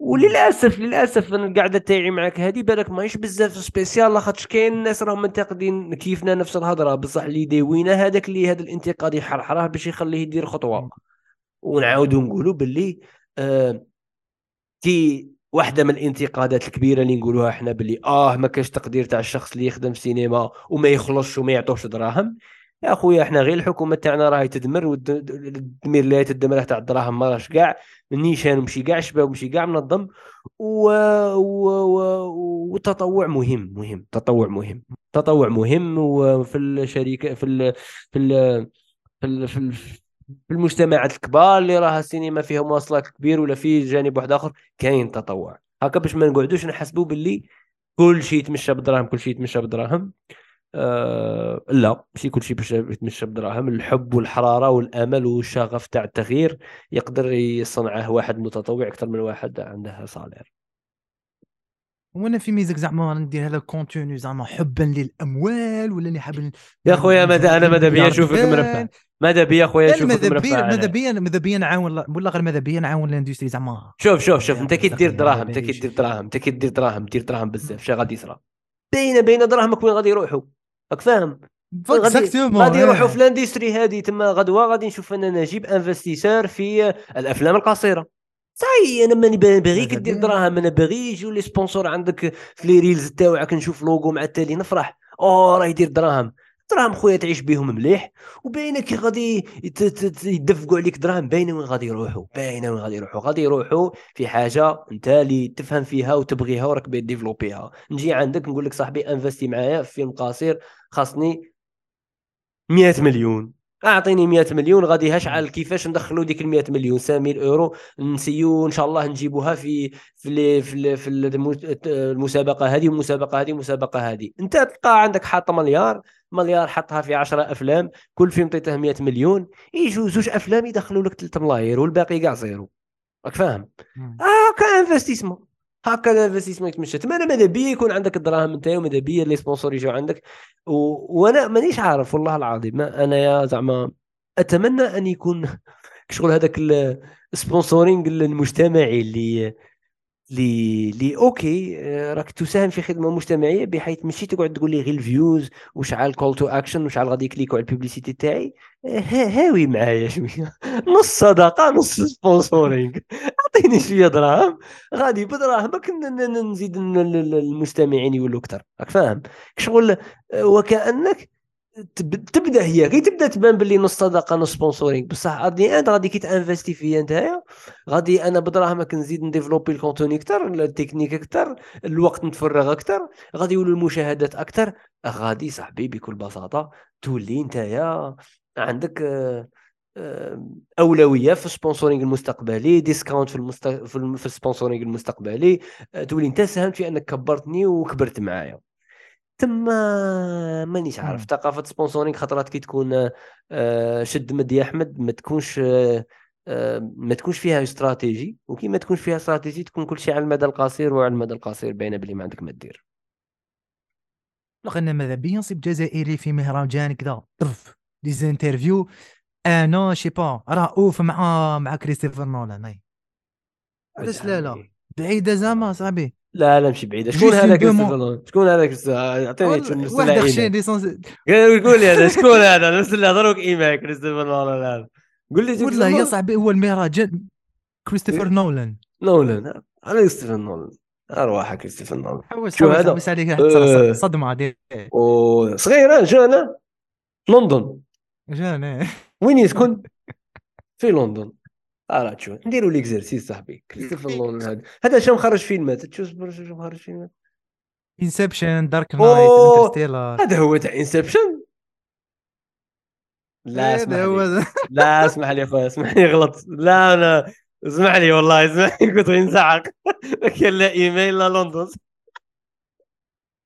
وللأسف للأسف أنا القعده تاعي معك. هذه بالك ماهيش بزاف spéciale لاخاطش كاين الناس راهم منتقدين كيفنا نفس الهضرة. بصح اللي داوينا هذاك اللي هذا الانتقاد يحرحره باش يخليه يدير خطوة. ونعاودوا نقولوا باللي آه كي واحدة من الانتقادات الكبيرة اللي نقولوها إحنا باللي آه ما كاش تقدير تاع الشخص اللي يخدم في السينما وما يخلصش وما يعطوش دراهم. يا خويا إحنا غير الحكومة تاعنا راهي تدمر والتدمير اللي تدمر تاع الدراهم ما راهش كاع النيشان ومشي كاع شباب ومشي كاع منظم و... و... و... والتطوع مهم مهم التطوع مهم التطوع مهم وفي الشركة في ال... في ال... في ال... في, ال... في المجتمعات الكبار اللي راها السينما فيها مواصلات كبير ولا في جانب واحد آخر كاين تطوع. هكا باش ما نقعدوش نحسبوا باللي كل شيء يتمشى بالدراهم كل شيء يتمشى بالدراهم آه لا ماشي كل شيء باش يتمشى بالدراهم الحب والحرارة والأمل والشغف تاع التغيير يقدر يصنعه واحد متطوع أكثر من واحد عنده صالير وأنا في ميزك زعما ندير هذا الكونتوني زعما حبا للأموال ولا اللي حاب يا خويا ماذا أنا ماذا بيا؟ نشوفك مرفه ماذا بيا خويا؟ نشوفك مرفه ماذا. بيا ماذا بيا نعاون ولا غير ماذا بيا نعاون ال industrie زعما. شوف شوف شوف أنت كي دير دراهم أنت كي. دير دراهم أنت كي دير دراهم دير دراهم بزاف شنو غادي يصرى. باينه باينه دراهمك وين غادي يروحوا؟ راك فاهم؟ غادي يروحوا في ال industrie هذه تما غدوه غادي نشوف أنا نجيب investisseur في الأفلام القصيرة. صاي أنا ماني باغيك دير. دراهم أنا باغي يجيو les sponsors عندك في les reels تاوعك نشوف لوغو مع التالي نفرح. أوه راه يدير دراهم. دراهم خويا تعيش بهم مليح وباينه كي غادي يدفقوا عليك دراهم باينه وين غادي يروحوا باينه وين غادي يروحوا. غادي يروحوا في حاجة أنت اللي تفهم فيها وتبغيها وراك باغي développer ها نجي عندك نقول لك صاحبي investis معايا في فيلم قصير خاصني 100 مليون. أعطيني 100 مليون غادي هشعل كيفاش ندخلوا ديك ال 100 مليون؟ 5000 إورو نسيو إن شاء الله نجيبوها في في في في الم- المسابقة هذه والمسابقه هذه والمسابقه هذه. أنت تلقى عندك حاط مليار مليار حطها في 10 أفلام كل فيلم عطيته 100 مليون. يجوا زوج أفلام يدخلوا لك 3 ملاير والباقي كاع zéro. راك فاهم؟ هكا investissement. هكا ال investissement يتمشى. تما أنا ماذا بيا يكون عندك الدراهم نتايا وماذا بيا les sponsors يجوا عندك. و... وأنا مانيش عارف والله العظيم. أنا يا زعما أتمنى أن يكون شغل هذاك ال sponsoring المجتمعي اللي لي لي OK آه، راك تساهم في خدمة مجتمعية بحيث ماشي تقعد تقول لي غير ال views وشعل call to action وشعل غادي ي cliqu و على ال publicité تاعي. آه، ها- هاوي معايا شوية. نص صدقة نص sponsoring أعطيني شوية دراهم. غادي بدراهمك نزيد المستمعين يولوا أكثر. راك فاهم؟ شغل آه، وكأنك تبدأ هي. غير تبدأ تبان باللي نص صدقه نص sponsoring بصح at the end غادي كي ت investir فيا نتايا غادي أنا بدراهمك نزيد ن développer ال contenu أكثر التكنيك أكثر الوقت نتفرغ أكثر غادي يولوا المشاهدات أكثر غادي صاحبي بكل بساطة تولي نتايا عندك آه، آه، أولوية في ال sponsoring المستقبلي discount في المست... في, الم... في ال sponsoring المستقبلي آه، تولي أنت ساهمت في أنك كبرتني وكبرت معايا. تما مانيش عارف. ثقافة sponsoring خطرات كي تكون آه، شد مد يا أحمد. ما تكونش آه، آه، ما تكونش فيها استراتيجي وكي ما تكونش فيها استراتيجي تكون كل شيء على المدى القصير وعلى المدى القصير باينه بلي ما عندك ما دير. أنا ماذا بيا نصيب جزائري في مهرجان كذا طرف. des interviews أنا je sais pas رؤوف مع مع كريستوفر نولان علاش لا لا بعيدة زعما صاحبي. لا لا ماشي بعيده شكون. كريستوفر شكون كريستوفر؟ أعطيني واحد خشين. ليسونس قول لي هذا شكون هذا؟ نرسل له دروك ايميل كريستوفر نولان هذا قول لي والله يا صاحبي هو المهرجان كريستوفر إيه؟ نولان. نولان. أنا كريستوفر نولان. ارواح كريستوفر نولان. شو هذا؟ حوس عليك آه. صدمة دي وصغير جانا لندن. جاني وين يسكن؟ في لندن. ارى تشوف نديروا l'exercice صاحبي. كريستوفر نولان. هذا هذا شو مخرج فيلمات تشوف شو مخرج فيلمات Inception Dark Knight. Interstellar. هذا هو تاع Inception؟ لا اسمح هذا هو لي. لا اسمح لي اخويا اسمح لي غلط. لا أنا اسمح لي والله اسمح لي كنت غير نزعق كان لا إيميل لا لندن.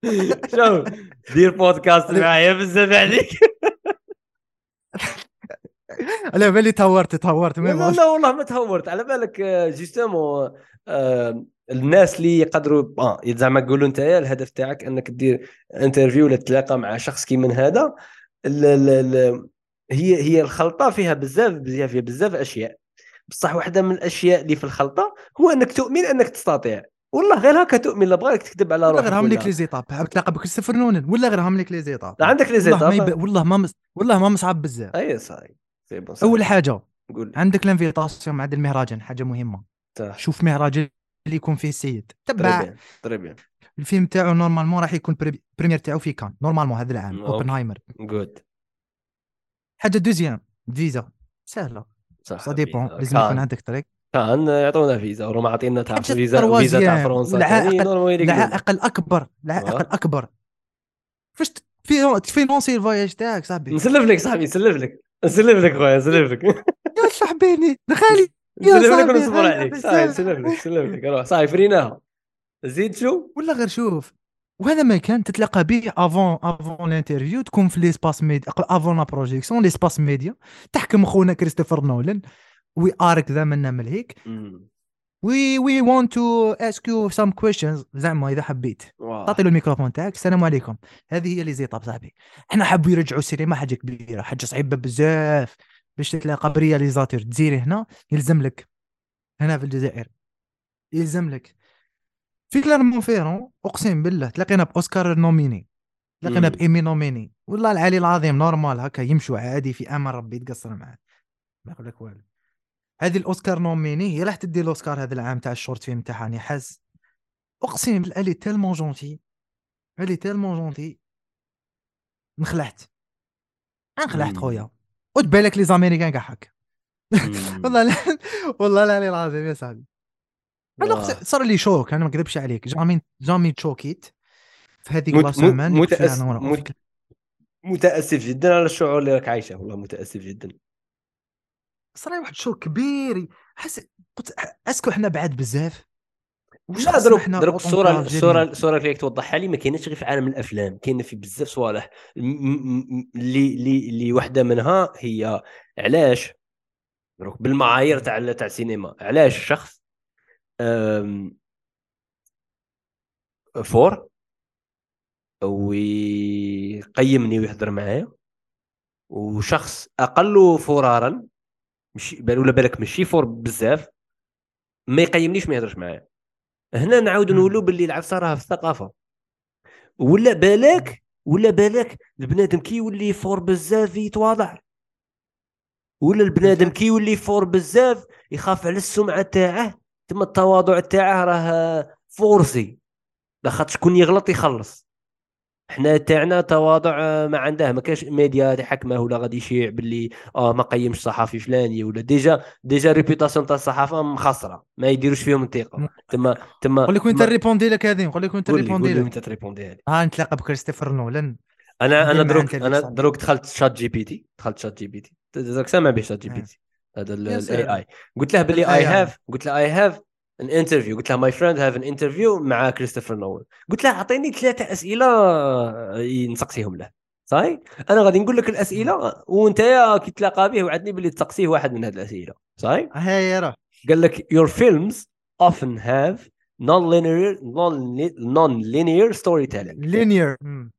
شوف دير بودكاست معايا بزاف عليك على بالي تهورت تهورت. لا. لا والله ما تهورت. على بالك آه، justement آه، الناس اللي يقدروا آه زعما يقولوا انت الهدف تاعك انك دير interview ولا تتلاقى مع شخص كي من هذا. ال ال ال هي هي الخلطة فيها بزاف بزاف فيها بزاف أشياء. بصح واحدة من الأشياء اللي في الخلطة هو إنك تؤمن إنك تستطيع. والله غير هكا تؤمن لا بغاك تكذب على روحك غير لك لي زيتاب حاب تلاقى بكريستوفر نولان. ولا غير هم لك les étapes عندك les والله ما زيتاب يب... والله ما مس... والله ما مصعب بزاف. أي صاي. أول حاجة قول. عندك l'invitation مع المهرجان حاجة مهمة. صح. شوف مهرجان اللي يكون فيه السيد تبع تري الفيلم تاعو normalement راح يكون pre- première تاعو في كان. normalement هذا العام. اوبنهايمر جوت حاجة deuxième فيزا. سهلة. صح ça dépend. لازم يكون عندك طريق. كان يعطونا فيزا وراهم عاطينا تاع فيزا فيزا تاع فرنسا العائق-. العائق الاكبر العائق. الاكبر فاش تفينونسي الفواياج تاعك صاحبي. نسلف لك صاحبي نسلف لك. نسلف لك خويا نسلف لك. يا صاحبيني دخالي يا نسلف لك صاحبي، ونصبر عليك. بزاف. صاحي نسلف لك نسلف لك. روح صاحي فريناها. زيد شو؟ ولا غير شوف وهذا ما كان تتلاقى به افون افون الانترفيو تكون في ليسباس ميديا افون لا بروجيكسيون ليسباس ميديا. تحكم خونا كريستوفر نولان وي ارك ذا منا من هيك وي وي وونت تو اسك يو سام كويشنز زعما إذا حبيت. تعطي له الميكروفون تاعك. السلام عليكم. هذه هي les étapes صاحبي. إحنا حبوا يرجعوا السينما حاجة كبيرة حاجة صعيبة بزاف. باش تتلاقى ب réalisateur تزيري هنا يلزم لك. هنا في الجزائر. يلزم لك. في كليرمون فيران أقسم بالله تلاقينا ب Oscar nominee. تلاقينا. ب Emmy nominee. والله العلي العظيم normal هكا يمشوا عادي في أمان ربي يتقصر معاه. ما يقول لك والو. هذه ال Oscar nominee هي راح تدي الأوسكار هذا العام تاع ال short film تاعها نحاس أقسم بالله elle est tellement gentille elle est tellement gentille نخلعت انخلعت مم. خويا. وتبالك les Américains كاع هكا. والله لا والله العلي العظيم يا صاحبي. أنا صار لي choc أنا ما نكذبش عليك. jamais jamais تشوكيت في هذيك مت- لا متأس- مت- متأسف جدا على الشعور اللي راك عايشه والله متأسف جدا. لي واحد choc كبير حس قلت est-ce que إحنا بعاد بزاف؟ واش لا خاصنا دروك autant الصورة que Algériens؟ الصورة الصورة اللي توضحها لي ما كاينش غير في عالم الأفلام كاين في بزاف صوالح. اللي اللي اللي واحدة منها هي علاش؟ دروك بالمعايير تاع تاع السينما علاش شخص fort ويقيمني ويهضر معايا وشخص أقل فرارا مش بال- ولا بالك ماشي fort بزاف ما يقيمنيش ما يهضرش معايا. هنا نعاود. نقولوا باللي العفسه راه في الثقافة. ولا بالك ولا بالك البنادم كي يولي fort بزاف يتواضع. ولا البنادم كي يولي fort بزاف يخاف على السمعة تاعه تما التواضع تاعه راه forcé. لاخاطرش شكون يغلط يخلص. حنا تاعنا تواضع آه، ما عنده ما كاش ميديا تحكمه ولا غادي يشيع باللي آه ما قيمش صحفي فلاني ولا ديجا ديجا ريبيوتاسيون تاع الصحافة مخسرة ما يديروش فيهم الثقة تما تما نقول لك وين تما- ريبوندي لك هذه نقول لك وين قول لي ريبوندي قول لي لك وانت تريبوندي هذه ها نتلاقى بكريستوفر نولان أنا أنا دروك أنا. دروك دخلت شات جي بي تي دخلت شات جي بي تي دروك سامع به شات جي بي آه. تي هذا الاي. اي قلت له باللي ال اي. هاف قلت له اي هاف ان انترفيو قلت له ماي فريند هاف ان انترفيو مع كريستوفر نولان قلت له أعطيني ثلاثة أسئلة نسقسيهم له. صحيح؟ أنا غادي نقول لك الأسئلة وأنت يا كي تلاقى به وعدني باللي تسقسيه واحد من هذه الأسئلة. صحيح؟ هاي راه. قال لك your films often have non-linear non-linear storytelling. لينير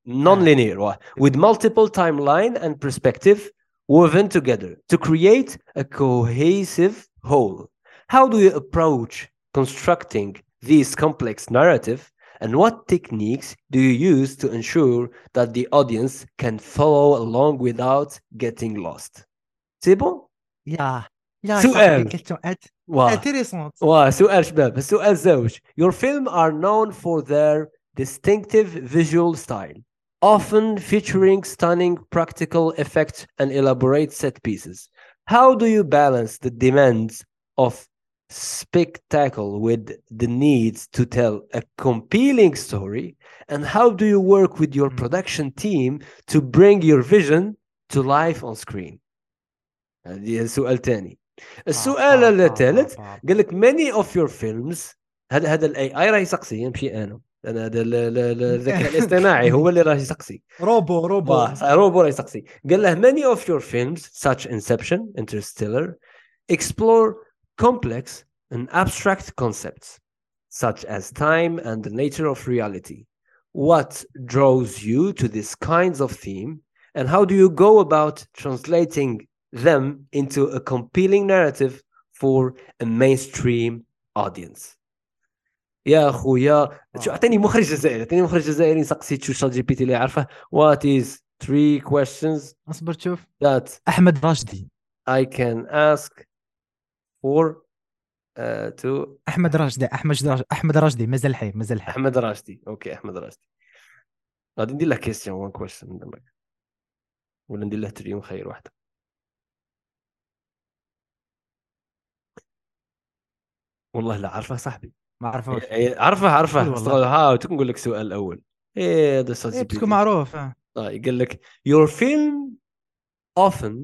non-linear واه. with multiple timeline and perspective woven together to create a cohesive whole. How do you approach constructing these complex narrative and what techniques do you use to ensure that the audience can follow along without getting lost? C'est bon? يا يا سؤال. كيستيون واه. انتريسونت واه سؤال شباب السؤال زوج Your film are known for their distinctive visual style often featuring stunning practical effects and elaborate set pieces how do you balance the demands of spectacle with the needs to tell a compelling story and how do you work with your Mm. production team to bring your vision to life on screen هذه سؤال ثاني السؤال الثالث قال لك many of your films هذا هذا الاي اي راه يسقسي ماشي انا انا هذا ال- ال- ال- الذكاء الاصطناعي هو اللي راه يسقسي روبو روبو واه، روبو راه يسقسي قال له many of your films such Inception Interstellar explore complex and abstract concepts such as time and the nature of reality what draws you to this kinds of theme and how do you go about translating them into a compelling narrative for a mainstream audience يا خويا شو اعطيني مخرج جزائري اعطيني مخرج جزائري نسقسي شو شات جي بي تي اللي عارفه what is three questions اصبر تشوف that احمد راشدي I can ask for uh, to أحمد راشدي أحمد راشدي أحمد راشدي مازال حي مازال حي. أحمد راشدي أوكي أحمد راشدي. غادي ندير له كيستيون وان كويستشن من دمك. ولا ندير له تريون خير واحدة والله لا عارفه صاحبي. ما عرفوش. إيه، قول والله. استغل- ها تكون نقول لك سؤال الأول إيه هذا إيه، بتكون معروف آه. آه يقول لك your film often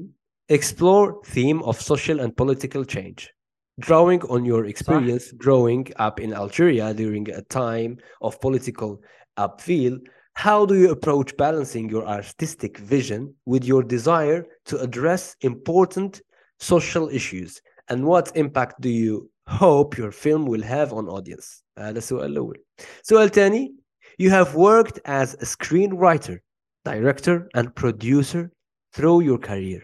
explore theme of social and political change drawing on your experience growing up in Algeria during a time of political upheaval how do you approach balancing your artistic vision with your desire to address important social issues and what impact do you hope your film will have on audience هذا السؤال الأول سؤال ثاني you have worked as a screenwriter director and producer through your career.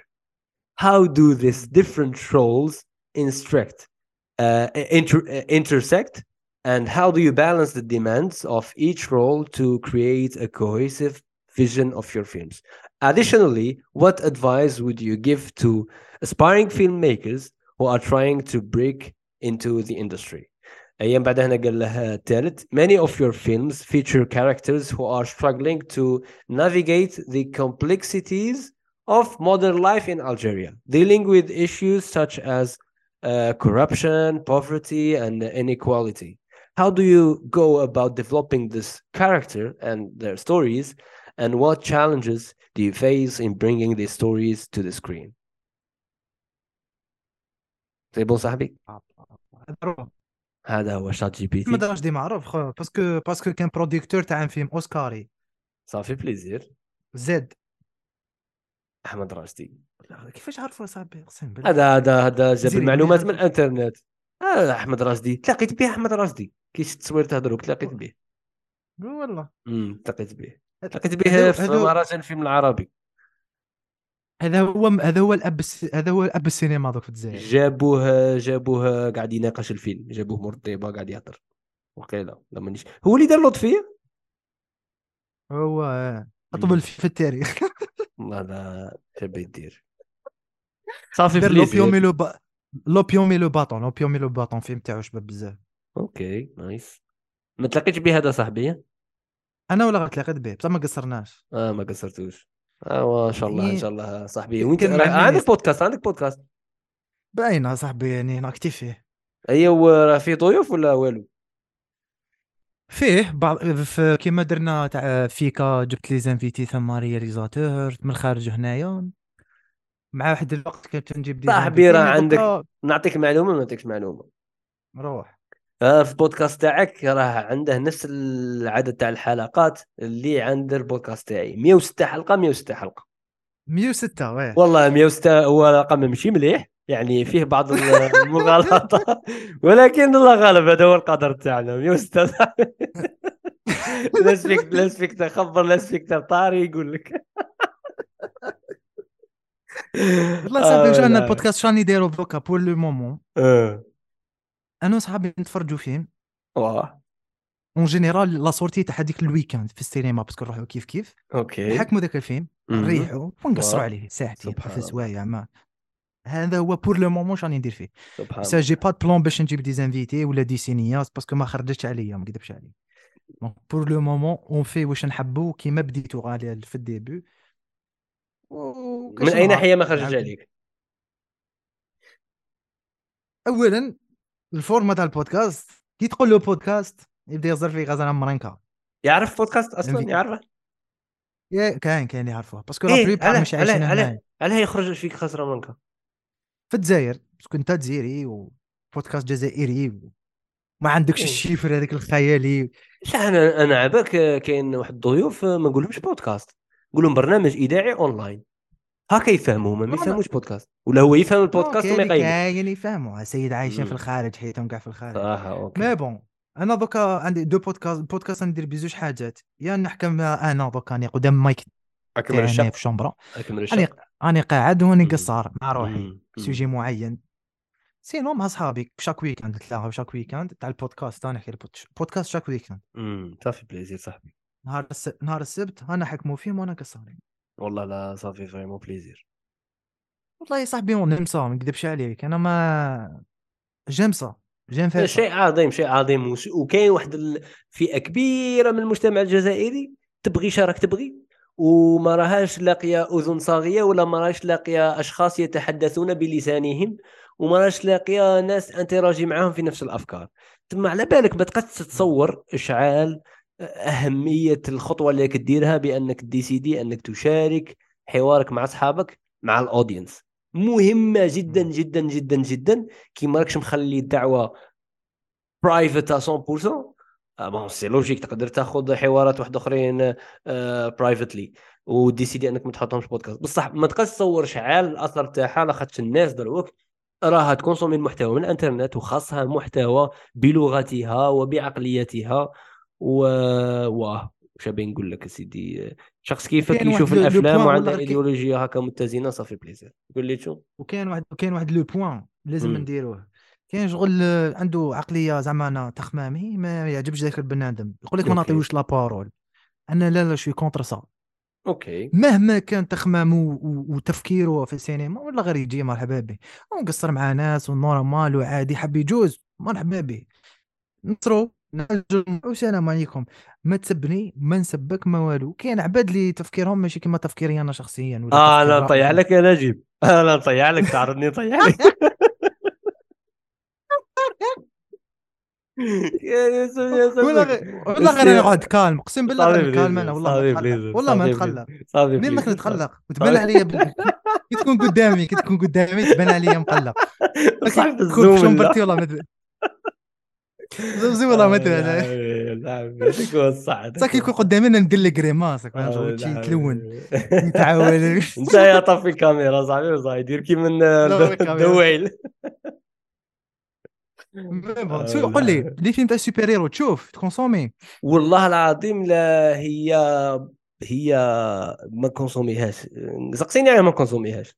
How do these different roles instruct, uh, inter- uh, intersect, and how do you balance the demands of each role to create a cohesive vision of your films? Additionally, what advice would you give to aspiring filmmakers who are trying to break into the industry? ايام بعد هنا قال له الثالث many of your films feature characters who are struggling to navigate the complexities of modern life in Algeria dealing with issues such as uh, corruption poverty and inequality how do you go about developing this character and their stories and what challenges do you face in bringing these stories to the screen زي بون صاحبي معروف. هذا هو شات جي بي احمد تي راشدي معروف خو باسكو باسكو كان بروديكتور تاع فيلم اوسكاري صافي بليزير زد أحمد راشدي. كيفاش عرفوا صاحبي أقسم بالله. هذا هذا هذا جاب المعلومات. من الإنترنت. هذا أحمد راشدي. تلاقيت به أحمد راشدي. كي شفت التصوير تهضروا تلاقيت به. والله. امم تلاقيت به. تلاقيت به في مهرجان الفيلم العربي. هذا هو هذا هو الأب هذا هو الأب السينما دوك في الجزائر. جابوه جابوه قاعد يناقش الفيلم. جابوه مور الطيبه قاعد يهضر. وقيله لا مانيش. هو اللي دار لطفيه هو أطول في التاريخ. لا تبي يدير صافي لوبيومي بليزير لو با... لوبيومي لو باطون لوبيومي لو باطون فيلم تاعو شباب بزاف. أوكي نايس. ما تلاقيتش به هذا صاحبي؟ أنا ولا غير تلاقيت به بصح ما قصرناش. آه ما قصرتوش. آه ما شاء الله إن إيه. شاء الله صاحبي. راه مع عندك. بودكاست عندك بودكاست. باينة صاحبي يعني inactif فيه. اي وراه فيه ضيوف ولا والو؟ فيه بعض في كيما درنا تاع فيكا جبت les invités ثم réalisateur من الخارج هنايا. مع واحد الوقت كنت نجيب صاحبي راه عندك نعطيك معلومة ما نعطيكش معلومة. روح. آه في البودكاست تاعك راه عنده نفس العدد تاع الحلقات اللي عند البودكاست تاعي. 106 حلقة 106 حلقة. 106 واه. والله 106 هو رقم ماشي مليح. يعني فيه بعض المغالطة. ولكن الله غالب هذا هو القدر تاعنا. 106 لاس فيك لاس فيك تخبر لاس فيك طاري يقول لك. والله صاحبي واش آه، عندنا. البودكاست؟ شاني يديروا دوكا بور لو مومون آه. أنا وصحابي نتفرجوا فيلم. واه اون جينيرال لا سورتي تاع هذيك الويكاند في السينما باسكو نروحوا كيف كيف. OK. نحكموا ذاك الفيلم. نريحوا ونقصروا. عليه ساعتين ثلاث الله. سوايع ما هذا هو pour le moment شاني ندير فيه. سبحان j'ai pas plan باش نجيب des invités ولا des cinéastes parce que ما خرجتش عليا ما نكذبش عليك donc pour le moment on fait واش نحبو كيما بديتو غالي في ال début من أي ناحية ما خرجت عليك؟ اولا ال format تاع البودكاست كي تقول له بودكاست يبدأ يهزر فيه غزالة مرنكا يعرف بودكاست أصلا. يعرفه؟ يا كاين كاين اللي يعرفوا باسكو لا بليبار علاه مش عايشين علاه علاه يخرج فيك خسرة منك في الجزائر باسكو انت جزائري وبودكاست جزائري ما عندكش إيه. الشيفر هذاك الخيالي. لا أنا أنا عباك كاين واحد الضيوف ما نقولهمش بودكاست نقول لهم برنامج إذاعي اونلاين هكا يفهموا ما. يفهموش بودكاست ولا هو يفهم البودكاست وما يقيم كاين يفهموا. سيد عايشين في. الخارج حيتهم كاع في الخارج. صراحة أوكي. مي بون أنا دوكا عندي دو بودكاست بودكاست ندير بزوج حاجات. يا نحكم أنا دوكا قدام مايك أكمل الشق في الشومبرا أكمل الشق راني قاعد وراني مم. قصار مع روحي. سوجي معين. سينو مع صحابي شاك ويكاند نتلاقاو شاك ويكاند تاع البودكاست أنا نحكي البود- بودكاست شاك ويكاند مم. صافي بليزير صاحبي. نهار الس... نهار السبت أنا حكموا فيهم وأنا قصارين والله لا صافي فريمون بليزير. والله يا صاحبي سا ما نكذبش عليك أنا moi j'aime ça j'aime فيها شيء عظيم شيء عظيم وش- وكاين واحد الفئه كبيرة من المجتمع الجزائري تبغي شارك تبغي؟ وما راهاش لاقية أذن صاغية ولا ما راهاش لاقية أشخاص يتحدثون بلسانهم وما راهاش لاقية ناس interagir معاهم في نفس الأفكار. تما على بالك ما تقدش تتصور إشعال أهمية الخطوة اللي كديرها بأنك décidé أنك تشارك حوارك مع أصحابك مع ال audience. مهمة جدا جدا جدا جدا. كي ما راكش مخلي الدعوه private 100% آه، bon c'est logique تقدر تاخذ حوارات واحد آخرين privately و décidé انك ما تحطهمش بودكاست بصح ما تقدرش تصور شحال الأثر تاعها لاخاطش الناس دروك راها ت consommer المحتوى من الإنترنت وخاصها محتوى بلغتها وبعقليتها. و واه واش نقول لك سيدي شخص كيفك يشوف الأفلام وعنده ايديولوجيا هكا متزنة ça fait plaisir. قول لي شو. وكاين واحد كاين واحد le point لازم. نديروه. كاين شغل عنده عقلية زعما أنا تخمامي ما يعجبش ذاك البنادم. يقول لك ما. نعطيوش la parole أنا لا لا je suis contre ça OK. مهما كان تخمامه وتفكيره في السينما ولا غير يجي مرحبا به. ونقصر مع ناس و normal وعادي حب يجوز مرحبا به. نصرو والسلام عليكم. ما تسبني ما نسبك ما والو. كاين عباد اللي تفكيرهم ماشي كيما تفكيري أنا شخصيا ولا آه أنا نطيح. لك يا نجيب. أنا نطيح لك تعرضني نطيح لك. والله غير والله غير أنا نقعد كالم اقسم بالله غير كالم أنا والله ما والله ما منين بليزر، ما نتخلق وتبان صافي. عليا بال... كي تكون قدامي كي تكون قدامي تبان عليا مقلق صاحب كون في الزوم شومبرتي والله مثل زوزي والله مثل نعم يعطيك الصحة صح كي يكون قدامي أنا ندير لي كريماس آه، فاهم شغل شي نعم. يتلون. متعود. انت يا طفي الكاميرا صاحبي صاحبي دير كي من لا، الكاميرا. دويل بون شو قول لي لي فيلم تاع سوبر هيرو تشوف تكونسومي. والله العظيم لا هي هي ما كونسوميهاش سقسيني على ما consommé هاش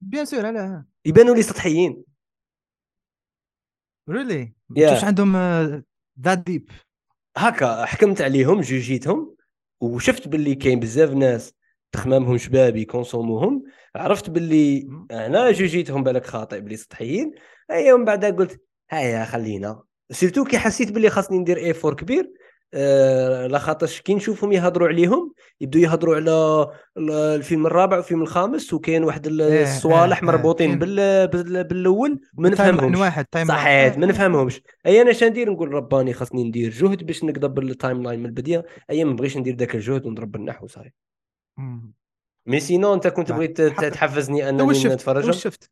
bien sûr علاه يبانوا لي سطحيين. really Yeah. عندهم آه، that deep هكا حكمت عليهم jugé تهم وشفت باللي كاين بزاف ناس تخمامهم شباب ي consommer وهم. عرفت باللي أنا jugé تهم بالك خاطئ بلي سطحيين. اي ومن بعد قلت هيا خلينا surtout كي حسيت باللي خاصني ندير effort كبير آه لا خاطرش كي نشوفهم يهضروا عليهم يبدوا يهضروا على ال- الفيلم الرابع والفيلم الخامس وكاين واحد إيه، الصوالح إيه، مربوطين. بال... بال... بالأول ما نفهمهمش واحد. صحيت ما إيه، نفهمهمش أي أنا شندير نقول رباني خاصني ندير جهد باش نقدر بال timeline من البداية أي ما بغيتش ندير ذاك الجهد ونضرب النحو صحيح مم. mais sinon أنت كنت. بغيت تحفزني أنني واش شفت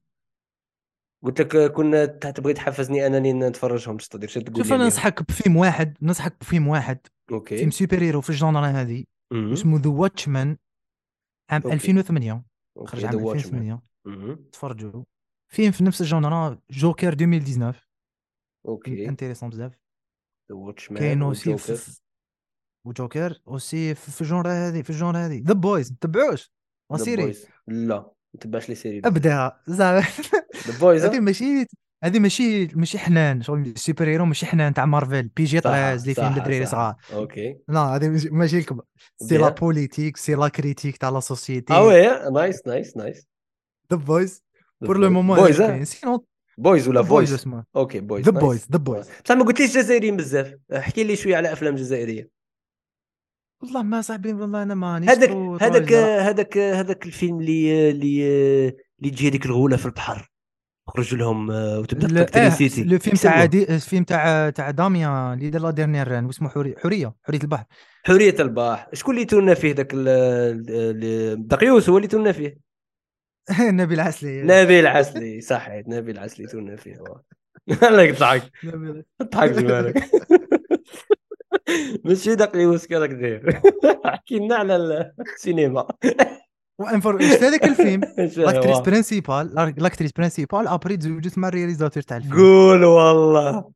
قلت لك كنا تبغي تحفزني أنني نتفرجهم تقدر تقول شوف أنا؟ ننصحك بفيلم واحد ننصحك بفيلم واحد OK. فيلم super hero في ال genre هذه. اسمه The Watchmen عام OK. 2008 أوكي خرج عام Watchmen 2008 مهم. تفرجوا. فيلم في نفس ال genre Joker 2019 OK. intéressant بزاف. ذا واتشمان كاين aussi و Joker aussi في في ال genre هذه في ال genre هذه. The Boys تبعوش série لا. ما تبعش les séries ابدا. زعما. هذه ماشي هذه ماشي ماشي حنان شغل super hero ماشي حنان تاع مارفل. PG 13 اللي فيلم للدراري صغار OK. لا هذه ماشي- الكبر c'est la. politique c'est la critique تاع la société. آه oui nice nice nice. The Boys pour le moment Boys sinon Boys ولا Boys OK Boys The Boys The Boys بصح ما قلتليش جزائريين بزاف؟ احكي لي شوية على أفلام جزائرية. والله ما صاحبي والله أنا ماني هذاك هذاك هذاك هذاك الفيلم اللي اللي اللي تجي هذيك الغولة في البحر. خرج لهم آه، وتبدأ ال électricité le film تاع الفيلم تاع تاع داميان اللي دار La Dernière Reine واسمه حوريه حورية حورية البحر. حورية البحر. شكون اللي تونا فيه ذاك دقيوس هو اللي تونا فيه؟ نبيل عسلي. نبيل عسلي صحيت نبيل عسلي تونا فيه. الله يضحك نبيل- ضحك ماشي دقيوس كراك داير. احكي لنا على السينما. وانفر شفت هذاك الفيلم؟ لاكتريس؟ برينسيبال لاكتريس برينسيبال ابري تزوجت مع الرياليزاتور تاع الفيلم قول والله.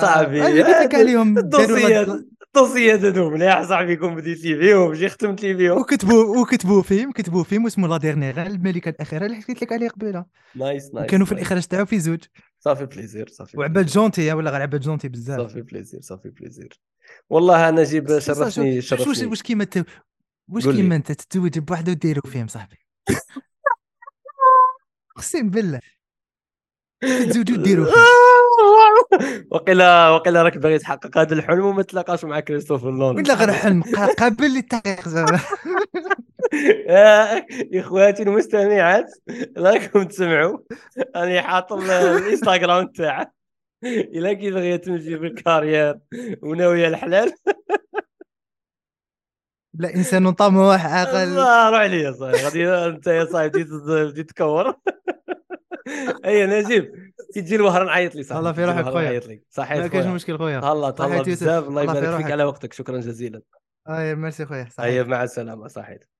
صاحبي، قلت عليهم الدوسيات الدوسيات هذو مليح صاحبي لي فيهم. جي ختمت لي فيهم. وكتبوا وكتبوا فيلم كتبوا فيلم اسمه لا ديرنيير الملكة الأخيرة اللي حكيت لك عليه قبيلة. نايس نايس وكانوا في. الإخراج تاعو في زوج. صافي بليزير صافي وعباد. جونتي ولا غير عباد جونتي بزاف. صافي بليزير صافي بليزير. والله أنا جيب صح- صح، شرفني شوف واش شرفني. واش كيما ت- واش. كيما أنت تتزوج بواحده وديروا فيلم صاحبي. أقسم بالله. تتزوجوا وديروا فيلم وقيلا وقيلا راك باغي تحقق هذا الحلم وما تلاقاش مع كريستوفر نولان ولا غير حلم قا- قابل للتحقيق. يا إخواتي المستمعات راكم تسمعوا؟ راني حاط ال- الإنستغرام تاعه إلا كي بغيت تمشي في ال carrière وناويه الحلال. لا إنسان طموح عاقل الله روح عليا صاحبي غادي أنت يا صاحبي بديت تكور. أي نجيب كي تجي الوهره نعيط لي صاحبي. الله في روحك خويا. صحيح ما كاينش. مشكل خويا. تهلا تهلا. بزاف. الله الله يبارك فيك. على وقتك. شكرا جزيلا. أي ميرسي خويا. صحيح. طيب مع السلامة. صحيت